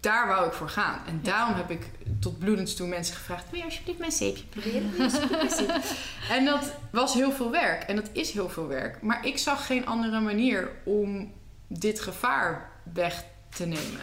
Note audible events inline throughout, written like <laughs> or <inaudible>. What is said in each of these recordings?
daar wou ik voor gaan. En daarom heb ik tot bloedens toe mensen gevraagd... wil je alsjeblieft mijn zeepje proberen? Wil je alsjeblieft mijn zeepje?" <laughs> en dat was heel veel werk. En dat is heel veel werk. Maar ik zag geen andere manier om dit gevaar weg te nemen.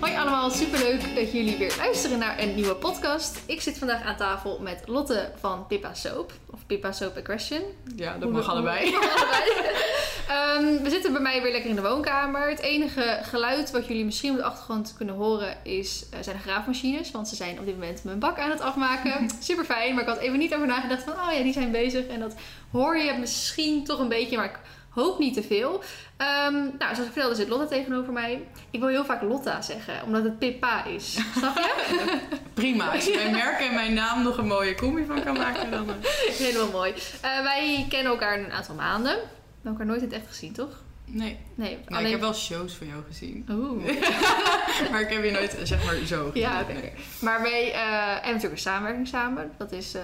Hoi allemaal, superleuk dat jullie weer luisteren naar een nieuwe podcast. Ik zit vandaag aan tafel met Lotte van Pippa Soap, of Pippa Soap Aggression. Ja, dat <laughs> mag allebei. Mag allebei. Ehm, we zitten bij mij weer lekker in de woonkamer. Het enige geluid wat jullie misschien op de achtergrond kunnen horen is, eh, zijn de graafmachines. Want ze zijn op dit moment mijn bak aan het afmaken. <laughs> Super fijn, maar ik had even niet over nagedacht van, oh ja, die zijn bezig. En dat hoor je misschien toch een beetje, maar ik hoop niet te veel. Ehm, nou, zoals ik vertelde zit Lotta tegenover mij. Ik wil heel vaak Lotta zeggen, omdat het Pippa is. Snap je? <laughs> Prima. Als je mijn <laughs> merk en mijn naam nog een mooie combi van kan maken, dan... eh, Helemaal mooi. Eh, wij kennen elkaar een aantal maanden. We hebben elkaar nooit in het echt gezien, toch? Nee. Nee, Nou, ik heb wel shows van jou gezien. Oeh. <laughs> maar ik heb je nooit, zeg maar, zo gezien. Ja, oké. Nee. Maar wij eh, hebben natuurlijk een samenwerking samen. Dat is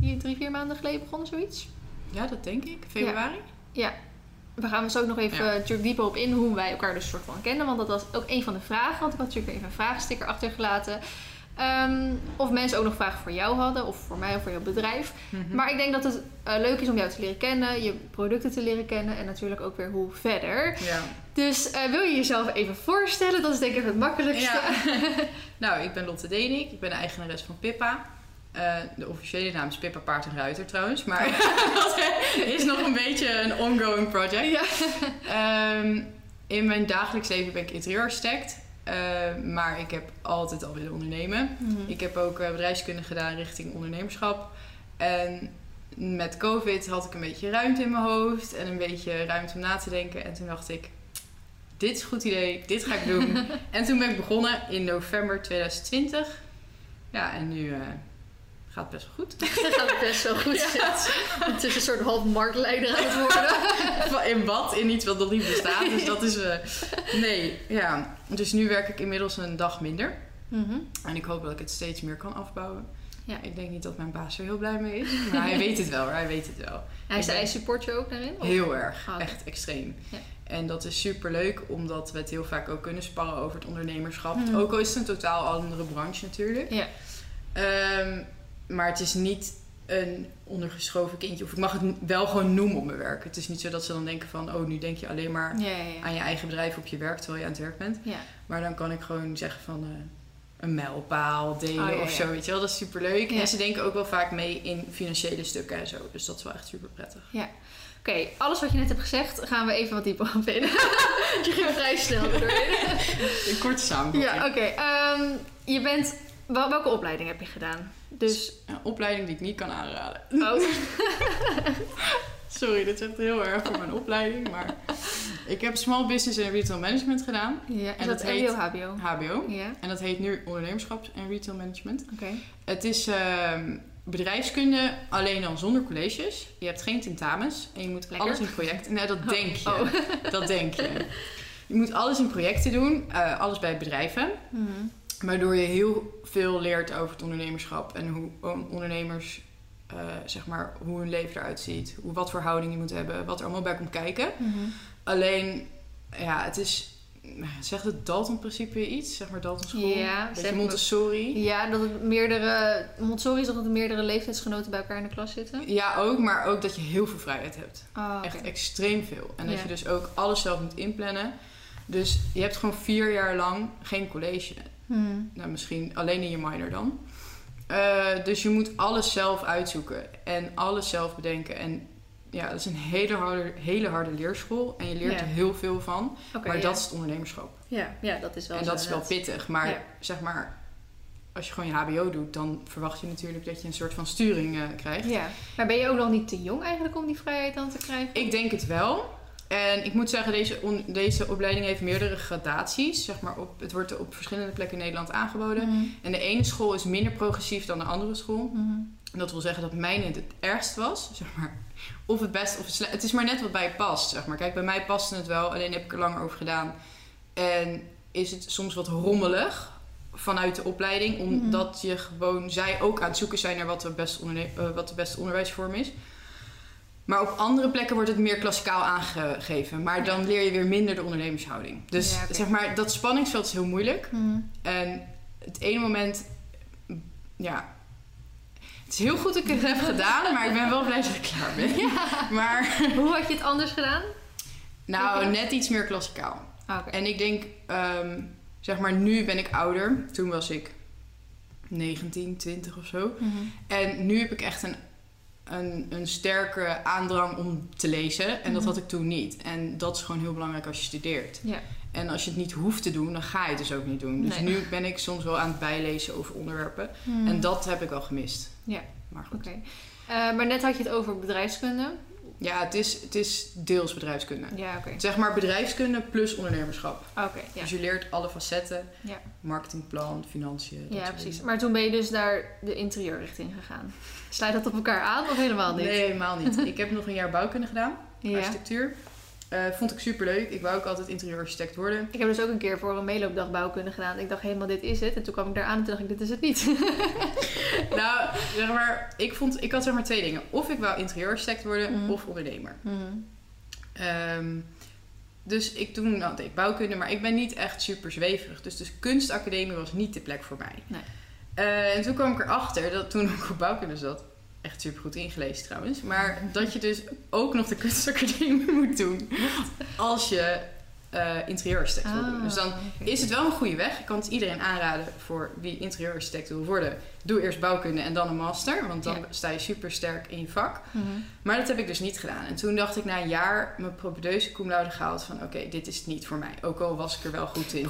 vier, drie, vier maanden geleden begonnen, zoiets. Ja, dat denk ik. Februari? Ja. We gaan zo ook nog even Ja. eh, natuurlijk dieper op in hoe wij elkaar dus soort van kennen. Want dat was ook een van de vragen. Want ik had natuurlijk even een vraagsticker achtergelaten. Ehm, of mensen ook nog vragen voor jou hadden. Of voor mij of voor jouw bedrijf. Mhm. Maar ik denk dat het eh, leuk is om jou te leren kennen. Je producten te leren kennen. En natuurlijk ook weer hoe verder. Ja. Dus eh, wil je jezelf even voorstellen? Dat is denk ik het makkelijkste. ja. <laughs> nou, ik ben Lotte Denik. Ik ben de eigenares van Pippa. Eh, de officiële naam is Pippa Paard en Ruiter trouwens. Maar <laughs> dat is nog een beetje een ongoing project. Ja. Ehm, in mijn dagelijks leven ben ik interieurarchitect. Eh, maar ik heb altijd al willen ondernemen. Mhm. Ik heb ook eh, bedrijfskunde gedaan richting ondernemerschap. En met COVID had ik een beetje ruimte in mijn hoofd en een beetje ruimte om na te denken. En toen dacht ik, dit is een goed idee, dit ga ik doen. <laughs> en toen ben ik begonnen in november 2020. Ja, en nu eh, gaat best wel goed. <laughs> Gaat best wel goed. Het is een soort half marktleider aan het worden. <laughs> in wat? In iets wat nog niet bestaat. Dus dat is... eh, nee, ja. Dus nu werk ik inmiddels een dag minder. Mhm. En ik hoop dat ik het steeds meer kan afbouwen. Ja. Ik denk niet dat mijn baas er heel blij mee is. Maar hij weet het wel, hij weet het wel. Hij, ben- hij support je ook daarin? Of? Heel erg, Ah, echt extreem. Ja. En dat is super leuk, omdat we het heel vaak ook kunnen sparren over het ondernemerschap. Mhm. Ook al is het een totaal andere branche natuurlijk. Ja. Ehm, maar het is niet een ondergeschoven kindje. Of ik mag het wel gewoon noemen op mijn werk. Het is niet zo dat ze dan denken van... oh, nu denk je alleen maar Ja, ja, ja. aan je eigen bedrijf op je werk... terwijl je aan het werk bent. ja. Maar dan kan ik gewoon zeggen van... eh, een mijlpaal delen Oh, ja, of ja. zo, weet je wel. Dat is super leuk. Ja. En ze denken ook wel vaak mee in financiële stukken en zo. Dus dat is wel echt super prettig. Oké, alles wat je net hebt gezegd gaan we even wat dieper op in. <laughs> je ging vrij snel doorheen. Een korte samenvatting. ja, oké. Ehm, je bent... wel- welke opleiding heb je gedaan? Dus... Een opleiding die ik niet kan aanraden. Oh, <laughs> Sorry, dit is echt heel erg voor mijn opleiding. Maar ik heb Small Business en Retail Management gedaan. ja. En dat dat heet- HBO? HBO. Ja, En dat heet nu Ondernemerschap en Retail Management. oké. Het is ehm, bedrijfskunde, alleen dan zonder colleges. Je hebt geen tentamens. En je moet Lekker. alles in projecten... Nee, dat denk je. Oh. Dat denk je. Je moet alles in projecten doen. eh, alles bij bedrijven. Mhm. Waardoor je heel veel leert over het ondernemerschap en hoe on- ondernemers, eh, zeg maar, hoe hun leven eruit ziet, hoe, wat voor houding je moet hebben, wat er allemaal bij komt kijken. Mhm. Alleen, ja, het is, zegt het Dalton-principe iets? Zeg maar Dalton School? Ja, zeg Montessori. Ja, dat het meerdere... Montessori is dat er meerdere leeftijdsgenoten bij elkaar in de klas zitten? Ja, ook, maar ook dat je heel veel vrijheid hebt. Oh. Echt extreem veel. En dat Ja. je dus ook alles zelf moet inplannen. Dus je hebt gewoon vier jaar lang geen college. Mhm. Nou, misschien alleen in je minor dan. Eh, dus je moet alles zelf uitzoeken en alles zelf bedenken. En ja, dat is een hele harde, hele harde leerschool. En je leert Ja. er heel veel van. Maar ja. dat is het ondernemerschap. Ja, ja, dat is wel en dat is wel pittig. Maar Ja. zeg maar, als je gewoon je HBO doet, dan verwacht je natuurlijk dat je een soort van sturing eh, krijgt. Ja, maar ben je ook nog niet te jong eigenlijk om die vrijheid dan te krijgen? Ik denk het wel. En ik moet zeggen, deze, on- deze opleiding heeft meerdere gradaties. Zeg maar op, het wordt op verschillende plekken in Nederland aangeboden. Mhm. En de ene school is minder progressief dan de andere school. Mhm. En dat wil zeggen dat mijne het ergst was, zeg maar. Of het best of het slecht. Het is maar net wat bij je past, zeg maar. Kijk, bij mij paste het wel, alleen heb ik er langer over gedaan. En is het soms wat rommelig vanuit de opleiding, omdat Mhm. je gewoon, zij ook aan het zoeken zijn naar wat de beste, eh, wat de beste onderwijsvorm is. Maar op andere plekken wordt het meer klassikaal aangegeven. Maar dan leer je weer minder de ondernemershouding. Dus Ja, zeg maar, dat spanningsveld is heel moeilijk. Mhm. En het ene moment, ja. Het is heel goed dat ik het heb gedaan, maar ik ben wel blij dat ik klaar ben. Maar, <laughs> Hoe had je het anders gedaan? nou, net iets meer klassikaal. Ah, Oké. En ik denk, ehm, zeg maar, nu ben ik ouder. Toen was ik 19, 20 of zo. Mhm. En nu heb ik echt een, een, een sterke aandrang om te lezen. En dat Mhm. had ik toen niet. En dat is gewoon heel belangrijk als je studeert. Ja. En als je het niet hoeft te doen, dan ga je het dus ook niet doen. Dus Nee. nu ben ik soms wel aan het bijlezen over onderwerpen. Mhm. En dat heb ik wel gemist. Ja. Maar goed. Oké. Eh, maar net had je het over bedrijfskunde. Ja, het is, het is deels bedrijfskunde. Ja, oké. Zeg maar bedrijfskunde plus ondernemerschap. Oké, ja. Dus je leert alle facetten. Ja. Marketingplan, financiën. Ja, precies. Maar toen ben je dus naar de interieurrichting gegaan. Sluit dat op elkaar aan of helemaal niet? Nee, helemaal niet. ik heb nog een jaar bouwkunde gedaan. Ja. Architectuur. Eh, vond ik super leuk. Ik wou ook altijd interieurarchitect worden. Ik heb dus ook een keer voor een meeloopdag bouwkunde gedaan. Ik dacht helemaal, dit is het. En toen kwam ik daar aan en toen dacht ik, dit is het niet. <laughs> nou, zeg maar, ik, vond, ik had zeg maar twee dingen. Of ik wou interieurarchitect worden Mhm. of ondernemer. Mhm. Ehm, dus ik toen nou, deed ik bouwkunde, maar ik ben niet echt super zweverig. Dus de kunstacademie was niet de plek voor mij. Nee. Eh, en toen kwam ik erachter dat toen ik op bouwkunde zat, echt super goed ingelezen trouwens, maar dat je dus ook nog de kunstacademie <laughs> moet doen. Als je eh interieurarchitect wil doen. Dus dan Ah, oké. is het wel een goede weg. Ik kan het iedereen aanraden voor wie interieurarchitect wil worden. Doe eerst bouwkunde en dan een master, want dan Ja. sta je super sterk in je vak. Mhm. Maar dat heb ik dus niet gedaan. En toen dacht ik na een jaar mijn propedeuse cum laude gehaald van... oké, dit is niet voor mij. Ook al was ik er wel goed in.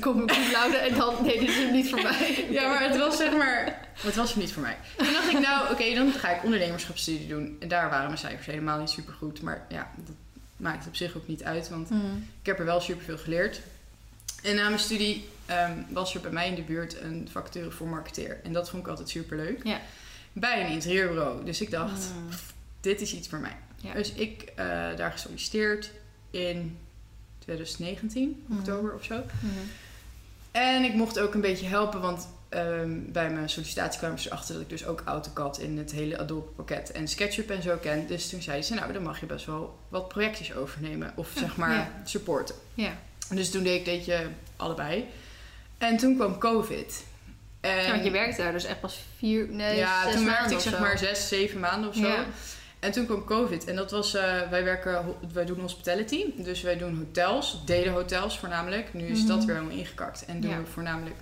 Komen goed luiden en dan, nee, dit is niet voor mij. <laughs> Ja, maar het was zeg maar... Het was niet voor mij. Toen dacht ik, nou oké, dan ga ik ondernemerschapsstudie doen. En daar waren mijn cijfers helemaal niet super goed. Maar ja, dat maakt op zich ook niet uit. Want Mhm. ik heb er wel super veel geleerd. En na mijn studie ehm, was er bij mij in de buurt een vacature voor marketeer. En dat vond ik altijd super leuk. Ja. Bij een interieurbureau. Dus ik dacht, Mhm. dit is iets voor mij. Ja. Dus ik eh, daar gesolliciteerd in 2019, Mhm. oktober of zo. En ik mocht ook een beetje helpen, want ehm, bij mijn sollicitatie kwamen ze erachter dat ik dus ook AutoCAD in het hele Adobe pakket en SketchUp en zo ken. Dus toen zeiden ze, nou dan mag je best wel wat projectjes overnemen of zeg maar Ja. supporten. Ja. Dus toen deed ik deed je allebei. En toen kwam COVID. En, ja, want je werkte daar dus echt pas vier, nee, ja, zes toen werkte ik zeg zo. maar zes, zeven maanden of zo. Ja. En toen kwam COVID. En dat was, eh, wij werken, wij doen hospitality. Dus wij doen hotels, delen hotels voornamelijk. Nu is Mhm. dat weer helemaal ingekakt. En doen Ja. we voornamelijk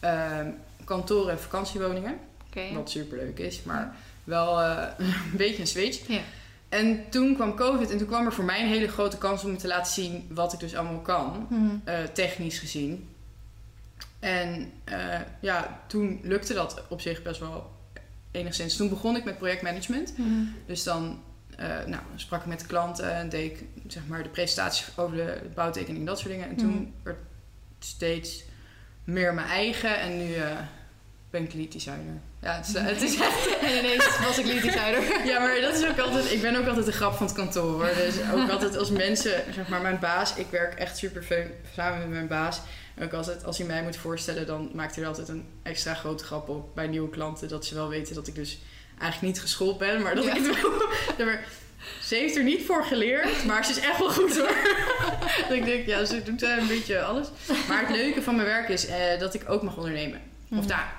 ehm, kantoren en vakantiewoningen. Oké, ja. Wat super leuk is, maar wel eh, <laughs> een beetje een switch. Ja. En toen kwam COVID en toen kwam er voor mij een hele grote kans om me te laten zien wat ik dus allemaal kan. Mhm. eh, technisch gezien. En eh, ja, toen lukte dat op zich best wel enigszins. Toen begon ik met projectmanagement. Mhm. Dus dan nou, sprak ik met de klanten en deed ik zeg maar, de presentaties over de bouwtekening en dat soort dingen. En toen Mhm. werd het steeds meer mijn eigen en nu ben ik lead designer. Ja, het is, het is echt... <laughs> En ineens was ik lead designer. <laughs> Ja, maar dat is ook altijd... Ik ben ook altijd de grap van het kantoor, hoor. Dus ook altijd als mensen... Zeg maar, mijn baas... Ik werk echt super samen met mijn baas. En ook altijd, als hij mij moet voorstellen... dan maakt hij er altijd een extra grote grap op bij nieuwe klanten. Dat ze wel weten dat ik dus eigenlijk niet geschoold ben. Maar dat Ja. ik het wel... <laughs> Maar ze heeft er niet voor geleerd, maar ze is echt wel goed hoor. dat ik denk, ja, ze doet eh, een beetje alles. Maar het leuke van mijn werk is eh, dat ik ook mag ondernemen. Of Mhm. daar,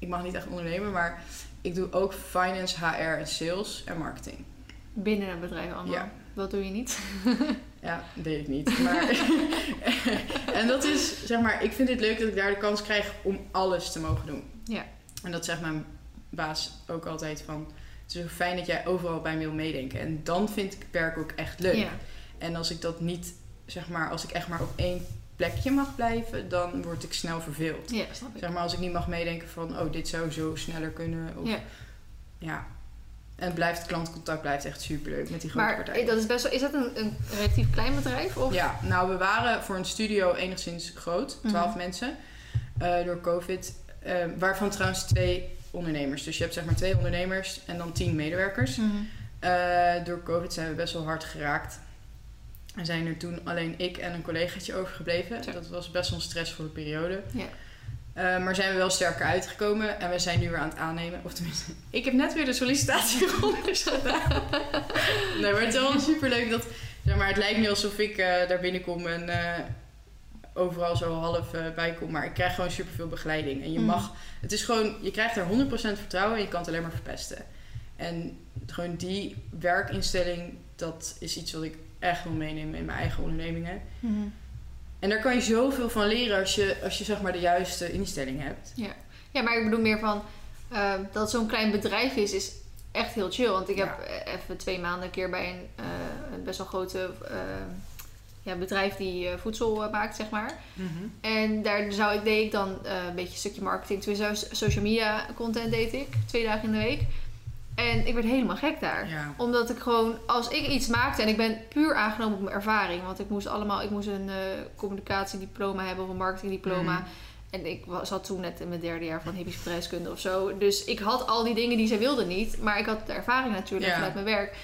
ik mag niet echt ondernemen, maar ik doe ook finance, HR en sales en marketing. Binnen een bedrijf allemaal. Ja. Wat doe je niet? <laughs> Ja, dat deed ik niet. Maar <laughs> en dat is, zeg maar, ik vind het leuk dat ik daar de kans krijg om alles te mogen doen. Ja. En dat zegt mijn baas ook altijd van, het is zo fijn dat jij overal bij me wil meedenken. En dan vind ik het werk ook echt leuk. Ja. En als ik dat niet, zeg maar, als ik echt maar op één plekje mag blijven, dan word ik snel verveeld. Ja, snap ik. Zeg maar, als ik niet mag meedenken van, oh, dit zou zo sneller kunnen. Of, Ja. ja. En het blijft, klantcontact blijft echt superleuk met die grote Maar partijen. dat is best wel, is dat een, een relatief klein bedrijf? Of? Ja, nou, we waren voor een studio enigszins groot, 12 Mhm. mensen, eh, door COVID. eh, waarvan trouwens twee ondernemers. Dus je hebt zeg maar twee ondernemers en dan tien medewerkers. Mhm. Eh, door COVID zijn we best wel hard geraakt. En zijn er toen alleen ik en een collegaatje overgebleven. Zo. Dat was best wel een stressvolle periode. Ja. Eh, maar zijn we wel sterker uitgekomen en we zijn nu weer aan het aannemen. Of tenminste, <laughs> ik heb net weer de sollicitatierondes <laughs> gedaan. nee, maar het is wel superleuk dat... Zeg maar, het lijkt nu alsof ik eh, daar binnenkom en eh, overal zo half bij kom. Maar ik krijg gewoon superveel begeleiding. En je Mm. mag... Het is gewoon... Je krijgt er 100% vertrouwen en je kan het alleen maar verpesten. En gewoon die werkinstelling, dat is iets wat ik echt wil meenemen in mijn eigen ondernemingen. Mhm. En daar kan je zoveel van leren als je, als je zeg maar de juiste instelling hebt. Ja, maar ik bedoel meer van eh, dat het zo'n klein bedrijf is, is echt heel chill. Want ik heb Ja. eh, even twee maanden een keer bij een, een best wel grote ja, bedrijf die voedsel maakt, zeg maar. En daar zou ik, deed ik dan een beetje een stukje marketing, sowieso social media content deed ik, twee dagen in de week. En ik werd helemaal gek daar. Ja. Omdat ik gewoon, als ik iets maakte en ik ben puur aangenomen op mijn ervaring. Want ik moest allemaal, ik moest een eh, communicatiediploma hebben of een marketingdiploma. Mhm. En ik was, zat toen net in mijn derde jaar van hippische bedrijfskunde of zo. Dus ik had al die dingen die zij wilde niet. Maar ik had de ervaring natuurlijk Ja. vanuit mijn werk.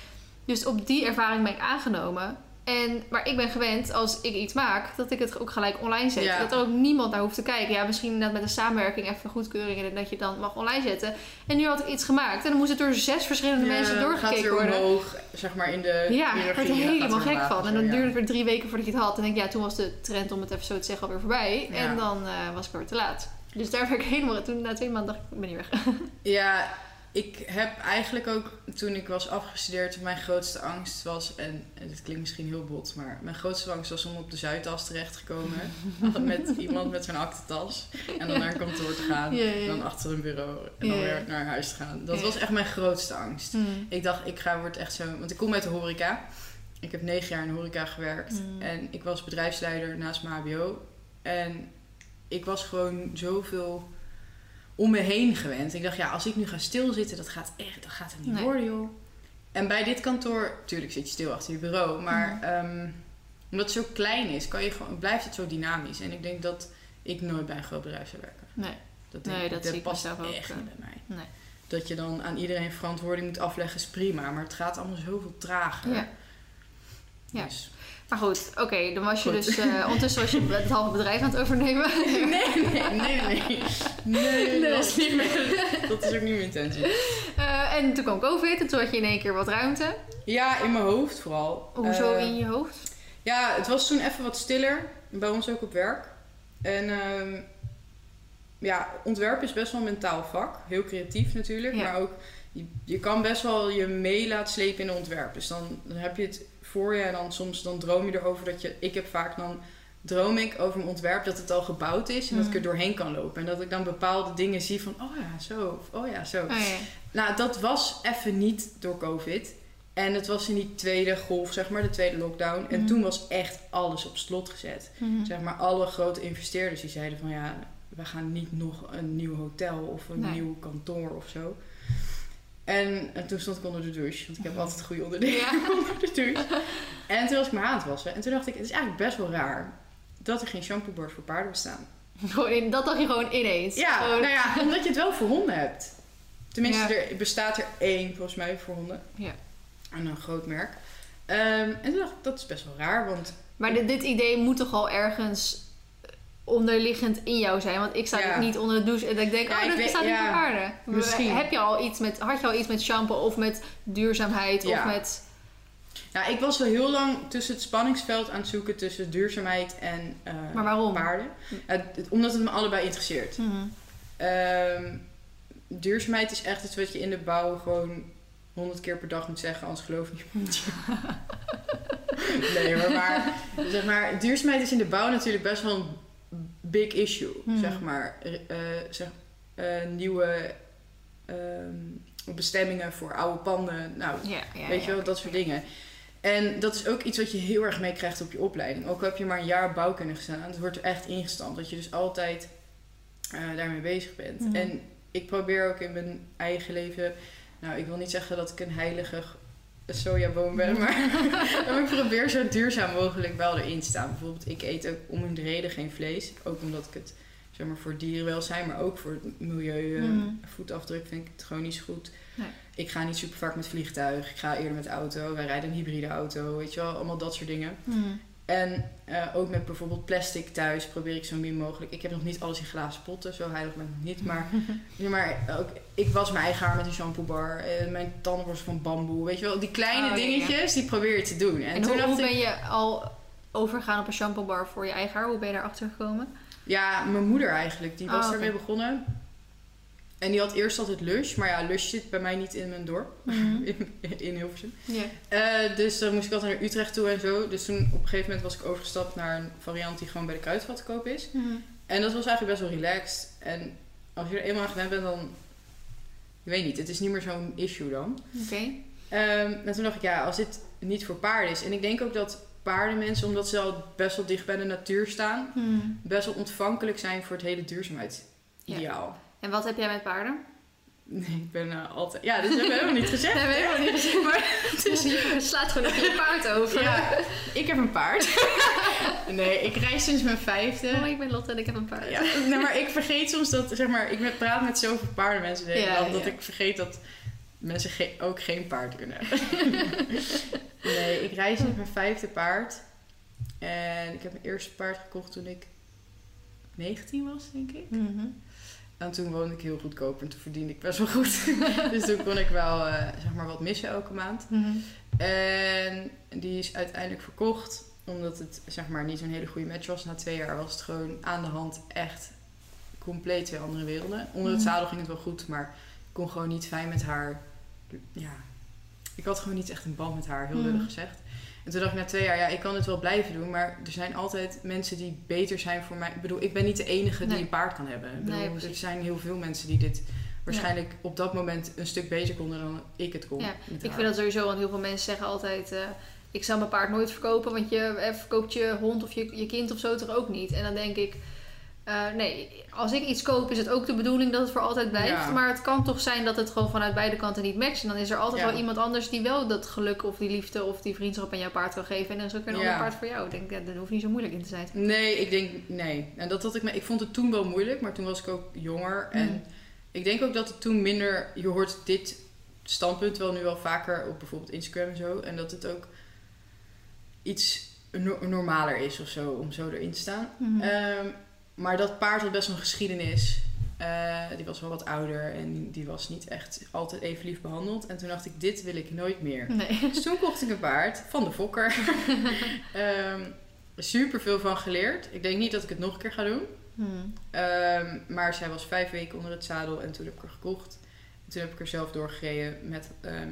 Dus op die ervaring ben ik aangenomen. En, maar ik ben gewend, als ik iets maak, dat ik het ook gelijk online zet. Ja. Dat er ook niemand naar hoeft te kijken. Ja, misschien inderdaad met een samenwerking even goedkeuring en dat je het dan mag online zetten. En nu had ik iets gemaakt en dan moest het door zes verschillende mensen gaat doorgekeken weer worden. omhoog, zeg maar in de Ja, ik werd er helemaal gek van. En dan ja. duurde het weer drie weken voordat je het had. En denk ik, ja, toen was de trend om het even zo te zeggen alweer voorbij. Ja. En dan eh, was ik weer te laat. Dus daar werd ik helemaal... Toen na twee maanden dacht ik, ik ben niet weg. <laughs> Ja, ik heb eigenlijk ook toen ik was afgestudeerd, mijn grootste angst was, en dit klinkt misschien heel bot, maar mijn grootste angst was om op de Zuidas terecht te komen. <laughs> met iemand met zo'n aktentas. En dan naar een kantoor te gaan. Ja, ja. En dan achter een bureau. En dan Ja, weer naar huis te gaan. Dat was echt mijn grootste angst. Hmm. Ik dacht, ik ga wordt echt zo. Want ik kom uit de horeca. Ik heb negen jaar in de horeca gewerkt. Mm. En ik was bedrijfsleider naast mijn HBO. En ik was gewoon zoveel om me heen gewend. Ik dacht, ja, als ik nu ga stilzitten, dat gaat echt, dat gaat het niet Nee. worden, joh. En bij dit kantoor, tuurlijk zit je stil achter je bureau, maar ehm, omdat het zo klein is, kan je gewoon, blijft het zo dynamisch. En ik denk dat ik nooit bij een groot bedrijf zou werken. Nee. Dat, Nee, denk dat zie ik past ook, echt eh, niet bij mij. nee. Dat je dan aan iedereen verantwoording moet afleggen is prima, maar het gaat allemaal zoveel trager. Ja. Ja. Dus- Maar goed, oké. dan was je Goed. dus... eh, ondertussen was je het halve bedrijf aan het overnemen. <laughs> Nee, nee, nee, nee. Nee, Nee. Dat, is niet meer, dat is ook niet mijn intentie. Eh, en toen kwam COVID en toen had je in één keer wat ruimte. Ja, in mijn hoofd vooral. Hoezo Eh, in je hoofd? Ja, het was toen even wat stiller. Bij ons ook op werk. En ehm, ja, ontwerpen is best wel een mentaal vak. Heel creatief natuurlijk. Ja. Maar ook, je, je kan best wel je mee laten slepen in ontwerp. Dus dan, dan heb je het voor je en dan soms dan droom je erover dat je... Ik heb vaak dan droom ik over mijn ontwerp dat het al gebouwd is. En dat ik er Mhm. doorheen kan lopen. En dat ik dan bepaalde dingen zie van, oh ja, zo. Of oh ja, zo. Oh, ja. Nou, dat was even niet door COVID. En het was in die tweede golf, zeg maar, de tweede lockdown. En Mhm. toen was echt alles op slot gezet. Mhm. Zeg maar, alle grote investeerders die zeiden van ja, we gaan niet nog een nieuw hotel of een Nee. nieuw kantoor of zo. En, en toen stond ik onder de douche, want ik heb altijd goede onderdelen Ja. <laughs> onder de douche. En toen was ik me aan het wassen. En toen dacht ik, het is eigenlijk best wel raar dat er geen shampoobars voor paarden bestaan. Dat dacht je gewoon ineens. Ja, Gewoon- nou ja, omdat je het wel voor honden hebt. Tenminste, Ja. er bestaat er één volgens mij voor honden. Ja. En een groot merk. Ehm, en toen dacht ik, dat is best wel raar, want Maar dit, dit idee moet toch al ergens onderliggend in jou zijn? Want ik sta Ja. niet onder de douche en ik denk, Ja, oh, dat staat niet ja, paarden. misschien. Heb je al iets met, had je al iets met shampoo of met duurzaamheid of met... ja, ik was wel heel lang tussen het spanningsveld aan het zoeken tussen duurzaamheid en eh, Maar waarom? paarden. Omdat het me allebei interesseert. Mhm. Ehm, duurzaamheid is echt iets wat je in de bouw gewoon honderd keer per dag moet zeggen, anders geloof niemand <laughs> je. nee, maar, maar, zeg maar, duurzaamheid is in de bouw natuurlijk best wel een big issue. Hmm. Zeg maar, eh, zeg, eh, nieuwe ehm, bestemmingen voor oude panden. Nou, Ja, ja, Weet je wel, dat soort dingen. En dat is ook iets wat je heel erg meekrijgt op je opleiding. Ook al heb je maar een jaar bouwkunde gestaan, het wordt er echt ingestampt. Dat je dus altijd eh, daarmee bezig bent. Mhm. En ik probeer ook in mijn eigen leven... Nou, ik wil niet zeggen dat ik een heilige sojaboom ben, <laughs> maar, ik probeer zo duurzaam mogelijk wel erin te staan. Bijvoorbeeld, ik eet ook om een reden geen vlees. Ook omdat ik het zeg maar, voor dierenwelzijn, maar ook voor het milieu, eh, Mhm. voetafdruk vind ik het gewoon niet zo goed. Nee. Ik ga niet super vaak met vliegtuig. Ik ga eerder met auto. Wij rijden een hybride auto. Weet je wel, allemaal dat soort dingen. Mhm. En eh, ook met bijvoorbeeld plastic thuis probeer ik zo min mogelijk. Ik heb nog niet alles in glazen potten, zo heilig ben ik nog niet. Maar, <laughs> ja, maar ook, ik was mijn eigen haar met een shampoobar. Uh, mijn tandenborstel van bamboe. Weet je wel, die kleine Oh, ja, ja. dingetjes, die probeer je te doen. En, En, toen hoe, dacht hoe ik, ben je al overgegaan op een shampoo bar voor je eigen haar? Hoe ben je daarachter gekomen? ja, mijn moeder eigenlijk, die was Oh, oké. ermee begonnen. En die had eerst altijd Lush, maar ja, Lush zit bij mij niet in mijn dorp, Mhm. <laughs> in, in Hilversum. Ja. Eh, dus dan moest ik altijd naar Utrecht toe en zo. Dus toen op een gegeven moment was ik overgestapt naar een variant die gewoon bij de kruidvat te koop is. Mhm. En dat was eigenlijk best wel relaxed. En als je er eenmaal aan gewend bent, dan... Ik weet niet, het is niet meer zo'n issue dan. Oké. Ehm, en toen dacht ik, ja, als dit niet voor paarden is... En ik denk ook dat paardenmensen, omdat ze al best wel dicht bij de natuur staan... Mhm. best wel ontvankelijk zijn voor het hele duurzaamheidsideaal. En wat heb jij met paarden? Nee, ik ben eh, altijd... Ja, dit hebben we helemaal niet gezegd. <laughs> We hebben helemaal niet gezegd. Maar <laughs> het is... Je slaat gewoon even je paard over. Ja, ik heb een paard. <laughs> nee, ik reis sinds mijn vijfde. Oh, ik ben Lotte en ik heb een paard. Ja, nee, maar ik vergeet soms dat, zeg maar, ik praat met zoveel paardenmensen Ja, dag, dat ik vergeet dat mensen ge- ook geen paard kunnen hebben. nee, ik reis met mijn vijfde paard. En ik heb mijn eerste paard gekocht toen ik 19 was, denk ik. Mhm. En toen woonde ik heel goedkoop en toen verdiende ik best wel goed. <laughs> dus toen kon ik wel, eh, zeg maar, wat missen elke maand. Mhm. En die is uiteindelijk verkocht. Omdat het zeg maar niet zo'n hele goede match was. Na twee jaar was het gewoon aan de hand echt compleet twee andere werelden. Onder het Mhm. zadel ging het wel goed, maar ik kon gewoon niet fijn met haar. Ja, ik had gewoon niet echt een band met haar, heel lullig gezegd. En toen dacht ik na twee jaar, ja, ik kan het wel blijven doen, maar er zijn altijd mensen die beter zijn voor mij. Ik bedoel, ik ben niet de enige die een paard kan hebben. Ik bedoel, Nee, er zijn heel veel mensen die dit waarschijnlijk op dat moment een stuk beter konden dan ik het kon. Ja, Ik vind dat sowieso, want heel veel mensen zeggen altijd... eh, ik zou mijn paard nooit verkopen, want je eh, verkoopt je hond of je, je kind of zo toch ook niet. En dan denk ik... eh, nee, als ik iets koop is het ook de bedoeling dat het voor altijd blijft. Ja. Maar het kan toch zijn dat het gewoon vanuit beide kanten niet matcht. En dan is er altijd Ja. wel iemand anders die wel dat geluk of die liefde of die vriendschap aan jouw paard kan geven. En dan is er ook weer een Ja. ander paard voor jou. Ik denk, ja, dat hoeft niet zo moeilijk in te zijn. Nee, ik denk nee. En dat had ik me. Ik vond het toen wel moeilijk, maar toen was ik ook jonger. En Mm. ik denk ook dat het toen minder. Je hoort dit standpunt wel nu wel vaker op bijvoorbeeld Instagram en zo. En dat het ook iets no- normaler is of zo om zo erin te staan. Mhm. Ehm, maar dat paard had best wel een geschiedenis. Eh, die was wel wat ouder en die was niet echt altijd even lief behandeld. En toen dacht ik, dit wil ik nooit meer. Nee. Dus toen kocht ik een paard van de fokker. <laughs> Ehm super veel van geleerd. Ik denk niet dat ik het nog een keer ga doen. Mhm. Ehm, maar zij was vijf weken onder het zadel en toen heb ik haar gekocht. En toen heb ik er zelf doorgereden met ehm,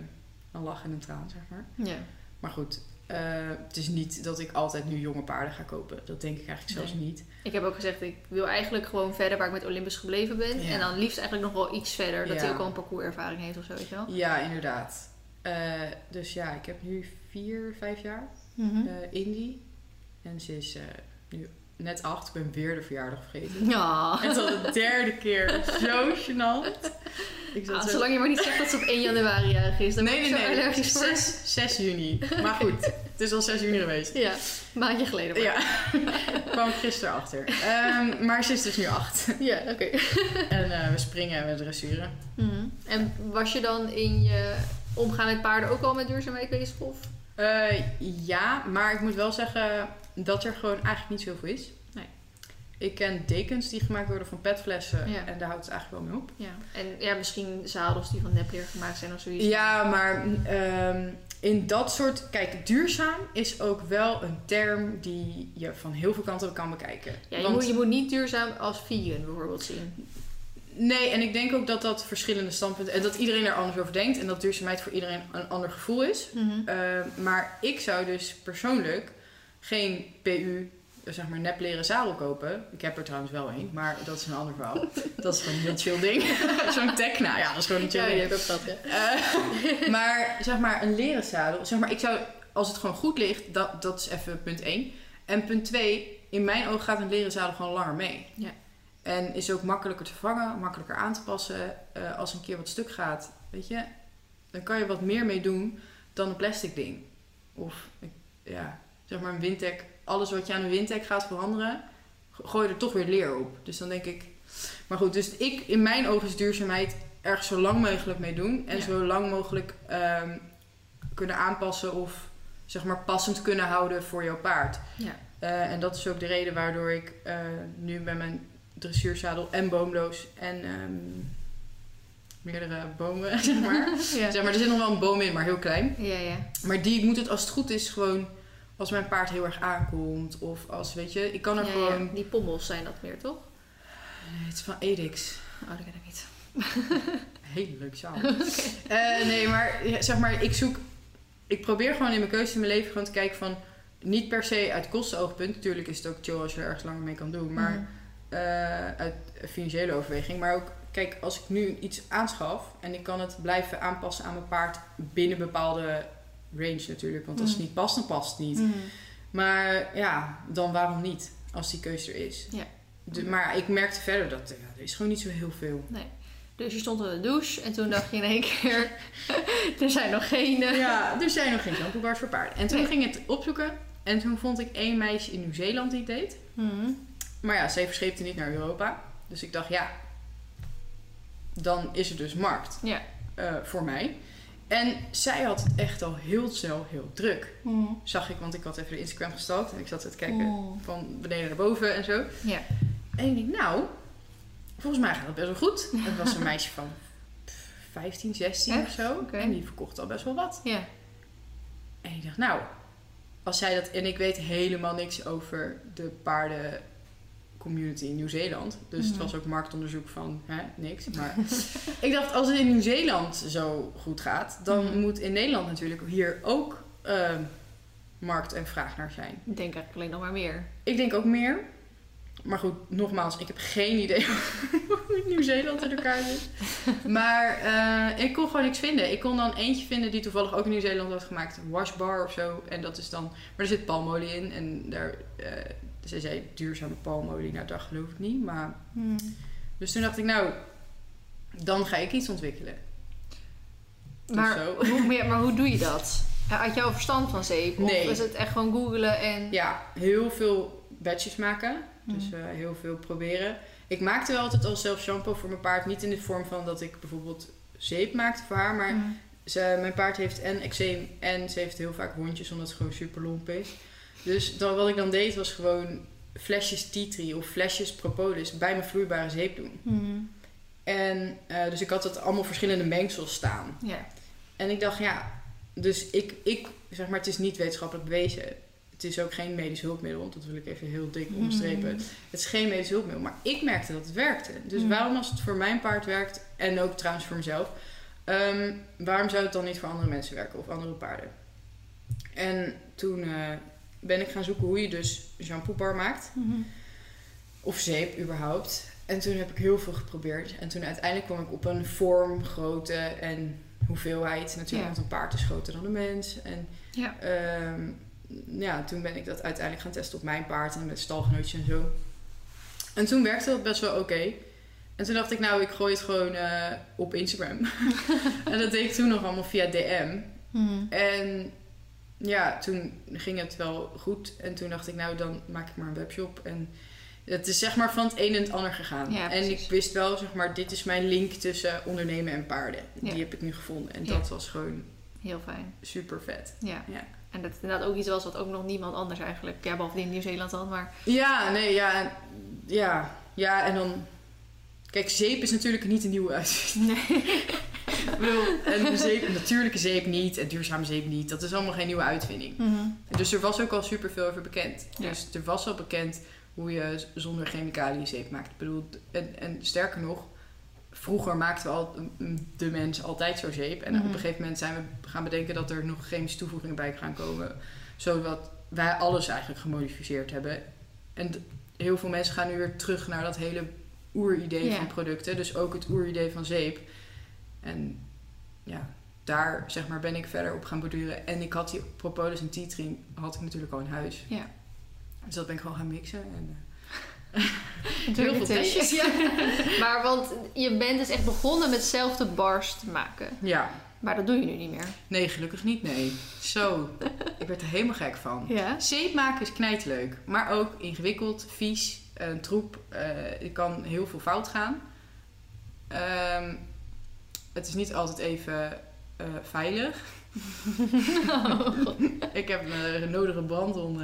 een lach en een traan, zeg maar. Ja. Maar goed, eh, het is niet dat ik altijd nu jonge paarden ga kopen. Dat denk ik eigenlijk zelfs Nee. niet. Ik heb ook gezegd, ik wil eigenlijk gewoon verder waar ik met Olympus gebleven ben. Ja. En dan liefst eigenlijk nog wel iets verder. Dat hij ook al een parcourservaring heeft of zo, weet je wel. Ja, inderdaad. Eh, dus ja, ik heb nu vier, vijf jaar Mhm. eh Indie. En ze is eh, nu net acht. Ik ben weer de verjaardag vergeten. Ja. Het is al de derde keer. Zo gênant. Ik zat Ah, zo- zolang je maar niet zegt dat ze op 1 januari jarig is, dan Nee, ben nee, zo nee. allergisch voor. 6, 6 juni. Maar goed, het is al 6 juni geweest. Ja, een maandje geleden. maar. Ja, ik kwam gisteren achter. Ehm, maar ze is dus nu 8. Ja, oké. En eh, we springen en we dressuren. Mhm. En was je dan in je omgaan met paarden ook al met duurzaamheid bezig? Of? Eh, ja, maar ik moet wel zeggen dat er gewoon eigenlijk niet zoveel is. Nee. Ik ken dekens die gemaakt worden van petflessen. Ja. En daar houdt het eigenlijk wel mee op. Ja. En ja, misschien zadels die van nepleer gemaakt zijn of zoiets. Ja, maar ehm, in dat soort... Kijk, duurzaam is ook wel een term die je van heel veel kanten kan bekijken. Ja, je, Want- moet, je moet niet duurzaam als vegan bijvoorbeeld zien. Nee, en ik denk ook dat dat verschillende standpunten... En dat iedereen er anders over denkt. En dat duurzaamheid voor iedereen een ander gevoel is. Eh, maar ik zou dus persoonlijk geen PU, zeg maar nepleren zadel kopen. Ik heb er trouwens wel een, maar dat is een ander verhaal. <laughs> dat is gewoon een heel chill ding. <laughs> Zo'n Tecna, ja, dat is gewoon een chill Ja, ding. je hebt ook dat, ja. Eh, <laughs> maar zeg maar een leren zadel, zeg maar ik zou, als het gewoon goed ligt, dat, dat is even punt 1. En punt 2, in mijn ogen gaat een leren zadel gewoon langer mee. Ja. En is ook makkelijker te vervangen, makkelijker aan te passen. Eh, als een keer wat stuk gaat, weet je, dan kan je wat meer mee doen dan een plastic ding. Of ik- ja, zeg maar een windtek. Alles wat je aan een windtek gaat veranderen, go- gooi je er toch weer leer op. Dus dan denk ik. Maar goed, dus ik, in mijn ogen is duurzaamheid erg zo lang mogelijk mee doen. En Ja. zo lang mogelijk ehm, kunnen aanpassen of zeg maar passend kunnen houden voor jouw paard. Ja. Eh, en dat is ook de reden waardoor ik eh, nu bij mijn dressuurzadel en boomloos en ehm, meerdere bomen, <laughs> zeg maar. <laughs> Ja. zeg maar. Er zit nog wel een boom in, maar heel klein. Ja, ja. Maar die moet het als het goed is gewoon als mijn paard heel erg aankomt. Of als, weet je, ik kan er Ja, gewoon... ja. Die pommels zijn dat meer, toch? Nee, het is van Edix. Oh, dat ken ik niet. <laughs> Hele leuk zaal. <laughs> Eh, nee, maar zeg maar, ik zoek... Ik probeer gewoon in mijn keuze in mijn leven gewoon te kijken van... Niet per se uit kostenoogpunt. Natuurlijk is het ook chill als je er ergens langer mee kan doen. Maar eh, uit financiële overweging. Maar ook, kijk, als ik nu iets aanschaf... En ik kan het blijven aanpassen aan mijn paard binnen bepaalde range natuurlijk. Want als het Mhm. niet past, dan past het niet. Mhm. Maar ja, dan waarom niet? Als die keuze er is. Ja. De- maar ik merkte verder dat ja, er is gewoon niet zo heel veel. Dus je stond in de douche en toen dacht je in één keer... <laughs> er zijn nog geen... eh, Ja, er zijn nog geen shampoobars voor paarden. En toen Nee. ging ik het opzoeken. En toen vond ik één meisje in Nieuw-Zeeland die het deed. Mhm. Maar ja, zij verscheepte niet naar Europa. Dus ik dacht, ja, dan is er dus markt Ja. eh, voor mij. En zij had het echt al heel snel heel druk. Mhm. Zag ik, want ik had even de Instagram gestalkt. En ik zat te kijken Mhm. van beneden naar boven en zo. Ja. En ik denk, nou, volgens mij gaat het best wel goed. Het was een <laughs> meisje van 15, 16 of zo. En die verkocht al best wel wat. Ja. En ik dacht, nou, als zij dat... En ik weet helemaal niks over de paardencommunity in Nieuw-Zeeland. Dus het Mhm. was ook marktonderzoek van, hè, niks. Maar <laughs> ik dacht, als het in Nieuw-Zeeland zo goed gaat... dan Mhm. moet in Nederland natuurlijk hier ook ehm, markt en vraag naar zijn. Ik denk eigenlijk alleen nog maar meer. Ik denk ook meer. Maar goed, nogmaals, ik heb geen idee <laughs> hoe Nieuw-Zeeland in elkaar zit. <laughs> Maar eh, ik kon gewoon niks vinden. Ik kon dan eentje vinden die toevallig ook in Nieuw-Zeeland had gemaakt. Een washbar of zo. En dat is dan... Maar er zit palmolie in. En daar... eh zij zei duurzame palmolie. Nou, dat geloof ik niet. Maar... Mhm. Dus toen dacht ik, nou... Dan ga ik iets ontwikkelen. Maar, hoe, <laughs> maar, maar hoe doe je dat? Had jij al verstand van zeep? Nee. Of is het echt gewoon googlen en... Ja, heel veel batches maken. Dus Mhm. eh, heel veel proberen. Ik maakte wel altijd al zelf shampoo voor mijn paard. Niet in de vorm van dat ik bijvoorbeeld zeep maakte voor haar. Maar Mhm. ze, mijn paard heeft en eczeem en ze heeft heel vaak wondjes omdat het gewoon super lomp is. Dus dan, wat ik dan deed was gewoon flesjes tree of flesjes propolis bij mijn vloeibare zeep doen. Mhm. En eh, dus ik had het allemaal verschillende mengsels staan. En ik dacht, ja, dus ik, ik zeg maar, het is niet wetenschappelijk bewezen. Het is ook geen medisch hulpmiddel, dat wil ik even heel dik onderstrepen. Mhm. Het is geen medisch hulpmiddel, maar ik merkte dat het werkte. Dus Mhm. waarom als het voor mijn paard werkt, en ook trouwens voor mezelf, ehm, waarom zou het dan niet voor andere mensen werken of andere paarden? En toen eh, ben ik gaan zoeken hoe je dus shampoobar maakt. Mhm. Of zeep überhaupt. En toen heb ik heel veel geprobeerd. En toen uiteindelijk kwam ik op een vorm, grootte en hoeveelheid. Natuurlijk, Ja. want een paard is groter dan een mens. En Ja. ehm, ja, toen ben ik dat uiteindelijk gaan testen op mijn paard en met stalgenootjes en zo. En toen werkte dat best wel oké. En toen dacht ik, nou, ik gooi het gewoon eh, op Instagram. <laughs> en dat deed ik toen nog allemaal via DM. Mhm. En ja, toen ging het wel goed. En toen dacht ik, nou, dan maak ik maar een webshop. En het is zeg maar van het een en het ander gegaan. Ja, en ik wist wel, zeg maar, dit is mijn link tussen ondernemen en paarden. Ja. Die heb ik nu gevonden. En Ja. dat was gewoon Heel fijn. super vet. Ja. Ja. En dat is inderdaad ook iets was wat ook nog niemand anders eigenlijk... Ja, behalve die in Nieuw-Zeeland dan, maar... Ja, nee, ja. en- Ja, ja, en dan... Kijk, zeep is natuurlijk niet een nieuwe uitvinding. Nee. <laughs> En zeep, natuurlijke zeep niet en duurzame zeep niet. Dat is allemaal geen nieuwe uitvinding. Mhm. Dus er was ook al superveel over bekend. Ja. Dus er was al bekend hoe je zonder chemicaliën zeep maakt. Ik bedoel, en, en sterker nog, vroeger maakten we al, de mens altijd zo zeep. En Mhm. op een gegeven moment zijn we gaan bedenken dat er nog chemische toevoegingen bij gaan komen. Zodat wij alles eigenlijk gemodificeerd hebben. En heel veel mensen gaan nu weer terug naar dat hele oeridee Ja. van producten. Dus ook het oeridee van zeep. En ja, daar zeg maar ben ik verder op gaan borduren. En ik had die propolis en tree had ik natuurlijk al in huis. Ja. Dus dat ben ik gewoon gaan mixen. En, <laughs> Heel Heel veel testjes, ja. <laughs> maar want je bent dus echt begonnen met zelf de bars te maken. eh, ja, Maar dat doe je nu niet meer. nee, gelukkig niet, nee. Zo, <laughs> ik werd er helemaal gek van. Ja? Zeep maken is knijtleuk, maar ook ingewikkeld, vies, een troep. eh er kan heel veel fout gaan. Ehm, het is niet altijd even eh, veilig. <laughs> ik heb een nodige brandon.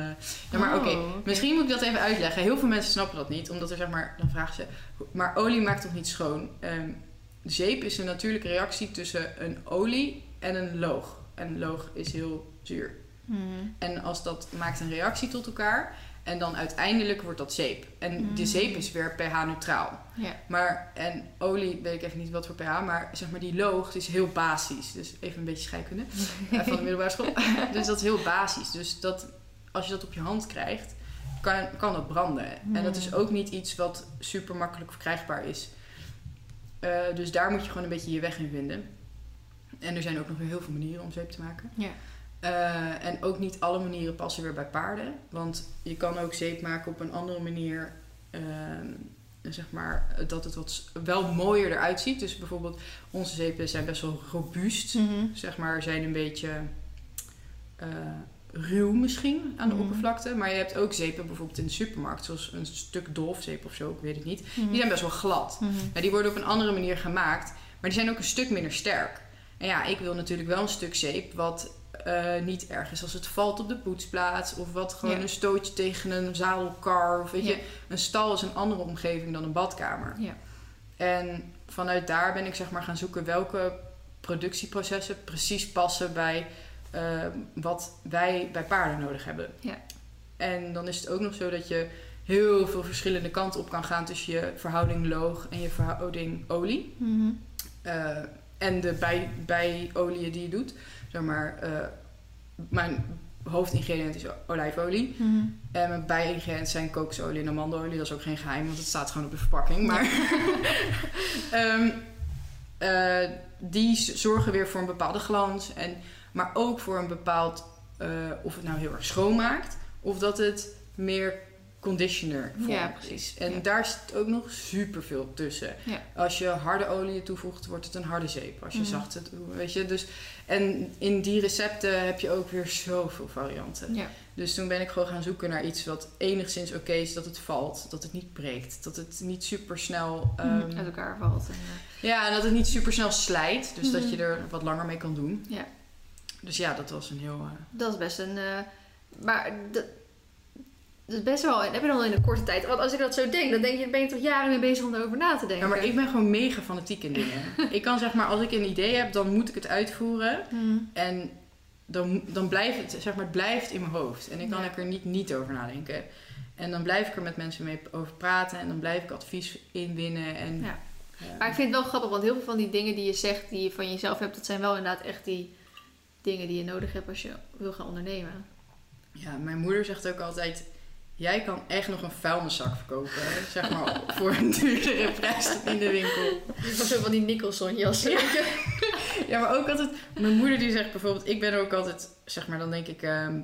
Ja, maar oké. Oh, oké. Misschien moet ik dat even uitleggen. Heel veel mensen snappen dat niet. Omdat er zeg maar, dan vragen ze, maar olie maakt toch niet schoon? Ehm, zeep is een natuurlijke reactie tussen een olie en een loog. En loog is heel zuur. Mhm. En als dat maakt een reactie tot elkaar. En dan uiteindelijk wordt dat zeep. En de Mm. zeep is weer pH-neutraal. Ja. Maar, en olie, weet ik even niet wat voor pH, maar zeg maar die loog is heel basisch. Dus even een beetje scheikunde <laughs> eh, van de middelbare school. <laughs> dus dat is heel basisch. Dus dat, als je dat op je hand krijgt, kan, kan dat branden. En dat is Mm. ook niet iets wat super makkelijk verkrijgbaar is. Eh, dus daar moet je gewoon een beetje je weg in vinden. En er zijn ook nog heel veel manieren om zeep te maken. Ja. Eh, en ook niet alle manieren passen weer bij paarden. Want je kan ook zeep maken op een andere manier. ehm, zeg maar, dat het wat wel mooier eruit ziet. Dus bijvoorbeeld, onze zeepen zijn best wel robuust. Mhm. Zeg maar, zijn een beetje eh, ruw misschien aan de Mhm. oppervlakte. Maar je hebt ook zeepen bijvoorbeeld in de supermarkt. Zoals een stuk dolfzeep of zo, ik weet het niet. Mhm. Die zijn best wel glad. Ja, die worden op een andere manier gemaakt, maar die zijn ook een stuk minder sterk. En ja, ik wil natuurlijk wel een stuk zeep wat eh, niet erg is als het valt op de poetsplaats. Of wat gewoon Ja. een stootje tegen een zadelkar. Of weet Ja. je, een stal is een andere omgeving dan een badkamer. Ja. En vanuit daar ben ik zeg maar gaan zoeken welke productieprocessen precies passen bij eh, wat wij bij paarden nodig hebben. Ja. En dan is het ook nog zo dat je heel veel verschillende kanten op kan gaan tussen je verhouding loog en je verhouding olie. Mhm. Eh, en de bij, bijolieën die je doet. Zeg maar, eh, mijn hoofdingrediënt is olijfolie. Mhm. En mijn bijingrediënten zijn kokosolie en amandelolie. Dat is ook geen geheim, want het staat gewoon op de verpakking. Maar <laughs> Ehm, eh, die zorgen weer voor een bepaalde glans. En, maar ook voor een bepaald... eh, of het nou heel erg schoonmaakt. Of dat het meer conditioner vorm Ja, precies. En Ja. daar zit ook nog superveel tussen. Ja. Als je harde olie toevoegt, wordt het een harde zeep. Als je Mhm. zachte, weet je. Dus, en in die recepten heb je ook weer zoveel varianten. Dus toen ben ik gewoon gaan zoeken naar iets wat enigszins oké is. Dat het valt, dat het niet breekt. Dat het niet super snel... Mhm. Uit elkaar valt. En, eh, ja, en dat het niet super snel slijt. Dus dat Mhm. je er wat langer mee kan doen. Ja. Dus ja, dat was een heel... eh, Dat is best een. eh, maar dat, dat is best wel. Heb je dan al in een korte tijd. Want als ik dat zo denk, dan denk je, ben je toch jaren mee bezig om erover na te denken. Ja, maar ik ben gewoon mega fanatiek in dingen. <laughs> ik kan zeg maar, als ik een idee heb, dan moet ik het uitvoeren. Mhm. En dan, dan blijft het, zeg maar, het blijft in mijn hoofd. En ik kan Ja. er niet, niet over nadenken. En dan blijf ik er met mensen mee over praten. En dan blijf ik advies inwinnen. En, Ja. eh, Maar ik vind het wel grappig, want heel veel van die dingen die je zegt, die je van jezelf hebt, dat zijn wel inderdaad echt die dingen die je nodig hebt als je wil gaan ondernemen. ja, mijn moeder zegt ook altijd... Jij kan echt nog een vuilniszak verkopen. Zeg maar voor een duurdere prijs in de winkel. Of zo van die Nicholson jassen. Ja, maar ook altijd... Mijn moeder die zegt bijvoorbeeld... Ik ben ook altijd... Zeg maar, dan denk ik... ehm,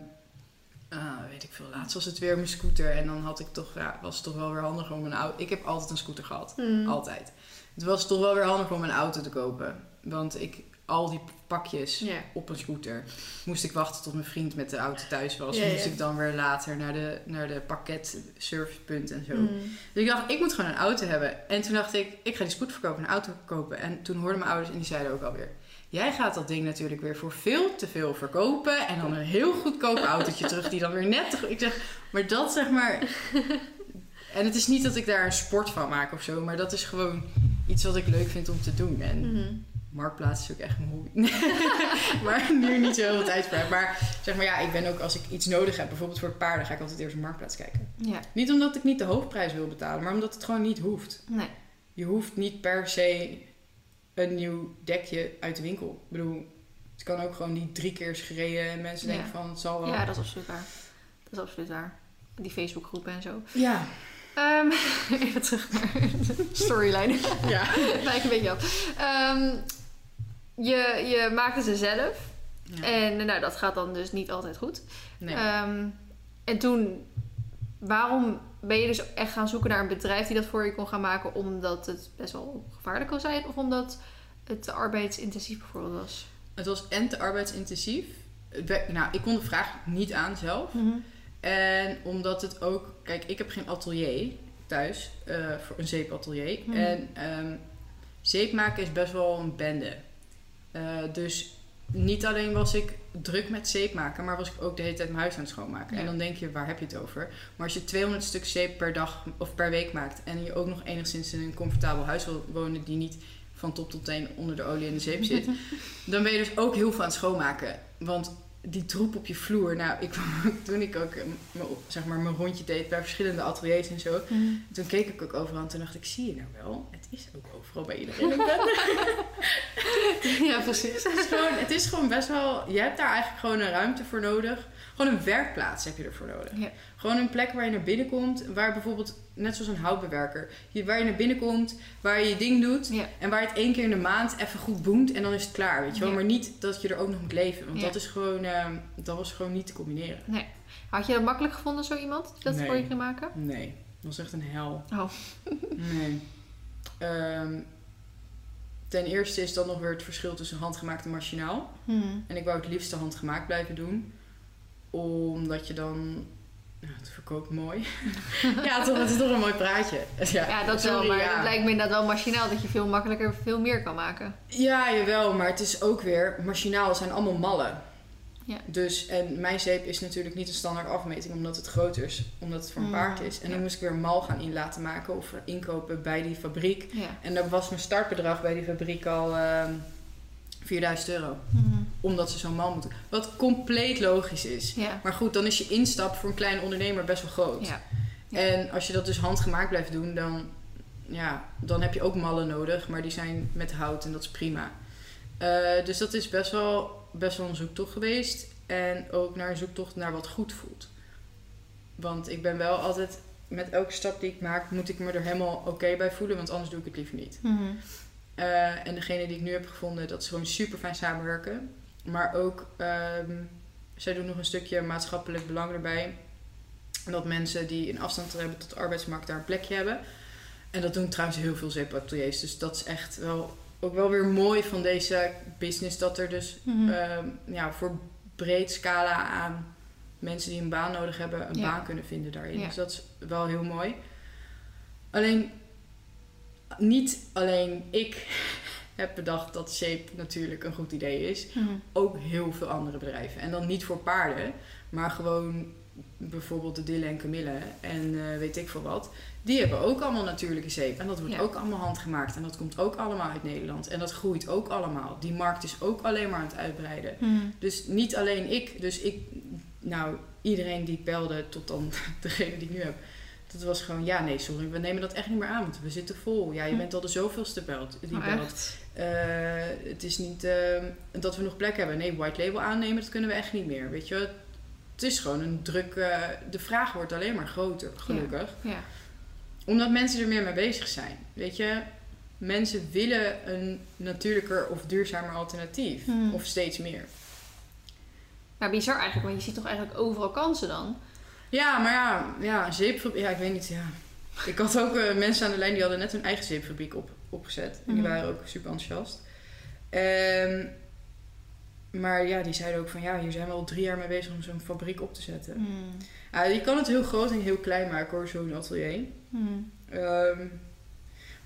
ah, weet ik veel. Laatst was het weer mijn scooter. En dan had ik toch... Ja, was het toch wel weer handig om een auto... Ik heb altijd een scooter gehad. Hmm. Altijd. Het was toch wel weer handig om een auto te kopen. Want ik... Al die pakjes op een scooter... Moest ik wachten tot mijn vriend met de auto thuis was. Ja, moest ik dan weer later naar de, naar de pakket servicepunt en zo. Hmm. Dus ik dacht, ik moet gewoon een auto hebben. En toen dacht ik, ik ga die scooter verkopen, een auto kopen. En toen hoorden mijn ouders en die zeiden ook alweer... Jij gaat dat ding natuurlijk weer voor veel te veel verkopen. En dan een heel goedkoop autootje <laughs> terug die dan weer net... te Ik zeg, maar dat zeg maar... <laughs> En het is niet dat ik daar een sport van maak of zo. Maar dat is gewoon iets wat ik leuk vind om te doen. En Mhm. Marktplaats is ook echt mijn hobby. <laughs> maar nu niet zo heel veel tijd voor. Maar zeg maar ja, ik ben ook als ik iets nodig heb, bijvoorbeeld voor paarden, ga ik altijd eerst op Marktplaats kijken. Ja, Niet omdat ik niet de hoofdprijs wil betalen, maar omdat het gewoon niet hoeft. nee. Je hoeft niet per se een nieuw dekje uit de winkel. Ik bedoel, het kan ook gewoon niet drie keer gereden en mensen Ja. denken van het zal wel. Ja, dat is absoluut waar. Dat is absoluut waar. Die Facebookgroepen en zo. Ja. Ehm, <laughs> even terug naar de storyline. ja. <laughs> Lijkt een beetje af. Ehm, je, je maakte ze zelf. Ja. En nou, dat gaat dan dus niet altijd goed. Nee. Ehm, en toen, waarom ben je dus echt gaan zoeken naar een bedrijf die dat voor je kon gaan maken? Omdat het best wel gevaarlijk kan zijn? Of omdat het te arbeidsintensief bijvoorbeeld was? Het was en te arbeidsintensief. Nou, ik kon de vraag niet aan zelf. Mhm. En omdat het ook... Kijk, ik heb geen atelier thuis. eh, voor een zeepatelier. Mhm. En ehm, zeep maken is best wel een bende. Eh, dus niet alleen was ik druk met zeep maken, maar was ik ook de hele tijd mijn huis aan het schoonmaken. Ja. En dan denk je, waar heb je het over? Maar als je 200 stuk zeep per dag of per week maakt en je ook nog enigszins in een comfortabel huis wil wonen die niet van top tot teen onder de olie en de zeep zit, <laughs> dan ben je dus ook heel veel aan het schoonmaken. Want die troep op je vloer, nou, ik, <laughs> toen ik ook eh, mijn, zeg maar, mijn rondje deed bij verschillende ateliers en zo, Mhm. toen keek ik ook overal en toen dacht ik, zie je nou wel, het is ook overal bij iedereen. <laughs> ja, precies. het, is gewoon, het is gewoon best wel, je hebt daar eigenlijk gewoon een ruimte voor nodig. Gewoon een werkplaats heb je ervoor nodig. Ja. Gewoon een plek waar je naar binnen komt, waar bijvoorbeeld, net zoals een houtbewerker, waar je naar binnen komt, waar je je ding doet Ja. en waar je het één keer in de maand even goed boemt en dan is het klaar, weet je wel. Ja. Maar niet dat je er ook nog moet leven, want dat is gewoon, eh, dat was gewoon niet te combineren. Had je dat makkelijk gevonden, zo iemand? Die dat Nee. voor je ging maken? Nee, dat was echt een hel. Oh. Nee. Ehm, ten eerste is dan nog weer het verschil tussen handgemaakt en machinaal. Mhm. En ik wou het liefste handgemaakt blijven doen. Omdat je dan... Ja, het verkoopt mooi. <laughs> ja, toch, het is toch een mooi praatje. Ja, Ja, dat sorry, wel. Maar ja. het lijkt me inderdaad wel machinaal dat je veel makkelijker veel meer kan maken. Ja, jawel. Maar het is ook weer... Machinaal zijn allemaal mallen. Ja. Dus, en mijn zeep is natuurlijk niet een standaard afmeting omdat het groter is. Omdat het voor een Mm, paard is. En ja. dan moest ik weer een mal gaan in laten maken of inkopen bij die fabriek. Ja. En daar was mijn startbedrag bij die fabriek al ehm 4000 euro. Mhm. Omdat ze zo'n mal moeten. Wat compleet logisch is. Ja. Maar goed, dan is je instap voor een kleine ondernemer best wel groot. Ja. Ja. En als je dat dus handgemaakt blijft doen, dan, ja, dan heb je ook mallen nodig. Maar die zijn met hout en dat is prima. Eh, dus dat is best wel, best wel een zoektocht geweest. En ook naar een zoektocht naar wat goed voelt. Want ik ben wel altijd, met elke stap die ik maak, moet ik me er helemaal oké bij voelen. Want anders doe ik het liever niet. Mhm. Eh, en degene die ik nu heb gevonden, dat is gewoon super fijn samenwerken. Maar ook, ehm, zij doen nog een stukje maatschappelijk belang erbij. Dat mensen die een afstand hebben tot de arbeidsmarkt daar een plekje hebben. En dat doen trouwens heel veel zeepateliers. Dus dat is echt wel, ook wel weer mooi van deze business. Dat er dus Mhm. ehm, ja, voor breed scala aan mensen die een baan nodig hebben, een Ja. baan kunnen vinden daarin. Ja. Dus dat is wel heel mooi. Alleen, niet alleen ik <laughs> heb bedacht dat shape natuurlijk een goed idee is. Mhm. Ook heel veel andere bedrijven. En dan niet voor paarden, maar gewoon bijvoorbeeld de Dille en Camille en eh, weet ik veel wat. Die hebben ook allemaal natuurlijke zeep. En dat wordt Ja. ook allemaal handgemaakt. En dat komt ook allemaal uit Nederland. En dat groeit ook allemaal. Die markt is ook alleen maar aan het uitbreiden. Mhm. Dus niet alleen ik. Dus ik, nou, iedereen die ik belde, tot dan <laughs> degene die ik nu heb. Dat was gewoon, ja, nee, sorry, we nemen dat echt niet meer aan. Want we zitten vol. Ja, je Hm. bent al de zoveelste belt, die Oh, belt. Eh, het is niet eh, dat we nog plek hebben. Nee, white label aannemen, dat kunnen we echt niet meer. Weet je, het is gewoon een druk. eh, de vraag wordt alleen maar groter, gelukkig. Ja. Omdat mensen er meer mee bezig zijn. Weet je, mensen willen een natuurlijker of duurzamer alternatief. Hmm. Of steeds meer. Maar bizar eigenlijk, want je ziet toch eigenlijk overal kansen dan? Ja, maar ja, ja, zeepfabriek. Ja, ik weet niet. Ja. Ik had ook eh, mensen aan de lijn die hadden net hun eigen zeepfabriek op, opgezet. En die Mhm. waren ook super enthousiast. Ehm, maar ja, die zeiden ook van ja, hier zijn we al drie jaar mee bezig om zo'n fabriek op te zetten. Mhm. Ja, je kan het heel groot en heel klein maken hoor, zo'n atelier. Mhm. Ehm,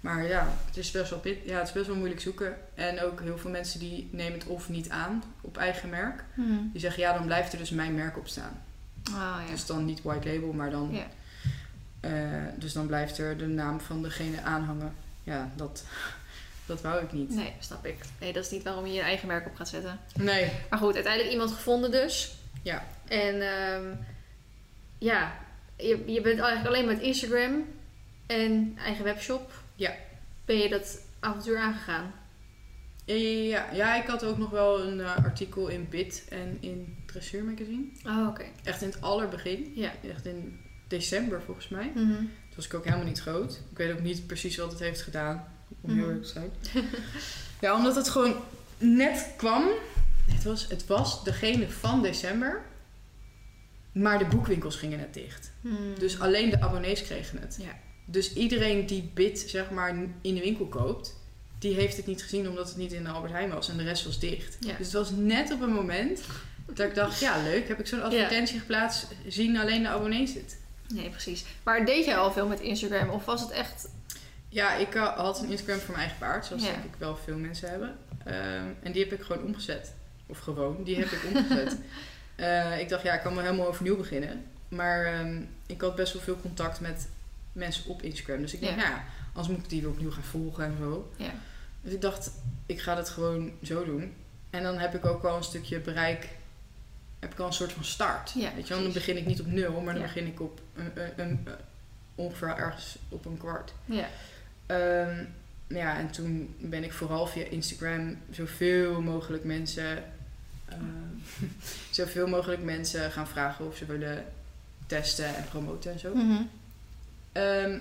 maar ja het, is best wel pit, ja, het is best wel moeilijk zoeken. En ook heel veel mensen die nemen het of niet aan op eigen merk. Mhm. Die zeggen ja, dan blijft er dus mijn merk op staan. Ah ja. Dus dan niet white label, maar dan. Ja. eh, dus dan blijft er de naam van degene aanhangen. Ja, dat, <laughs> dat wou ik niet. Nee, snap ik. Nee, dat is niet waarom je je eigen merk op gaat zetten. Nee. Maar goed, uiteindelijk iemand gevonden dus. Ja. En ehm, ja, je, je bent eigenlijk alleen met Instagram en eigen webshop. Ja. Ben je dat avontuur aangegaan? Ja, ja, ik had ook nog wel een eh, artikel in Bit en in Dressuur Magazine. Oh, oké. Echt in het allerbegin. Ja. Echt in december volgens mij. Mhm. Toen was ik ook helemaal niet groot. Ik weet ook niet precies wat het heeft gedaan. Om heel Mhm. eerlijk te zijn. <laughs> ja, omdat het gewoon net kwam. Het was, het was degene van december. Maar de boekwinkels gingen net dicht. Mhm. Dus alleen de abonnees kregen het. Ja. Dus iedereen die bit zeg maar in de winkel koopt, die heeft het niet gezien omdat het niet in de Albert Heijn was en de rest was dicht. Ja. Dus het was net op een moment dat ik dacht, ja leuk, heb ik zo'n advertentie geplaatst, zien alleen de abonnees het. Nee, precies. Maar deed jij al veel met Instagram? Of was het echt... Ja, ik eh, had een Instagram voor mijn eigen paard, zoals Ja. denk ik wel veel mensen hebben. Ehm, en die heb ik gewoon omgezet Of gewoon, die heb ik omgezet. <laughs> Eh, ik dacht, ja, ik kan wel helemaal overnieuw beginnen. Maar ehm, ik had best wel veel contact met mensen op Instagram. Dus ik dacht, Ja. ja, anders moet ik die weer opnieuw gaan volgen en zo. Ja. Dus ik dacht, ik ga het gewoon zo doen. En dan heb ik ook wel een stukje bereik, heb ik al een soort van start. Ja, Weet je, dan begin ik niet op nul, maar dan Ja. begin ik op een, een, een- ongeveer ergens op een kwart. Ja. Ehm, ja, en toen ben ik vooral via Instagram zoveel mogelijk mensen, ehm, <laughs> zoveel mogelijk mensen gaan vragen of ze willen testen en promoten en zo. Mhm. Ehm,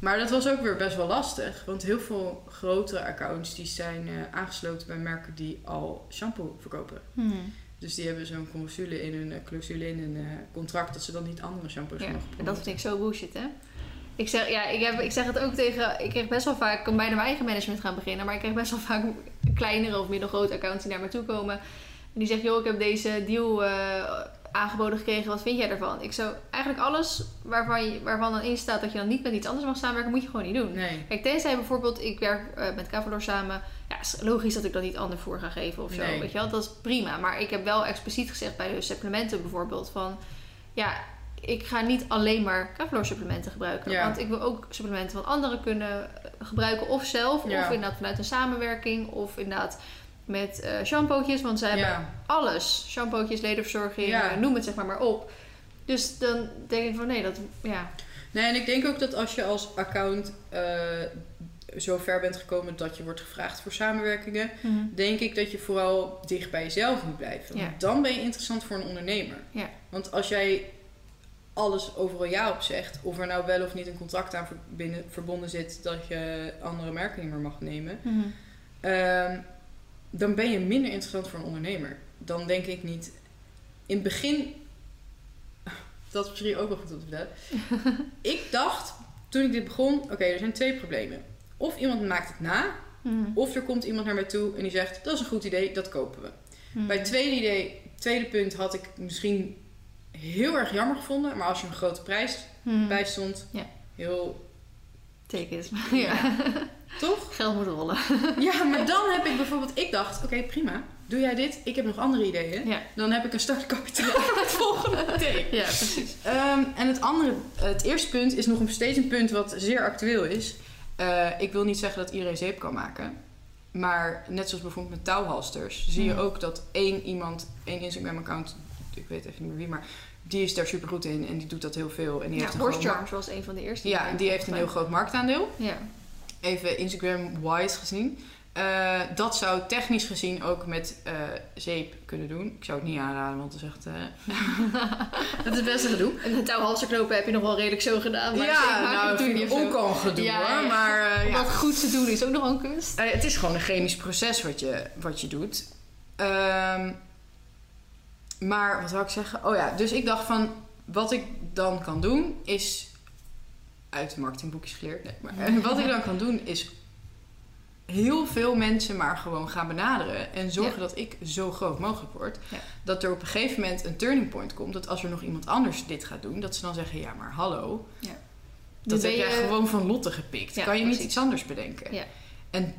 maar dat was ook weer best wel lastig, want heel veel grotere accounts die zijn eh, aangesloten bij merken die al shampoo verkopen. Mhm. Dus die hebben zo'n clausule in hun, eh, clausule in hun eh, contract dat ze dan niet andere shampoos Ja, mogen en dat vind ik zo bullshit, hè? Ik zeg, ja, ik, heb, ik zeg het ook tegen... Ik kreeg best wel vaak... Ik kan bijna mijn eigen management gaan beginnen. Maar ik kreeg best wel vaak kleinere of middelgrote accounts die naar me toe komen. En die zeggen, joh, ik heb deze deal aangeboden gekregen. Wat vind jij daarvan? Ik zo, eigenlijk alles waarvan, je, waarvan dan in staat dat je dan niet met iets anders mag samenwerken, moet je gewoon niet doen. Nee. Kijk, tenzij bijvoorbeeld, ik werk eh, met Cavalor samen. Ja, is logisch dat ik dat niet ander voor ga geven of zo. Nee. Weet je wel, dat is prima. Maar ik heb wel expliciet gezegd bij de supplementen bijvoorbeeld van... Ja, ik ga niet alleen maar Cavalor supplementen gebruiken. Ja. Want ik wil ook supplementen van anderen kunnen gebruiken. Of zelf, Ja. of inderdaad vanuit een samenwerking. Of inderdaad met eh shampootjes. Want ze hebben Ja. alles. Shampootjes, ledenverzorging, Ja. eh, noem het zeg maar maar op. Dus dan denk ik van nee, dat... Ja, Nee, en ik denk ook dat als je als account eh, zo ver bent gekomen dat je wordt gevraagd voor samenwerkingen, denk ik dat je vooral dicht bij jezelf moet blijven. Want Ja. dan ben je interessant voor een ondernemer. Ja. Want als jij alles overal ja op zegt, of er nou wel of niet een contract aan verbinden- verbonden zit dat je andere merken niet meer mag nemen, Mhm. Ehm, dan ben je minder interessant voor een ondernemer. Dan denk ik niet. In het begin. Dat is misschien ook wel goed om te vertellen. <laughs> ik dacht toen ik dit begon: oké, er zijn twee problemen. Of iemand maakt het na, Mhm. of er komt iemand naar mij toe en die zegt: dat is een goed idee, dat kopen we. Mhm. Bij het tweede, idee, tweede punt had ik misschien heel erg jammer gevonden, maar als je een grote prijs Mhm. bij stond, heel. Take it. ja. <laughs> Toch? Geld moet rollen. <laughs> Ja, maar dan heb ik bijvoorbeeld, ik dacht, oké prima, doe jij dit, ik heb nog andere ideeën. Ja. Dan heb ik een startkapitaal voor het volgende <laughs> idee. ja, precies. Ehm, en het andere, het eerste punt is nog steeds een punt wat zeer actueel is. Eh, ik wil niet zeggen dat iedereen zeep kan maken. Maar net zoals bijvoorbeeld met touwhalsters, zie je Mhm. ook dat één iemand, één Instagram-account, ik weet even niet meer wie, maar die is daar super goed in en die doet dat heel veel. En die Ja, heeft een Horse Charms was een van de eerste. ja, die heeft een heel groot marktaandeel Ja. Even Instagram-wise gezien. Eh, dat zou technisch gezien ook met eh, zeep kunnen doen. Ik zou het niet aanraden, want het is echt... eh, <laughs> het is best een gedoe. En de touwhalserknopen heb je nog wel redelijk zo gedaan. Maar ja, nou, doe je ook al een gedoe Ja, hoor. Maar Om ja. dat goed te doen is ook nog een kunst. Het is gewoon een chemisch proces wat je, wat je doet. Ehm, maar wat wil ik zeggen? Oh ja, dus ik dacht van... Wat ik dan kan doen is... Uit de marketingboekjes geleerd. Nee, maar eh, wat ik dan kan doen is... Heel veel mensen maar gewoon gaan benaderen. En zorgen Ja. dat ik zo groot mogelijk word. Ja. Dat er op een gegeven moment een turning point komt. Dat als er nog iemand anders dit gaat doen. Dat ze dan zeggen, ja maar hallo. Nu Dat heb jij gewoon van Lotte gepikt. Ja, kan je niet iets anders bedenken? Ja. En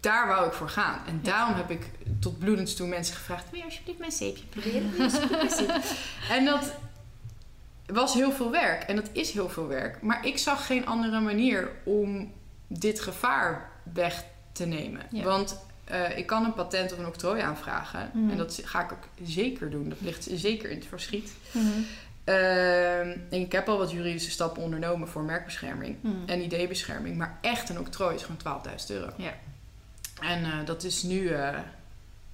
daar wou ik voor gaan. En daarom heb ik tot bloedens toe mensen gevraagd... Wil je alsjeblieft mijn zeepje proberen? Wil je alsjeblieft mijn zeepje?" en dat was heel veel werk. En dat is heel veel werk. Maar ik zag geen andere manier om dit gevaar weg te nemen. Ja. Want eh, ik kan een patent of een octrooi aanvragen. Mhm. En dat ga ik ook zeker doen. Dat ligt zeker in het verschiet. Mhm. Ehm, en ik heb al wat juridische stappen ondernomen voor merkbescherming Mhm. en ideebescherming. Maar echt een octrooi is gewoon 12.000 euro. Ja. En eh, dat is nu eh,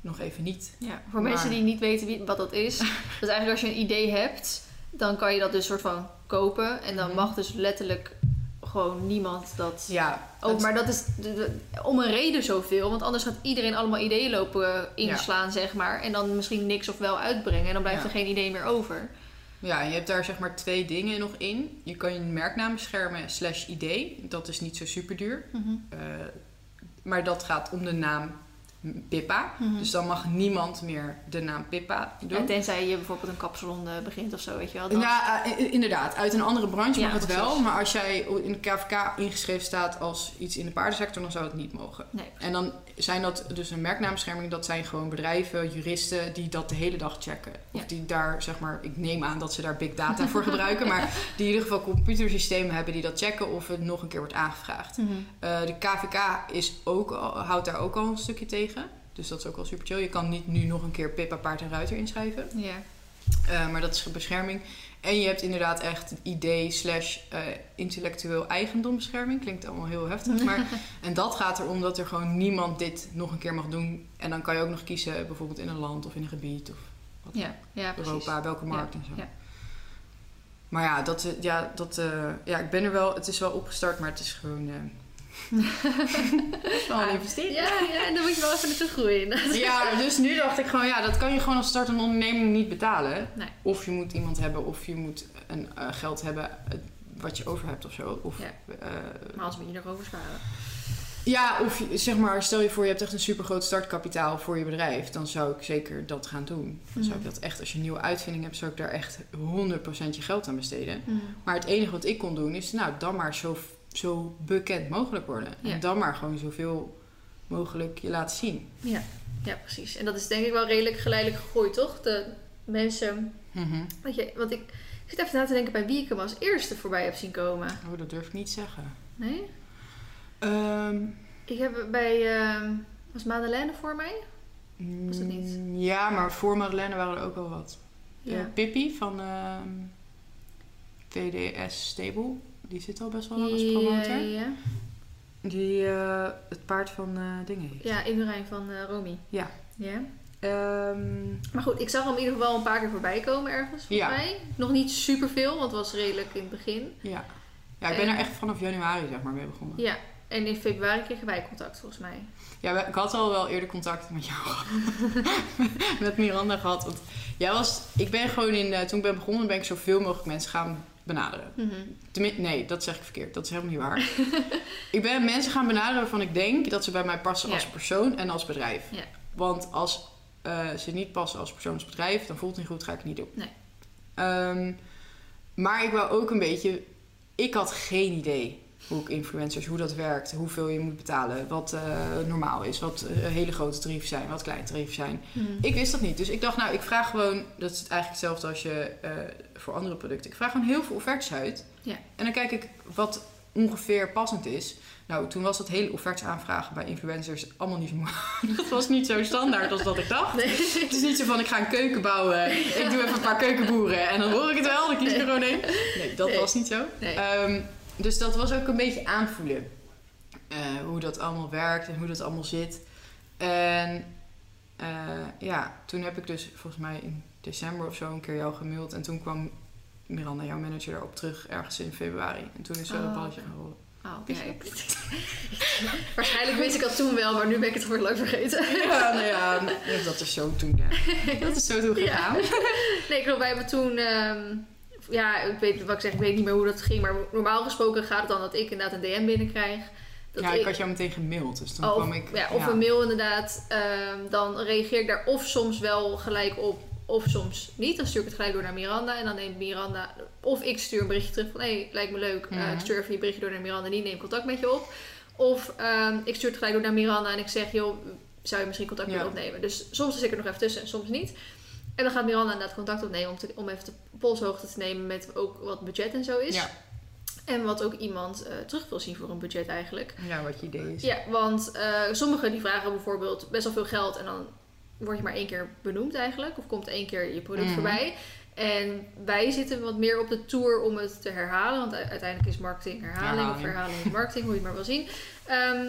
nog even niet. Ja, voor Maar- mensen die niet weten wat dat is. <laughs> dus eigenlijk als je een idee hebt, dan kan je dat dus soort van kopen. En dan Mhm. mag dus letterlijk gewoon niemand dat... Ja, Ook, het- maar dat is de- de- om een reden zoveel. Want anders gaat iedereen allemaal ideeën lopen inslaan, zeg maar. En dan misschien niks of wel uitbrengen. En dan blijft Ja. er geen idee meer over. ja, je hebt daar zeg maar twee dingen nog in. Je kan je merknaam beschermen slash idee. Dat is niet zo super duur. Mhm. Eh, maar dat gaat om de naam Pippa. Mhm. Dus dan mag niemand meer de naam Pippa doen. En tenzij je bijvoorbeeld een kapsalon eh, begint of zo, weet je wel. Dan... Ja, eh, inderdaad. Uit een andere branche Ja, mag het wel. Maar als jij in de KVK ingeschreven staat als iets in de paardensector, dan zou het niet mogen. Nee. En dan zijn dat dus een merknaambescherming. Dat zijn gewoon bedrijven, juristen die dat de hele dag checken. Of Ja. die daar, zeg maar, ik neem aan dat ze daar big data voor gebruiken. <laughs> Maar die in ieder geval computersystemen hebben die dat checken of het nog een keer wordt aangevraagd. Mhm. Eh, de KVK is ook houdt daar ook al een stukje tegen. Dus dat is ook wel super chill. Je kan niet nu nog een keer Pippa Paard en Ruiter inschrijven. Ja. Eh, maar dat is bescherming. En je hebt inderdaad echt idee slash eh, intellectueel eigendombescherming. Klinkt allemaal heel heftig. <laughs> Maar, en dat gaat erom dat er gewoon niemand dit nog een keer mag doen. En dan kan je ook nog kiezen bijvoorbeeld in een land of in een gebied. Of wat Ja, ja, precies. Europa, welke markt en zo. ja. Maar ja, dat, eh, ja, dat, ja, ik ben er wel, het is wel opgestart, maar het is gewoon. <laughs> het is wel een investering. Ja, ja, en dan moet je wel even naartoe groeien. <laughs> Ja, dus nu dacht ik gewoon, ja, dat kan je gewoon als startende onderneming niet betalen. Nee. Of je moet iemand hebben, of je moet een eh, geld hebben eh, wat je over hebt of zo. Of, Ja. eh, Maar als moet je erover sparen. ja, of zeg maar, stel je voor, je hebt echt een super groot startkapitaal voor je bedrijf. Dan zou ik zeker dat gaan doen. Dan zou ik Mhm. dat echt, als je een nieuwe uitvinding hebt, zou ik daar echt 100% je geld aan besteden. Mhm. Maar het enige wat ik kon doen is, nou, dan maar zo, zo bekend mogelijk worden. Ja. En dan maar gewoon zoveel mogelijk je laten zien. Ja. ja, precies. En dat is denk ik wel redelijk geleidelijk gegroeid, toch? De mensen... Weet je, want ik, ik zit even na te denken bij wie ik hem als eerste voorbij heb zien komen. Oh, dat durf ik niet zeggen. Nee? Ehm, Ik heb bij... ehm, was Madeleine voor mij? Was het niet? mm, Ja, maar voor Madeleine waren er ook wel wat. Ja. Eh, Pippi van ehm, VDS Stable. Die zit al best wel lang als Ja, promotor. ja. Die eh, het paard van eh, dingen heeft. Ja, Iedereen van eh Romy. Ja. Ja. Ehm, Maar goed, ik zag hem in ieder geval een paar keer voorbij komen ergens, volgens Ja. mij. Nog niet superveel, want het was redelijk in het begin. ja. ja, ik ben En- er echt vanaf januari zeg maar mee begonnen. Ja, en in februari kregen wij contact, volgens mij. Ja, ik had al wel eerder contact met jou <laughs> met Miranda gehad. Want jij was, ik ben gewoon in, toen ik ben begonnen, ben ik zoveel mogelijk mensen gaan benaderen. Mhm. Tenmin- nee, dat zeg ik verkeerd. Dat is helemaal niet waar. <laughs> ik ben mensen gaan benaderen waarvan ik denk dat ze bij mij passen als persoon en als bedrijf. Want als eh, ze niet passen als persoon als bedrijf, dan voelt het niet goed, ga ik het niet doen. Nee. Ehm, maar ik wou ook een beetje... Ik had geen idee hoe ik influencers, hoe dat werkt, hoeveel je moet betalen, wat eh, normaal is, wat eh, hele grote tarieven zijn, wat kleine tarieven zijn. Mhm. Ik wist dat niet. Dus ik dacht, nou, ik vraag gewoon... Dat is eigenlijk hetzelfde als je eh, voor andere producten. Ik vraag gewoon heel veel offertes uit. Ja. En dan kijk ik wat ongeveer passend is. Nou, toen was dat hele offertes aanvragen bij influencers allemaal niet zo moeilijk. <laughs> Dat was niet zo standaard als dat ik dacht. Nee. Het is niet zo van, ik ga een keuken bouwen. Ik doe even een paar keukenboeren. En dan hoor ik het wel, dan kies ik er gewoon één. Nee, dat Nee. was niet zo. Nee. Ehm, dus dat was ook een beetje aanvoelen. eh, hoe dat allemaal werkt en hoe dat allemaal zit. En eh, ja, toen heb ik dus volgens mij in december of zo een keer jou gemaild. En toen kwam Miranda, jouw manager, daarop terug ergens in februari. En toen is zo Oh, het balletje gaan rollen. Oh, Wist ja, ik- Waarschijnlijk wist ik dat toen wel, maar nu ben ik het alweer lang vergeten. Ja, nou ja, dat is zo toen. Ja. <laughs> Dat is zo toen Ja. gegaan. Nee, ik geloof, wij hebben toen... ehm, ja, ik weet wat ik zeg, ik weet niet meer hoe dat ging. Maar normaal gesproken gaat het dan dat ik inderdaad een DM binnenkrijg. Dat Ja, ik had jou meteen gemaild. Dus toen of, kwam ik... ja, of een mail inderdaad. Ehm, dan reageer ik daar of soms wel gelijk op, of soms niet. Dan stuur ik het gelijk door naar Miranda. En dan neemt Miranda... Of ik stuur een berichtje terug van... Hé, hey, lijkt me leuk. Eh, Mhm. ik stuur even je berichtje door naar Miranda. Die neemt contact met je op. Of ehm, ik stuur het gelijk door naar Miranda. En ik zeg, joh, zou je misschien contact Ja. willen opnemen? Dus soms zit ik er nog even tussen en soms niet. En dan gaat Miranda inderdaad contact opnemen... om, te, om even de polshoogte te nemen met ook wat budget en zo is. Ja. En wat ook iemand eh, terug wil zien voor een budget eigenlijk. ja, wat je idee is. Ja, want eh, sommigen die vragen bijvoorbeeld best wel veel geld en dan word je maar één keer benoemd eigenlijk. Of komt één keer je product Mhm. voorbij. En wij zitten wat meer op de tour om het te herhalen. Want uiteindelijk is marketing herhaling of Herhaling. is marketing, hoe je het maar wil zien. Ehm,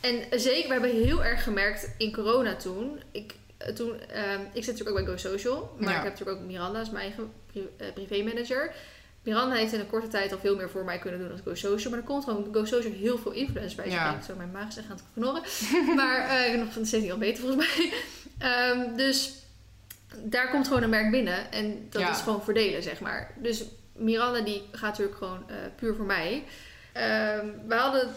en zeker, we hebben heel erg gemerkt in corona toen. Ik, toen ehm, ik zit natuurlijk ook bij Go Social. Maar Ja. ik heb natuurlijk ook Miranda als mijn eigen pri- eh, privé manager. Miranda heeft in een korte tijd al veel meer voor mij kunnen doen dan Go Social. Maar er komt gewoon Go Social heel veel influence bij. Ja. ik zo mijn maag is aan het knorren. <laughs> maar eh, ik heb nog van de steeds niet al beter volgens mij. <laughs> Ehm, dus daar komt gewoon een merk binnen. En dat Ja. is gewoon verdelen, zeg maar. Dus Miranda die gaat natuurlijk gewoon eh, puur voor mij. Ehm, we hadden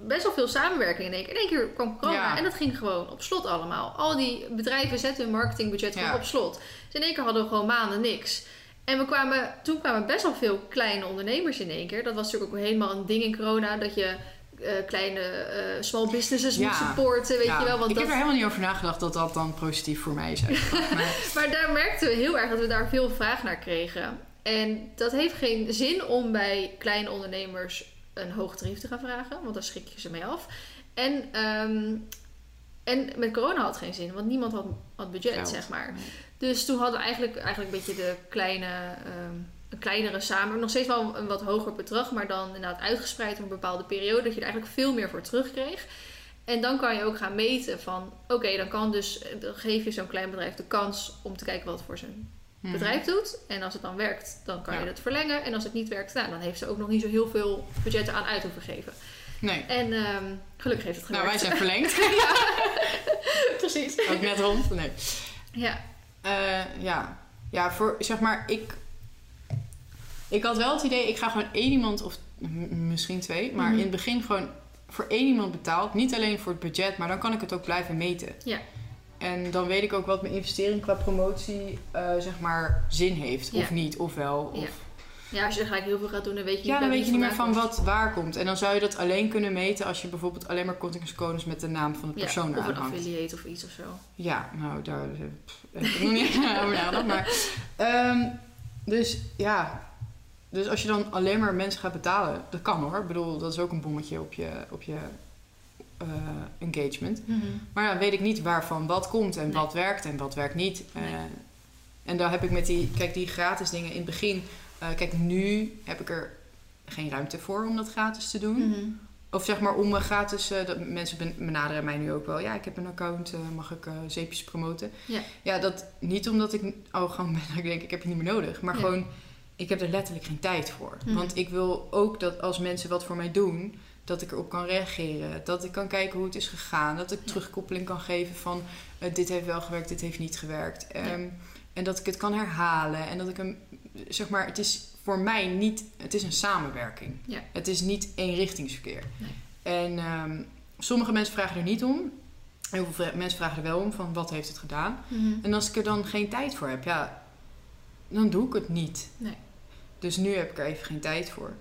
best wel veel samenwerking in één keer. In één keer kwam corona Ja. en dat ging gewoon op slot allemaal. Al die bedrijven zetten hun marketingbudget gewoon Ja. op slot. Dus in één keer hadden we gewoon maanden niks. En we kwamen, toen kwamen best wel veel kleine ondernemers in één keer. Dat was natuurlijk ook helemaal een ding in corona. Dat je eh, kleine eh, small businesses Ja. moet supporten, weet Ja, je wel. Want ik dat, heb er helemaal niet over nagedacht dat dat dan positief voor mij is. maar, <laughs> Maar daar merkten we heel erg dat we daar veel vraag naar kregen. En dat heeft geen zin om bij kleine ondernemers een hoog tarief te gaan vragen, want daar schrik je ze mee af. En, ehm, en met corona had het geen zin, want niemand had, had budget, Geld. zeg maar. Nee. Dus toen hadden we eigenlijk, eigenlijk een beetje de kleine, ehm, een kleinere samen. Nog steeds wel een wat hoger bedrag, maar dan inderdaad uitgespreid over een bepaalde periode. Dat je er eigenlijk veel meer voor terugkreeg. En dan kan je ook gaan meten van, oké, dan kan dus, dan geef je zo'n klein bedrijf de kans om te kijken wat voor zijn Mhm. bedrijf doet. En als het dan werkt, dan kan Ja. je het verlengen. En als het niet werkt, nou, dan heeft ze ook nog niet zo heel veel budgetten aan uit hoeven geven. Nee. En ehm, gelukkig heeft het Nou, wij zijn verlengd. <laughs> <laughs> Precies. Ook net rond. Nee. Ja. Eh, ja. ja, voor zeg maar, ik. Ik had wel het idee, ik ga gewoon één iemand of misschien twee, maar Mhm. in het begin gewoon voor één iemand betaald. Niet alleen voor het budget, maar dan kan ik het ook blijven meten. Ja. En dan weet ik ook wat mijn investering qua promotie, eh, zeg maar, zin heeft. Of Ja. niet, of wel. Of... Ja. Ja, als je er gelijk heel veel gaat doen, dan weet je Ja, niet dan bij weet je niet meer van wat waar komt. En dan zou je dat alleen kunnen meten als je bijvoorbeeld alleen maar kortingscodes met de naam van de persoon ja, Of een affiliate of iets of zo. Ja, nou, daar eh, pff, heb ik nog niet <laughs> over nagedacht. Maar, ehm, dus ja, dus als je dan alleen maar mensen gaat betalen, dat kan hoor. Ik bedoel, dat is ook een bommetje op je, op je eh, engagement. Maar dan weet ik niet waarvan wat komt en Nee. wat werkt en wat werkt niet. Nee. Eh, en daar heb ik met die, kijk, die gratis dingen in het begin. eh, kijk, nu heb ik er geen ruimte voor om dat gratis te doen. Mhm. Of zeg maar om gratis, dat mensen ben- benaderen mij nu ook wel. Ja, ik heb een account, mag ik zeepjes promoten? Ja. ja, dat niet omdat ik arrogant ben, <laughs> dat ik denk ik heb je niet meer nodig. Maar Ja. gewoon, ik heb er letterlijk geen tijd voor. Mhm. Want ik wil ook dat als mensen wat voor mij doen, dat ik erop kan reageren. Dat ik kan kijken hoe het is gegaan. Dat ik Ja. terugkoppeling kan geven van eh, dit heeft wel gewerkt, dit heeft niet gewerkt. Ja. Ehm, En dat ik het kan herhalen. En dat ik hem, zeg maar, het is voor mij niet, het is een samenwerking. Ja. Het is niet eenrichtingsverkeer. Nee. En ehm, sommige mensen vragen er niet om. Heel veel mensen vragen er wel om van wat heeft het gedaan. Mhm. En als ik er dan geen tijd voor heb, ja, dan doe ik het niet. Nee. Dus nu heb ik er even geen tijd voor.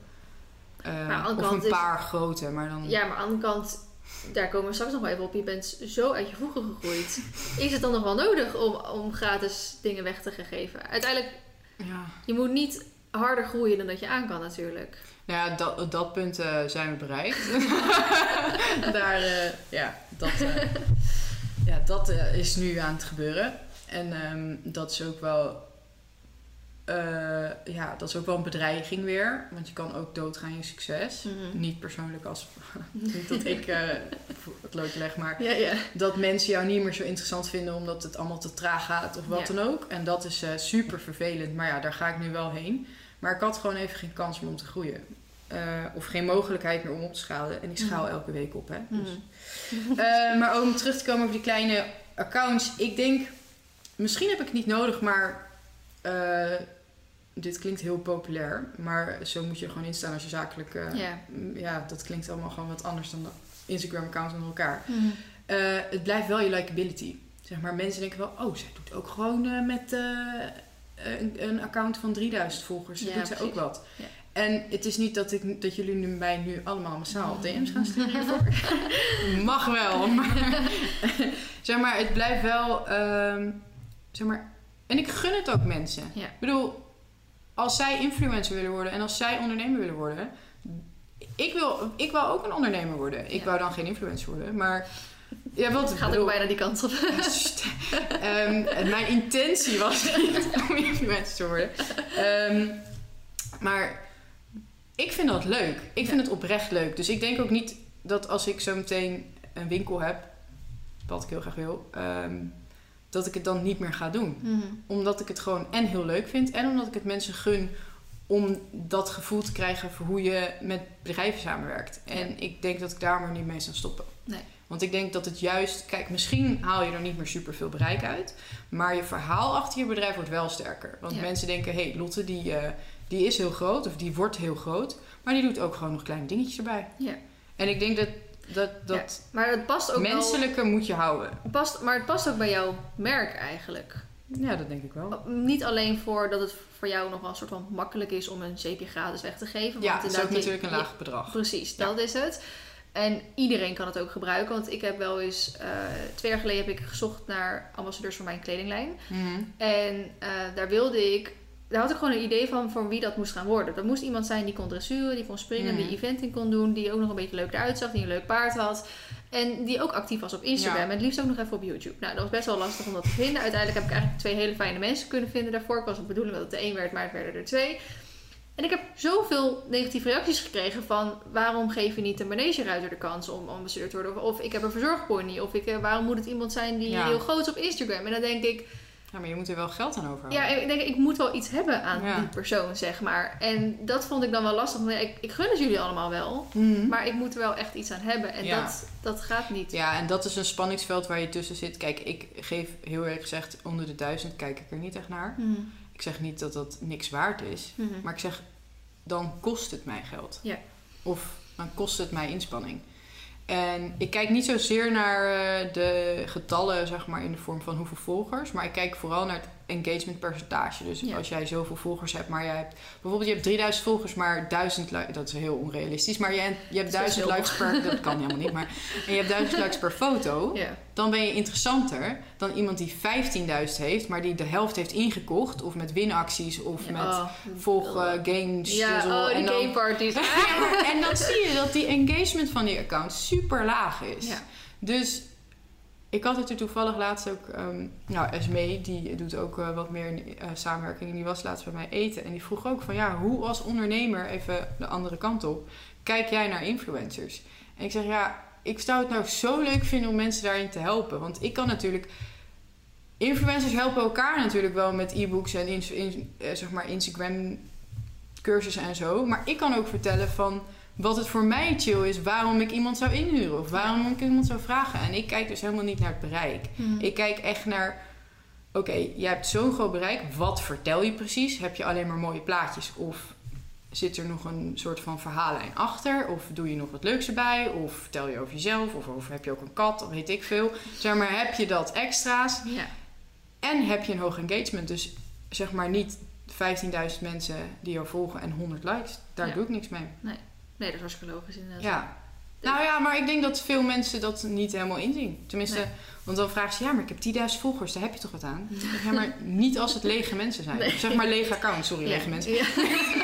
Andere of een is- paar grote, maar dan... Ja, maar aan de andere kant, daar komen we straks nog wel even op. Je bent zo uit je voegen gegroeid. <laughs> Is het dan nog wel nodig om, om gratis dingen weg te geven? Uiteindelijk, Ja. je moet niet harder groeien dan dat je aan kan natuurlijk. Nou ja, dat, op dat punt eh, zijn we bereikt. <laughs> Daar, eh, ja, dat, <laughs> ja, dat is nu aan het gebeuren. En ehm, dat is ook wel... eh, ja, dat is ook wel een bedreiging weer. Want je kan ook doodgaan in je succes. Mhm. Niet persoonlijk als... <laughs> niet dat ik <laughs> eh, het loodje leg, maar... Ja, ja. dat mensen jou niet meer zo interessant vinden omdat het allemaal te traag gaat of wat Ja. dan ook. En dat is eh, super vervelend. Maar ja, daar ga ik nu wel heen. Maar ik had gewoon even geen kans meer om te groeien. Of geen mogelijkheid meer om op te schalen. En ik schaal Mhm. elke week op, hè. Dus. Mhm. Eh, maar om terug te komen op die kleine accounts. Ik denk, misschien heb ik het niet nodig, maar... dit klinkt heel populair. Maar zo moet je er gewoon in staan als je zakelijk... eh, Ja. ja, dat klinkt allemaal gewoon wat anders dan Instagram-accounts onder elkaar. Mhm. Eh, het blijft wel je likability. Zeg maar, mensen denken wel, oh, zij doet ook gewoon eh, met een, een account van 3000 volgers. Ja, doet zij ook precies. wat. Ja. En het is niet dat, ik, dat jullie nu mij nu allemaal massaal. DM's gaan sturen <laughs> hiervoor. Mag wel. <laughs> Maar, <laughs> zeg maar, het blijft wel, ehm, zeg maar, en ik gun het ook mensen. Ja. Ik bedoel, als zij influencer willen worden en als zij ondernemer willen worden, ik wil, ik wil ook een ondernemer worden. Ik Ja. wou dan geen influencer worden, maar ja, wat gaat bedoel, ook bijna die kant op. <laughs> Ehm, mijn intentie was niet <laughs> om influencer te worden. Ehm, maar ik vind dat leuk. Ik vind het oprecht leuk. Dus ik denk ook niet dat als ik zo meteen een winkel heb, wat ik heel graag wil, ehm, dat ik het dan niet meer ga doen. Mhm. Omdat ik het gewoon en heel leuk vind en omdat ik het mensen gun om dat gevoel te krijgen voor hoe je met bedrijven samenwerkt. En ik denk dat ik daar maar niet mee zou stoppen. Nee. Want ik denk dat het juist, kijk, misschien haal je er niet meer super veel bereik uit, maar je verhaal achter je bedrijf wordt wel sterker. Want Ja. mensen denken, hé, hey, Lotte die, eh, die is heel groot of die wordt heel groot, maar die doet ook gewoon nog kleine dingetjes erbij. Ja. En ik denk dat Dat, dat Maar het past ook menselijke moet je houden. Past, maar het past ook bij jouw merk eigenlijk. Ja, dat denk ik wel. Niet alleen voor dat het voor jou nog wel een soort van makkelijk is om een zeepje gratis weg te geven. Ja, want het is ook natuurlijk een laag bedrag. Precies, Ja. dat is het. En iedereen kan het ook gebruiken. Want ik heb wel eens... eh, twee jaar geleden heb ik gezocht naar ambassadeurs voor mijn kledinglijn. Mhm. En eh, daar wilde ik... Daar had ik gewoon een idee van voor wie dat moest gaan worden. Dat moest iemand zijn die kon dressuren, die kon springen, die eventing kon doen, die ook nog een beetje leuk eruit zag, die een leuk paard had. En die ook actief was op Instagram Ja. en het liefst ook nog even op YouTube. Nou, dat was best wel lastig om dat te vinden. Uiteindelijk heb ik eigenlijk twee hele fijne mensen kunnen vinden daarvoor. Ik was de bedoeling dat het er één werd, maar het werden er twee. En ik heb zoveel negatieve reacties gekregen van waarom geef je niet een manegeruiter de kans om ambassadeur te worden? Of, of ik heb een verzorgpony. Of ik, eh, waarom moet het iemand zijn die Ja. heel groot is op Instagram? En dan denk ik, Ja, maar je moet er wel geld aan overhouden. ja, ik denk ik moet wel iets hebben aan Ja. die persoon, zeg maar. En dat vond ik dan wel lastig. Want ik, ik gun het jullie allemaal wel. Mhm. Maar ik moet er wel echt iets aan hebben. En Ja. dat, dat gaat niet. Ja, en dat is een spanningsveld waar je tussen zit. Kijk, ik geef heel erg gezegd onder de duizend kijk ik er niet echt naar. Mhm. Ik zeg niet dat dat niks waard is. Mhm. Maar ik zeg, dan kost het mij geld. Ja. Of dan kost het mij inspanning. En ik kijk niet zozeer naar eh, de getallen, zeg maar, in de vorm van hoeveel volgers. Maar ik kijk vooral naar het engagement percentage. Dus Ja. als jij zoveel volgers hebt, maar jij hebt... Bijvoorbeeld, je hebt 3000 volgers, maar 1000 likes... Dat is heel onrealistisch. Maar je, je hebt Dat is 1000 heel likes per... Dat <laughs> kan helemaal niet, maar... En je hebt 1000 likes per foto Ja. dan ben je interessanter dan iemand die 15.000 heeft, maar die de helft heeft ingekocht. Of met winacties of Ja, met oh, volgen, games. Ja, zo. oh, en. Ja, maar- en dan zie je dat die engagement van die account super laag is. Dus ik had het er toevallig laatst ook... ehm, nou, Esmee, die doet ook eh, wat meer eh, samenwerking. En die was laatst bij mij eten. En die vroeg ook van... Ja, hoe als ondernemer, even de andere kant op... Kijk jij naar influencers? En ik zeg, ja... Ik zou het nou zo leuk vinden om mensen daarin te helpen. Want ik kan natuurlijk... Influencers helpen elkaar natuurlijk wel met e-books en in- eh, zeg maar Instagram cursussen en zo. Maar ik kan ook vertellen van wat het voor mij chill is, waarom ik iemand zou inhuren of waarom ik iemand zou vragen. En ik kijk dus helemaal niet naar het bereik. Mhm. Ik kijk echt naar, oké, jij hebt zo'n groot bereik, wat vertel je precies? Heb je alleen maar mooie plaatjes of zit er nog een soort van verhaallijn achter? Of doe je nog wat leuks erbij? Of vertel je over jezelf? Of, of heb je ook een kat? Of weet ik veel. Zeg maar, heb je dat extra's? Ja. En heb je een hoog engagement. Dus zeg maar niet 15.000 mensen die jou volgen en 100 likes. Daar Ja. doe ik niks mee. Nee, dat is hartstikke logisch inderdaad. Ja. Nou ja, maar ik denk dat veel mensen dat niet helemaal inzien. Tenminste, Nee. want dan vragen ze... Ja, maar ik heb 10.000 volgers. Daar heb je toch wat aan? Ik <laughs> Ja, maar niet als het lege mensen zijn. Nee. Zeg maar lege accounts. Sorry, Ja. lege mensen. Ja.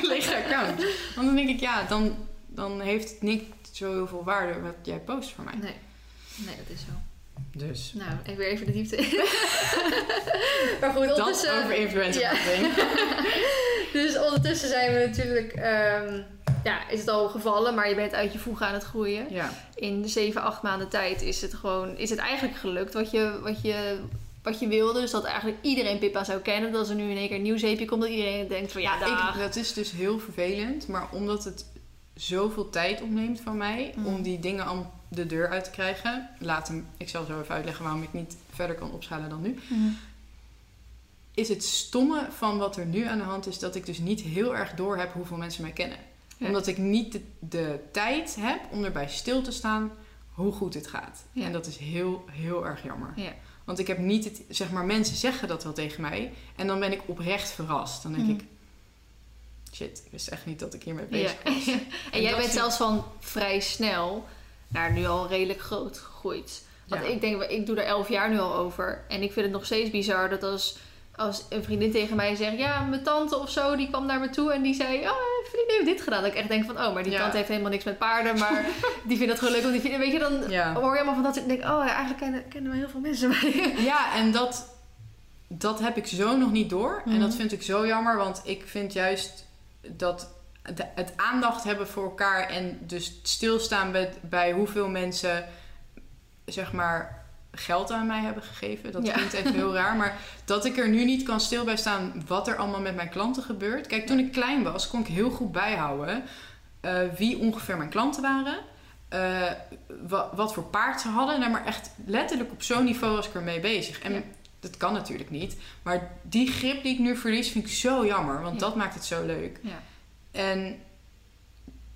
<laughs> lege accounts. Want dan denk ik, ja, dan, dan heeft het niet zo heel veel waarde wat jij post voor mij. Nee. nee, dat is zo. Dus Nou, even weer even de diepte in. <laughs> maar goed, dat ondertussen... over influencer Ja. Dus ondertussen zijn we natuurlijk... ehm, ja, is het al gevallen, maar je bent uit je voegen aan het groeien. Ja. In de 7, 8 maanden tijd is het gewoon... Is het eigenlijk gelukt wat je... Wat je wat je wilde, dus dat eigenlijk iedereen Pippa zou kennen. Dat als er nu in één keer een nieuw zeepje komt, dat iedereen denkt van ja. Ik, dat is dus heel vervelend, maar omdat het zoveel tijd opneemt van mij Mm. om die dingen al de deur uit te krijgen. Laat hem, ik zal zo even uitleggen waarom ik niet verder kan opschalen dan nu. Mhm. Is het stomme van wat er nu aan de hand is dat ik dus niet heel erg door heb hoeveel mensen mij kennen. Ja. Omdat ik niet de, de tijd heb om erbij stil te staan hoe goed het gaat. Ja. En dat is heel, heel erg jammer. Ja. Want ik heb niet het, zeg maar, mensen zeggen dat wel tegen mij. En dan ben ik oprecht verrast. Dan denk Mhm. ik, shit, ik wist echt niet dat ik hiermee bezig Ja. was. <laughs> en En jij bent zelfs van vrij snel naar nu al redelijk groot gegroeid. Want ik denk, ik doe er elf jaar nu al over. En ik vind het nog steeds bizar dat als, als een vriendin tegen mij zegt... Ja, mijn tante of zo, die kwam naar me toe en die zei... Oh, een vriendin heeft dit gedaan. Dat ik echt denk van, oh, maar die Ja. tante heeft helemaal niks met paarden. Maar <laughs> die vindt dat gewoon leuk. Want die vindt, weet je, dan Ja. hoor je allemaal van dat soort... denk ik, oh ja, eigenlijk kennen, kennen we heel veel mensen. <laughs> Ja, en dat, dat heb ik zo nog niet door. En Mhm. dat vind ik zo jammer, want ik vind juist dat de- het aandacht hebben voor elkaar en dus stilstaan bij, bij hoeveel mensen, zeg maar, geld aan mij hebben gegeven. Dat Ja. klinkt even heel raar, maar dat ik er nu niet kan stil bij staan wat er allemaal met mijn klanten gebeurt. Kijk, toen ik klein was, kon ik heel goed bijhouden eh, wie ongeveer mijn klanten waren. eh, wa- wat voor paard ze hadden. Nou, maar echt letterlijk op zo'n niveau was ik ermee bezig. En Ja. dat kan natuurlijk niet. Maar die grip die ik nu verlies, vind ik zo jammer. Want Ja. dat maakt het zo leuk. Ja. En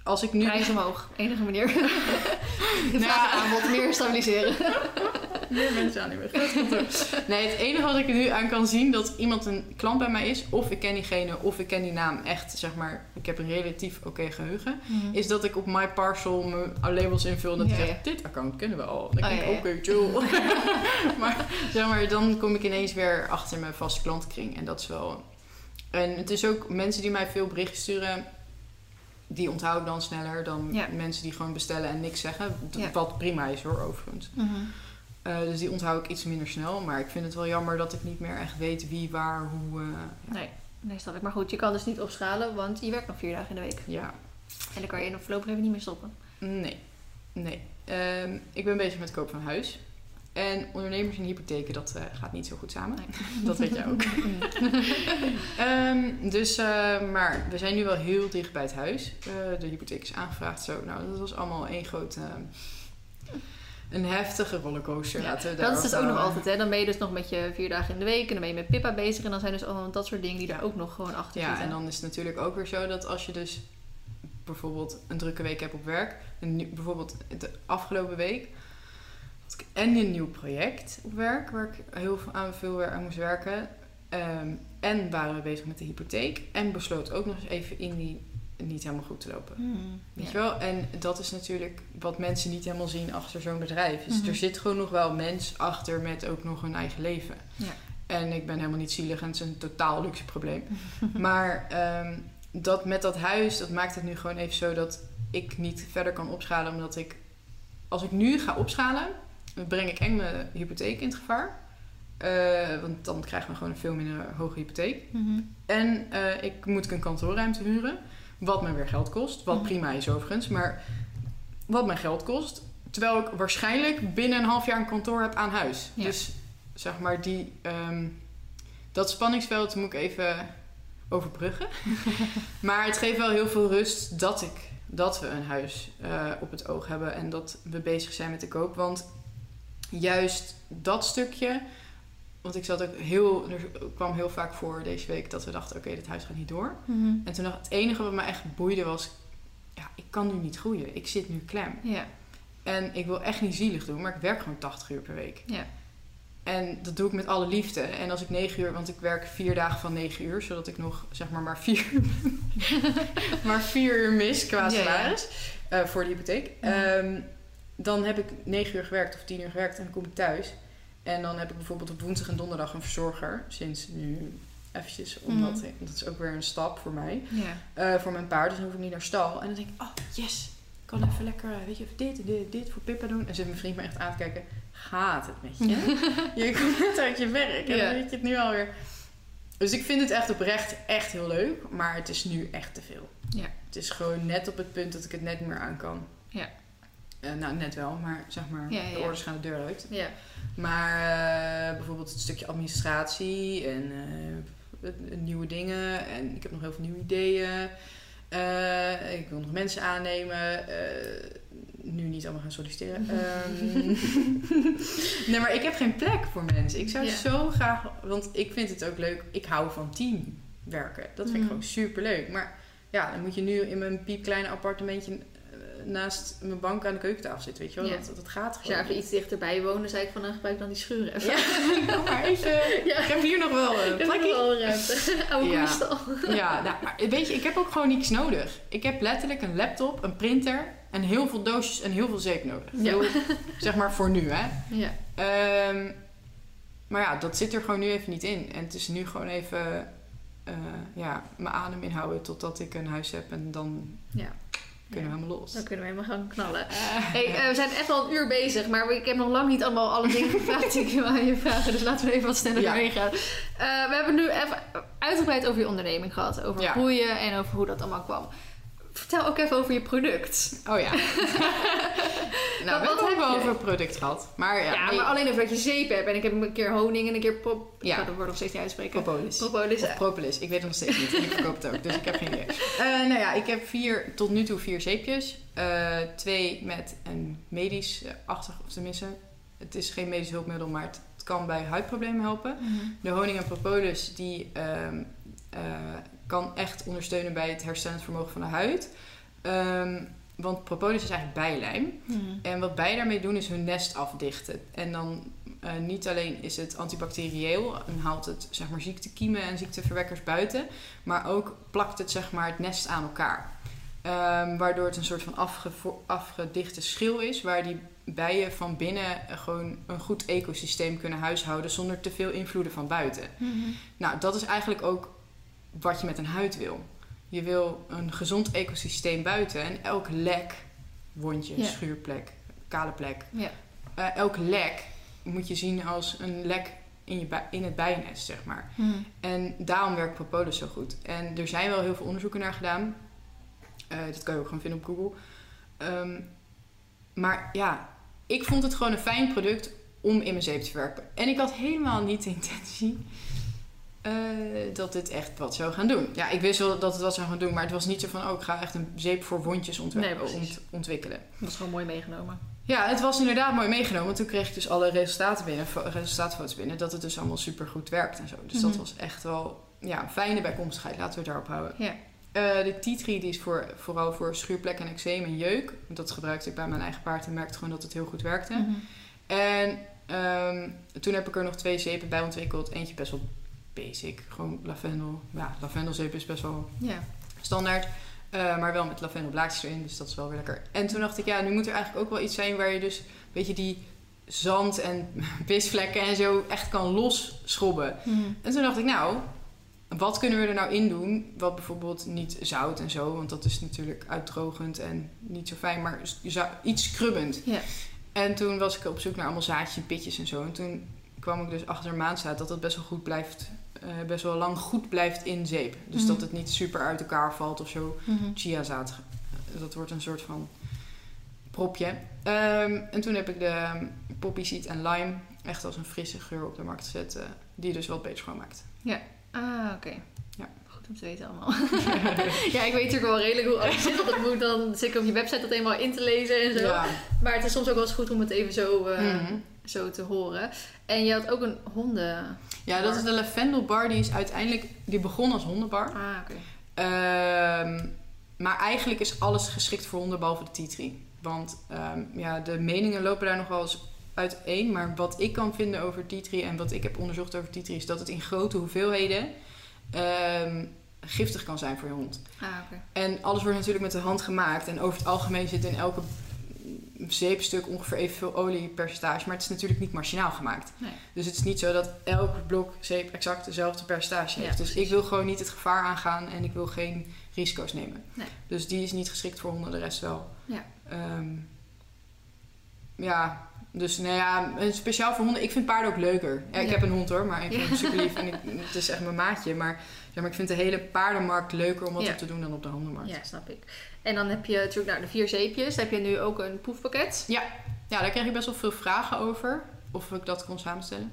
als ik nu... Prijs omhoog, enige manier. <laughs> Vraag en aanbod meer stabiliseren. <laughs> Meer mensen aan kantoor. Nee, het enige wat ik er nu aan kan zien dat iemand een klant bij mij is, of ik ken diegene, of ik ken die naam echt, zeg maar, ik heb een relatief oké geheugen, is dat ik op my parcel mijn labels invul en dat Ja, ik ja. zeg, dit account kennen we al. Dan Oh, denk ik, ja, oké, chill. <laughs> maar, zeg maar, dan kom ik ineens weer achter mijn vaste klantenkring en dat is wel... En het is ook mensen die mij veel berichten sturen, die onthoud ik dan sneller dan Ja. mensen die gewoon bestellen en niks zeggen. Ja. Wat prima is hoor, overigens. Eh, dus die onthoud ik iets minder snel. Maar ik vind het wel jammer dat ik niet meer echt weet wie, waar, hoe. eh, Nee, nee, snap ik. Maar goed, je kan dus niet opschalen, want je werkt nog vier dagen in de week. ja, En dan kan je voorlopig even niet meer stoppen. nee. Nee. Ehm, ik ben bezig met koop van huis. En ondernemers en hypotheken, dat eh, gaat niet zo goed samen. <laughs> Dat weet jij ook. <laughs> Ehm, dus, eh, maar we zijn nu wel heel dicht bij het huis. Eh, de hypotheek is aangevraagd. Zo. Nou, dat was allemaal één grote... een heftige rollercoaster. Ja, laten we Dat is dus ook nog altijd, hè. Dan ben je dus nog met je vier dagen in de week en dan ben je met Pippa bezig. En dan zijn dus allemaal dat soort dingen die er ook nog gewoon achter Ja, zitten. en dan is het natuurlijk ook weer zo dat als je dus bijvoorbeeld een drukke week hebt op werk, nieuw- bijvoorbeeld de afgelopen week had ik en een nieuw project op werk waar ik heel veel aan veel aan moest werken. Ehm, en waren we bezig met de hypotheek en besloot ook nog eens even in die niet helemaal goed te lopen. Hmm, Weet ja. je wel? En dat is natuurlijk wat mensen niet helemaal zien achter zo'n bedrijf. Dus Mhm. er zit gewoon nog wel mens achter met ook nog een eigen leven. Ja. En ik ben helemaal niet zielig en het is een totaal luxe probleem. <laughs> maar ehm, dat met dat huis, dat maakt het nu gewoon even zo dat ik niet verder kan opschalen. Omdat ik, als ik nu ga opschalen, breng ik eng mijn hypotheek in het gevaar. Eh, want dan krijgen we gewoon een veel minder hoge hypotheek. Mhm. En eh, ik moet ik een kantoorruimte huren. Wat me weer geld kost. Wat Mhm. prima is overigens. Maar wat mij geld kost. Terwijl ik waarschijnlijk binnen een half jaar een kantoor heb aan huis. Ja. Dus zeg maar die, ehm, dat spanningsveld moet ik even overbruggen. <laughs> maar het geeft wel heel veel rust dat ik dat we een huis eh, op het oog hebben. En dat we bezig zijn met de koop. Want juist dat stukje want ik zat ook heel, er kwam heel vaak voor deze week dat we dachten: oké, dit huis gaat niet door. Mhm. En toen dacht het enige wat me echt boeide was: ja, ik kan nu niet groeien. Ik zit nu klem. Ja, En ik wil echt niet zielig doen, maar ik werk gewoon 80 uur per week. ja. En dat doe ik met alle liefde. En als ik 9 uur, want ik werk vier dagen van 9 uur, zodat ik nog zeg maar maar 4 uur, <laughs> <laughs> maar vier uur mis qua Ja, ja. salaris eh, voor de hypotheek. Mhm. Ehm, dan heb ik 9 uur gewerkt of 10 uur gewerkt en dan kom ik thuis. En dan heb ik bijvoorbeeld op woensdag en donderdag een verzorger. Sinds nu eventjes, omdat Mhm. ik- dat is ook weer een stap voor mij. eh, voor mijn paard. Dus dan hoef ik niet naar stal. En dan denk ik, oh yes, ik kan even lekker, eh, weet je, even dit dit, dit voor Pippa doen. En zit mijn vriend me echt aan te kijken, gaat het met je? <laughs> je komt net uit je werk en dan weet je het nu alweer. Dus ik vind het echt oprecht echt heel leuk. Maar het is nu echt te veel. Ja. Het is gewoon net op het punt dat ik het net niet meer aan kan. Ja. Eh, nou, net wel, maar zeg maar, Ja, ja, de orders gaan de deur uit. Ja. Maar eh, bijvoorbeeld het stukje administratie en eh, nieuwe dingen. En ik heb nog heel veel nieuwe ideeën. Ik wil nog mensen aannemen. Nu niet allemaal gaan solliciteren. <laughs> Ehm, <laughs> nee, maar ik heb geen plek voor mensen. Ik zou Ja. zo graag... Want ik vind het ook leuk. Ik hou van teamwerken. Dat vind ik Mhm. gewoon super leuk. Maar ja, dan moet je nu in mijn piepkleine appartementje... eh, naast mijn bank aan de keukentafel zitten. Weet je wel? Ja. Dat, dat gaat Als je gewoon daar even iets dichterbij woonde, zei ik van, dan gebruik dan die schuur even. Ja, kom <laughs> maar even. <laughs> Ja. Ik heb hier nog wel een Ik heb plekje. wel ruimte. <laughs> Oude Ja. Ja, nou, maar weet je, ik heb ook gewoon niets nodig. Ik heb letterlijk een laptop, een printer en heel veel doosjes en heel veel zeep nodig. Ja. Heel- zeg maar voor nu, hè. Ja. Ehm, maar ja, dat zit er gewoon nu even niet in. En het is nu gewoon even eh, ja, mijn adem inhouden totdat ik een huis heb. En dan Ja. Kunnen we helemaal los. Dan kunnen we helemaal gaan knallen. Eh, Hey, eh, we zijn echt al een uur bezig, maar ik heb nog lang niet allemaal alle dingen <laughs> gevraagd die ik wil aan je vragen. Dus laten we even wat sneller doorheen gaan. Eh, we hebben nu even uitgebreid over je onderneming gehad. Over groeien en over hoe dat allemaal kwam. Vertel ook even over je product. Oh ja. <laughs> nou, we wat hebben je? over product gehad. Maar ja, Ja, maar alleen over dat je zeep hebt. En ik heb een keer honing en een keer pop... Ja. Ik kan het woord nog steeds niet uitspreken. propolis. Propolis. Of propolis, ik weet het nog steeds niet. Ik verkoop het ook, dus ik heb geen idee. <laughs> Eh, nou ja, ik heb vier, tot nu toe vier zeepjes. Eh, twee met een medisch eh, achtig, of tenminste, het is geen medisch hulpmiddel, maar het, kan bij huidproblemen helpen. Mhm. De honing en propolis, die ehm, eh, kan echt ondersteunen bij het herstellend vermogen van de huid. Ehm, want propolis is eigenlijk bijlijm. Mhm. En wat bijen daarmee doen is hun nest afdichten. En dan eh, niet alleen is het antibacterieel en haalt het zeg maar, ziektekiemen en ziekteverwekkers buiten, maar ook plakt het zeg maar, het nest aan elkaar. Ehm, waardoor het een soort van afgedichte schil is, waar die bijen van binnen gewoon een goed ecosysteem kunnen huishouden zonder te veel invloeden van buiten. Mhm. Nou, dat is eigenlijk ook wat je met een huid wil. Je wil een gezond ecosysteem buiten en elk lek, wondje, Ja. schuurplek, kale plek, Ja. eh, elk lek moet je zien als een lek in, je in het bijennest, zeg maar. Mhm. En daarom werkt propolis zo goed. En er zijn wel heel veel onderzoeken naar gedaan. Eh dat kan je ook gewoon vinden op Google. Ehm, maar ja, ik vond het gewoon een fijn product om in mijn zeep te verwerken. En ik had helemaal niet de intentie eh, dat dit echt wat zou gaan doen. Ja, ik wist wel dat het wat zou gaan doen, maar het was niet zo van... oh, ik ga echt een zeep voor wondjes Nee, ont- ontwikkelen. Dat is gewoon mooi meegenomen. Ja, het was inderdaad mooi meegenomen. Toen kreeg ik dus alle resultaten binnen, fo- resultaatfoto's binnen. Dat het dus allemaal super goed werkt en zo. Dus dat Mhm. was echt wel ja, een fijne bijkomstigheid. Laten we het daarop houden. Ja. Eh, de tea tree die is voor, vooral voor schuurplek en eczeem en jeuk. Dat gebruikte ik bij mijn eigen paard en merkte gewoon dat het heel goed werkte. Mhm. En ehm, toen heb ik er nog twee zeepen bij ontwikkeld. Eentje best wel basic. Gewoon lavendel. Ja, lavendelzeep is best wel Ja. standaard. eh, maar wel met lavendelblaadjes erin, dus dat is wel weer lekker. En toen dacht ik, ja, nu moet er eigenlijk ook wel iets zijn waar je dus, weet je, die zand en <laughs> pisvlekken en zo echt kan losschrobben. Mhm. En toen dacht ik, nou, wat kunnen we er nou in doen? Wat bijvoorbeeld niet zout en zo, want dat is natuurlijk uitdrogend en niet zo fijn, maar iets scrubbend. En toen was ik op zoek naar allemaal zaadjes en pitjes en zo. En toen kwam ik dus achter een maandzaad dat het best wel goed blijft, eh, best wel lang goed blijft in zeep. Dus Mhm. dat het niet super uit elkaar valt of zo Mhm. chiazaad. Dat wordt een soort van propje. Ehm, en toen heb ik de poppy seed en lime echt als een frisse geur op de markt gezet. eh, die dus wat beter schoonmaakt. Ah, oké. Ja. Te weten allemaal. <laughs> ja, ik weet natuurlijk wel redelijk hoe alles zit. Want ik moet dan zeker op je website dat eenmaal in te lezen en zo. Ja. Maar het is soms ook wel eens goed om het even zo, eh, Mhm. zo te horen. En je had ook een honden... ja, dat is de lavendel bar. Die is uiteindelijk... Die begon als hondenbar. Ah, oké. Ehm, maar eigenlijk is alles geschikt voor honden behalve de tree. Want ehm, ja, de meningen lopen daar nog wel eens uiteen. Maar wat ik kan vinden over tree en wat ik heb onderzocht over tree... is dat het in grote hoeveelheden ehm, giftig kan zijn voor je hond. Ah. En alles wordt natuurlijk met de hand gemaakt. En over het algemeen zit in elke zeepstuk ongeveer evenveel oliepercentage. Maar het is natuurlijk niet machinaal gemaakt. Nee. Dus het is niet zo dat elk blok zeep exact dezelfde percentage Ja, heeft. dus ik wil gewoon niet het gevaar aangaan en ik wil geen risico's nemen. Nee. Dus die is niet geschikt voor honden, de rest wel. Ja. Ehm, ja, dus nou ja, een speciaal voor honden. Ik vind paarden ook leuker. Ja, ik Ja. heb een hond hoor, maar ik vind Ja. hem super lief en ik, het is echt mijn maatje. Maar, ja, maar ik vind de hele paardenmarkt leuker om wat Ja. op te doen dan op de hondenmarkt. Ja, snap ik. En dan heb je natuurlijk nou, de vier zeepjes. Heb je nu ook een proefpakket. Ja, daar kreeg ik best wel veel vragen over. Of ik dat kon samenstellen.